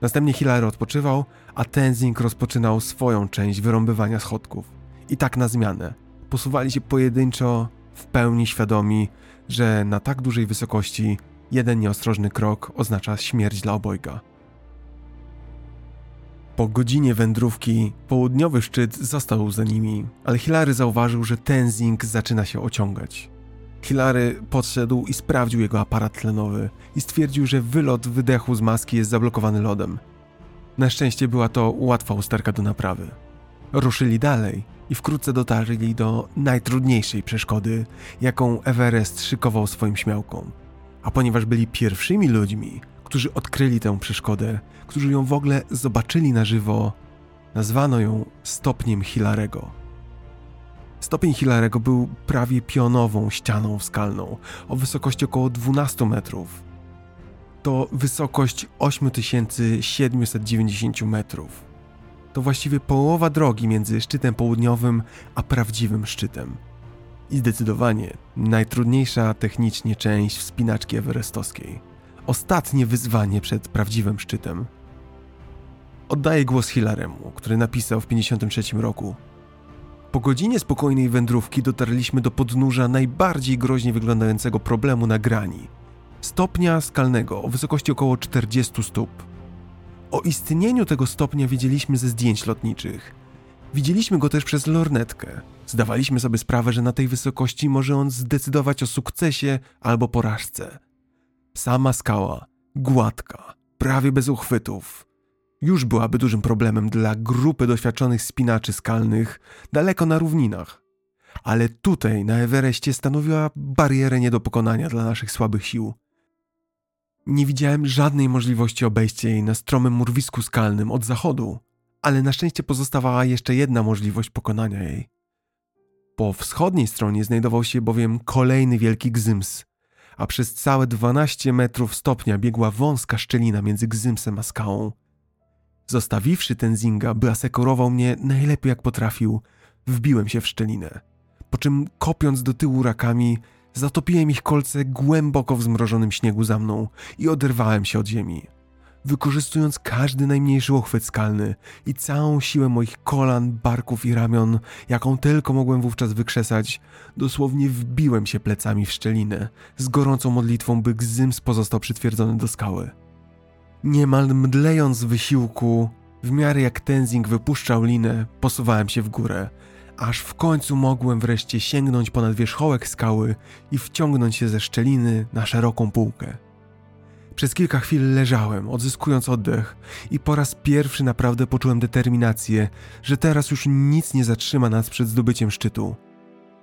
Następnie Hilary odpoczywał, a Tenzing rozpoczynał swoją część wyrąbywania schodków. I tak na zmianę. Posuwali się pojedynczo, w pełni świadomi, że na tak dużej wysokości jeden nieostrożny krok oznacza śmierć dla obojga. Po godzinie wędrówki południowy szczyt został za nimi, ale Hilary zauważył, że Tenzing zaczyna się ociągać. Hilary podszedł i sprawdził jego aparat tlenowy i stwierdził, że wylot wydechu z maski jest zablokowany lodem. Na szczęście była to łatwa usterka do naprawy. Ruszyli dalej i wkrótce dotarli do najtrudniejszej przeszkody, jaką Everest szykował swoim śmiałkom. A ponieważ byli pierwszymi ludźmi, którzy odkryli tę przeszkodę, którzy ją w ogóle zobaczyli na żywo, nazwano ją stopniem Hilarego. Stopień Hilarego był prawie pionową ścianą skalną o wysokości około 12 metrów. To wysokość 8790 metrów. To właściwie połowa drogi między szczytem południowym a prawdziwym szczytem. I zdecydowanie najtrudniejsza technicznie część wspinaczki everestowskiej. Ostatnie wyzwanie przed prawdziwym szczytem. Oddaję głos Hilaremu, który napisał w 1953 roku. Po godzinie spokojnej wędrówki dotarliśmy do podnóża najbardziej groźnie wyglądającego problemu na grani. Stopnia skalnego o wysokości około 40 stóp. O istnieniu tego stopnia wiedzieliśmy ze zdjęć lotniczych. Widzieliśmy go też przez lornetkę. Zdawaliśmy sobie sprawę, że na tej wysokości może on zdecydować o sukcesie albo porażce. Sama skała, gładka, prawie bez uchwytów. Już byłaby dużym problemem dla grupy doświadczonych spinaczy skalnych daleko na równinach. Ale tutaj, na Everestie, stanowiła barierę nie do pokonania dla naszych słabych sił. Nie widziałem żadnej możliwości obejścia jej na stromym murwisku skalnym od zachodu, ale na szczęście pozostawała jeszcze jedna możliwość pokonania jej. Po wschodniej stronie znajdował się bowiem kolejny wielki gzyms, a przez całe 12 metrów stopnia biegła wąska szczelina między gzymsem a skałą. Zostawiwszy Tenzinga, by asekurował mnie najlepiej jak potrafił, wbiłem się w szczelinę. Po czym kopiąc do tyłu rakami, zatopiłem ich kolce głęboko w zmrożonym śniegu za mną i oderwałem się od ziemi. Wykorzystując każdy najmniejszy uchwyt skalny i całą siłę moich kolan, barków i ramion, jaką tylko mogłem wówczas wykrzesać, dosłownie wbiłem się plecami w szczelinę, z gorącą modlitwą, by Gzyms pozostał przytwierdzony do skały. Niemal mdlejąc wysiłku, w miarę jak Tenzing wypuszczał linę, posuwałem się w górę, aż w końcu mogłem wreszcie sięgnąć ponad wierzchołek skały i wciągnąć się ze szczeliny na szeroką półkę. Przez kilka chwil leżałem, odzyskując oddech, i po raz pierwszy naprawdę poczułem determinację, że teraz już nic nie zatrzyma nas przed zdobyciem szczytu.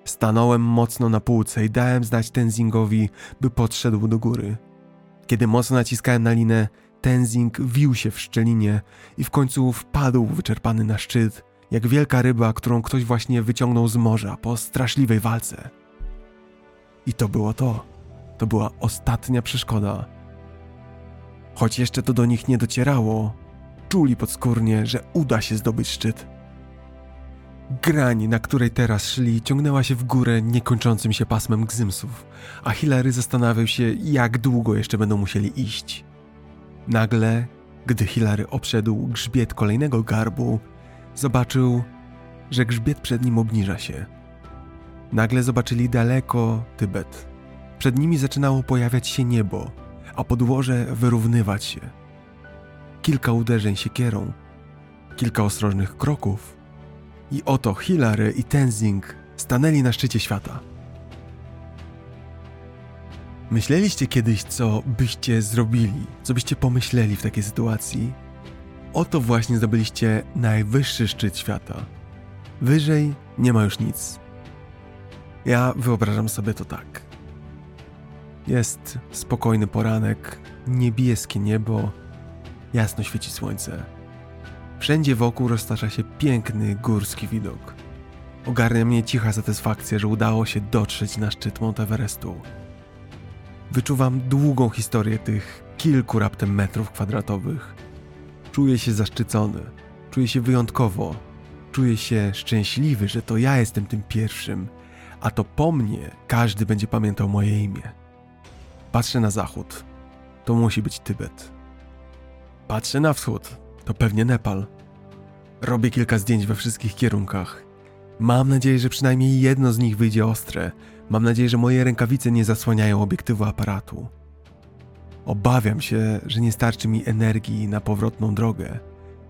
Stanąłem mocno na półce i dałem znać Tenzingowi, by podszedł do góry. Kiedy mocno naciskałem na linę, Tenzing wił się w szczelinie i w końcu wpadł wyczerpany na szczyt, jak wielka ryba, którą ktoś właśnie wyciągnął z morza po straszliwej walce. I to było to. To była ostatnia przeszkoda. Choć jeszcze to do nich nie docierało, czuli podskórnie, że uda się zdobyć szczyt. Grań, na której teraz szli, ciągnęła się w górę niekończącym się pasmem gzymsów, a Hilary zastanawiał się, jak długo jeszcze będą musieli iść. Nagle, gdy Hilary obszedł grzbiet kolejnego garbu, zobaczył, że grzbiet przed nim obniża się. Nagle zobaczyli daleko Tybet. Przed nimi zaczynało pojawiać się niebo, a podłoże wyrównywać się. Kilka uderzeń siekierą, kilka ostrożnych kroków i oto Hilary i Tenzing stanęli na szczycie świata. Myśleliście kiedyś, co byście zrobili, co byście pomyśleli w takiej sytuacji? Oto właśnie zdobyliście najwyższy szczyt świata. Wyżej nie ma już nic. Ja wyobrażam sobie to tak. Jest spokojny poranek, niebieskie niebo, jasno świeci słońce. Wszędzie wokół roztacza się piękny górski widok. Ogarnia mnie cicha satysfakcja, że udało się dotrzeć na szczyt Mount Everestu. Wyczuwam długą historię tych kilku raptem metrów kwadratowych. Czuję się zaszczycony, czuję się wyjątkowo, czuję się szczęśliwy, że to ja jestem tym pierwszym, a to po mnie każdy będzie pamiętał moje imię. Patrzę na zachód, to musi być Tybet. Patrzę na wschód, to pewnie Nepal. Robię kilka zdjęć we wszystkich kierunkach. Mam nadzieję, że przynajmniej jedno z nich wyjdzie ostre. Mam nadzieję, że moje rękawice nie zasłaniają obiektywu aparatu. Obawiam się, że nie starczy mi energii na powrotną drogę.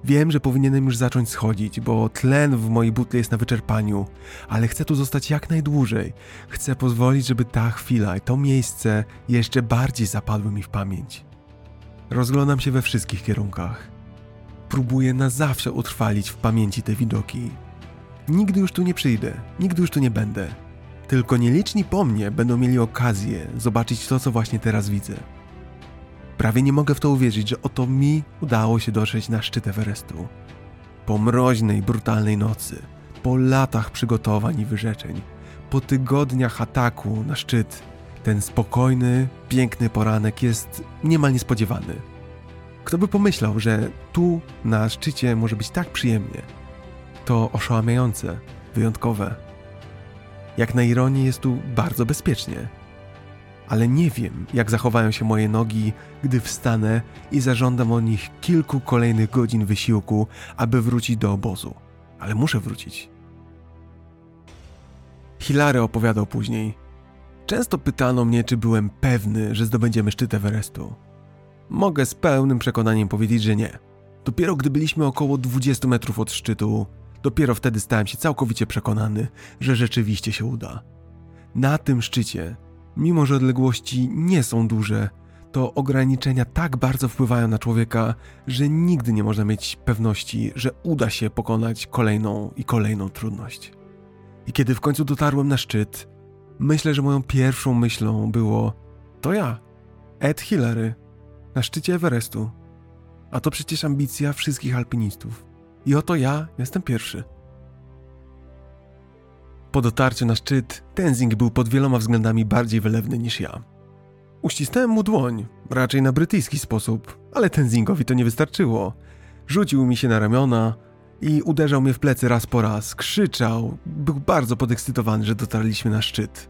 Wiem, że powinienem już zacząć schodzić, bo tlen w mojej butli jest na wyczerpaniu, ale chcę tu zostać jak najdłużej. Chcę pozwolić, żeby ta chwila i to miejsce jeszcze bardziej zapadły mi w pamięć. Rozglądam się we wszystkich kierunkach. Próbuję na zawsze utrwalić w pamięci te widoki. Nigdy już tu nie przyjdę, nigdy już tu nie będę. Tylko nieliczni po mnie będą mieli okazję zobaczyć to, co właśnie teraz widzę. Prawie nie mogę w to uwierzyć, że oto mi udało się dotrzeć na szczyt Everestu. Po mroźnej, brutalnej nocy, po latach przygotowań i wyrzeczeń, po tygodniach ataku na szczyt, ten spokojny, piękny poranek jest niemal niespodziewany. Kto by pomyślał, że tu na szczycie może być tak przyjemnie? To oszałamiające, wyjątkowe. Jak na ironię jest tu bardzo bezpiecznie ale nie wiem, jak zachowają się moje nogi, gdy wstanę i zażądam o nich kilku kolejnych godzin wysiłku, aby wrócić do obozu. Ale muszę wrócić. Hilary opowiadał później. Często pytano mnie, czy byłem pewny, że zdobędziemy szczyt Everestu. Mogę z pełnym przekonaniem powiedzieć, że nie. Dopiero gdy byliśmy około 20 metrów od szczytu, dopiero wtedy stałem się całkowicie przekonany, że rzeczywiście się uda. Na tym szczycie Mimo, że odległości nie są duże, to ograniczenia tak bardzo wpływają na człowieka, że nigdy nie można mieć pewności, że uda się pokonać kolejną i kolejną trudność. I kiedy w końcu dotarłem na szczyt, myślę, że moją pierwszą myślą było: To ja, Ed Hillary, na szczycie Everestu. A to przecież ambicja wszystkich alpinistów. I oto ja jestem pierwszy. Po dotarciu na szczyt, Tenzing był pod wieloma względami bardziej wylewny niż ja. Uścisnąłem mu dłoń, raczej na brytyjski sposób, ale Tenzingowi to nie wystarczyło. Rzucił mi się na ramiona i uderzał mnie w plecy raz po raz, krzyczał, był bardzo podekscytowany, że dotarliśmy na szczyt.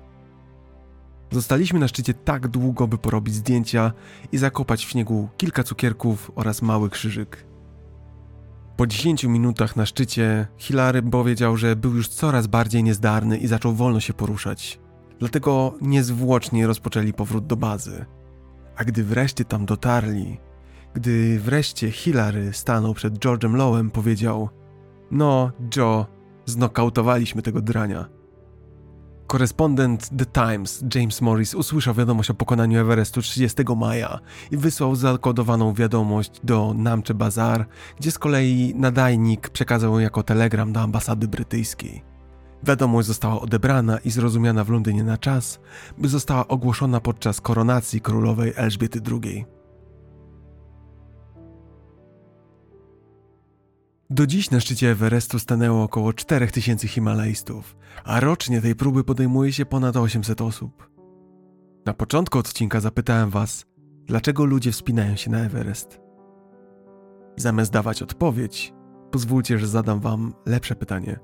Zostaliśmy na szczycie tak długo, by porobić zdjęcia i zakopać w śniegu kilka cukierków oraz mały krzyżyk. Po 10 minutach na szczycie Hilary powiedział, że był już coraz bardziej niezdarny i zaczął wolno się poruszać. Dlatego niezwłocznie rozpoczęli powrót do bazy. A gdy wreszcie tam dotarli, gdy wreszcie Hilary stanął przed George'em Lowem, powiedział: No, Joe, znokautowaliśmy tego drania. Korespondent The Times James Morris usłyszał wiadomość o pokonaniu Everestu 30 maja i wysłał zakodowaną wiadomość do Namche Bazar, gdzie z kolei nadajnik przekazał ją jako telegram do ambasady brytyjskiej. Wiadomość została odebrana i zrozumiana w Londynie na czas, by została ogłoszona podczas koronacji królowej Elżbiety II. Do dziś na szczycie Everestu stanęło około 4000 Himalajstów, a rocznie tej próby podejmuje się ponad 800 osób. Na początku odcinka zapytałem Was, dlaczego ludzie wspinają się na Everest. Zamiast dawać odpowiedź, pozwólcie, że zadam Wam lepsze pytanie.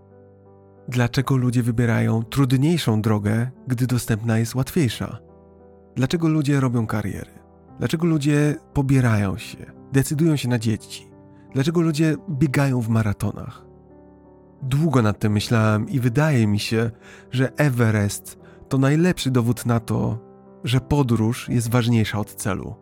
Dlaczego ludzie wybierają trudniejszą drogę, gdy dostępna jest łatwiejsza? Dlaczego ludzie robią kariery? Dlaczego ludzie pobierają się, decydują się na dzieci? Dlaczego ludzie biegają w maratonach? Długo nad tym myślałem i wydaje mi się, że Everest to najlepszy dowód na to, że podróż jest ważniejsza od celu,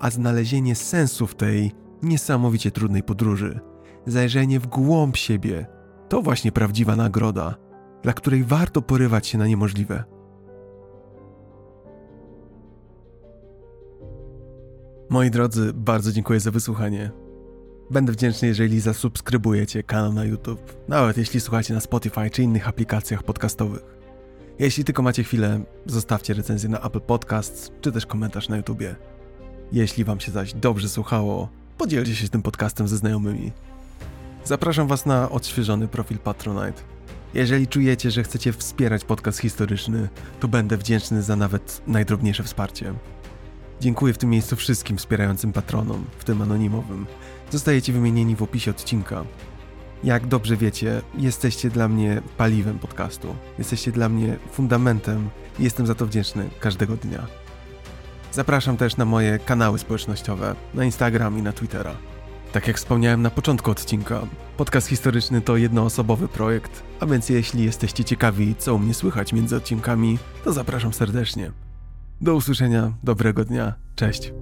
a znalezienie sensu w tej niesamowicie trudnej podróży, zajrzenie w głąb siebie, to właśnie prawdziwa nagroda, dla której warto porywać się na niemożliwe. Moi drodzy, bardzo dziękuję za wysłuchanie. Będę wdzięczny, jeżeli zasubskrybujecie kanał na YouTube, nawet jeśli słuchacie na Spotify czy innych aplikacjach podcastowych. Jeśli tylko macie chwilę, zostawcie recenzję na Apple Podcasts, czy też komentarz na YouTubie. Jeśli wam się zaś dobrze słuchało, podzielcie się tym podcastem ze znajomymi. Zapraszam was na odświeżony profil Patronite. Jeżeli czujecie, że chcecie wspierać podcast historyczny, to będę wdzięczny za nawet najdrobniejsze wsparcie. Dziękuję w tym miejscu wszystkim wspierającym patronom, w tym anonimowym. Zostajecie wymienieni w opisie odcinka. Jak dobrze wiecie, jesteście dla mnie paliwem podcastu. Jesteście dla mnie fundamentem i jestem za to wdzięczny każdego dnia. Zapraszam też na moje kanały społecznościowe, na Instagram i na Twittera. Tak jak wspomniałem na początku odcinka, podcast historyczny to jednoosobowy projekt, a więc jeśli jesteście ciekawi, co u mnie słychać między odcinkami, to zapraszam serdecznie. Do usłyszenia, dobrego dnia, cześć.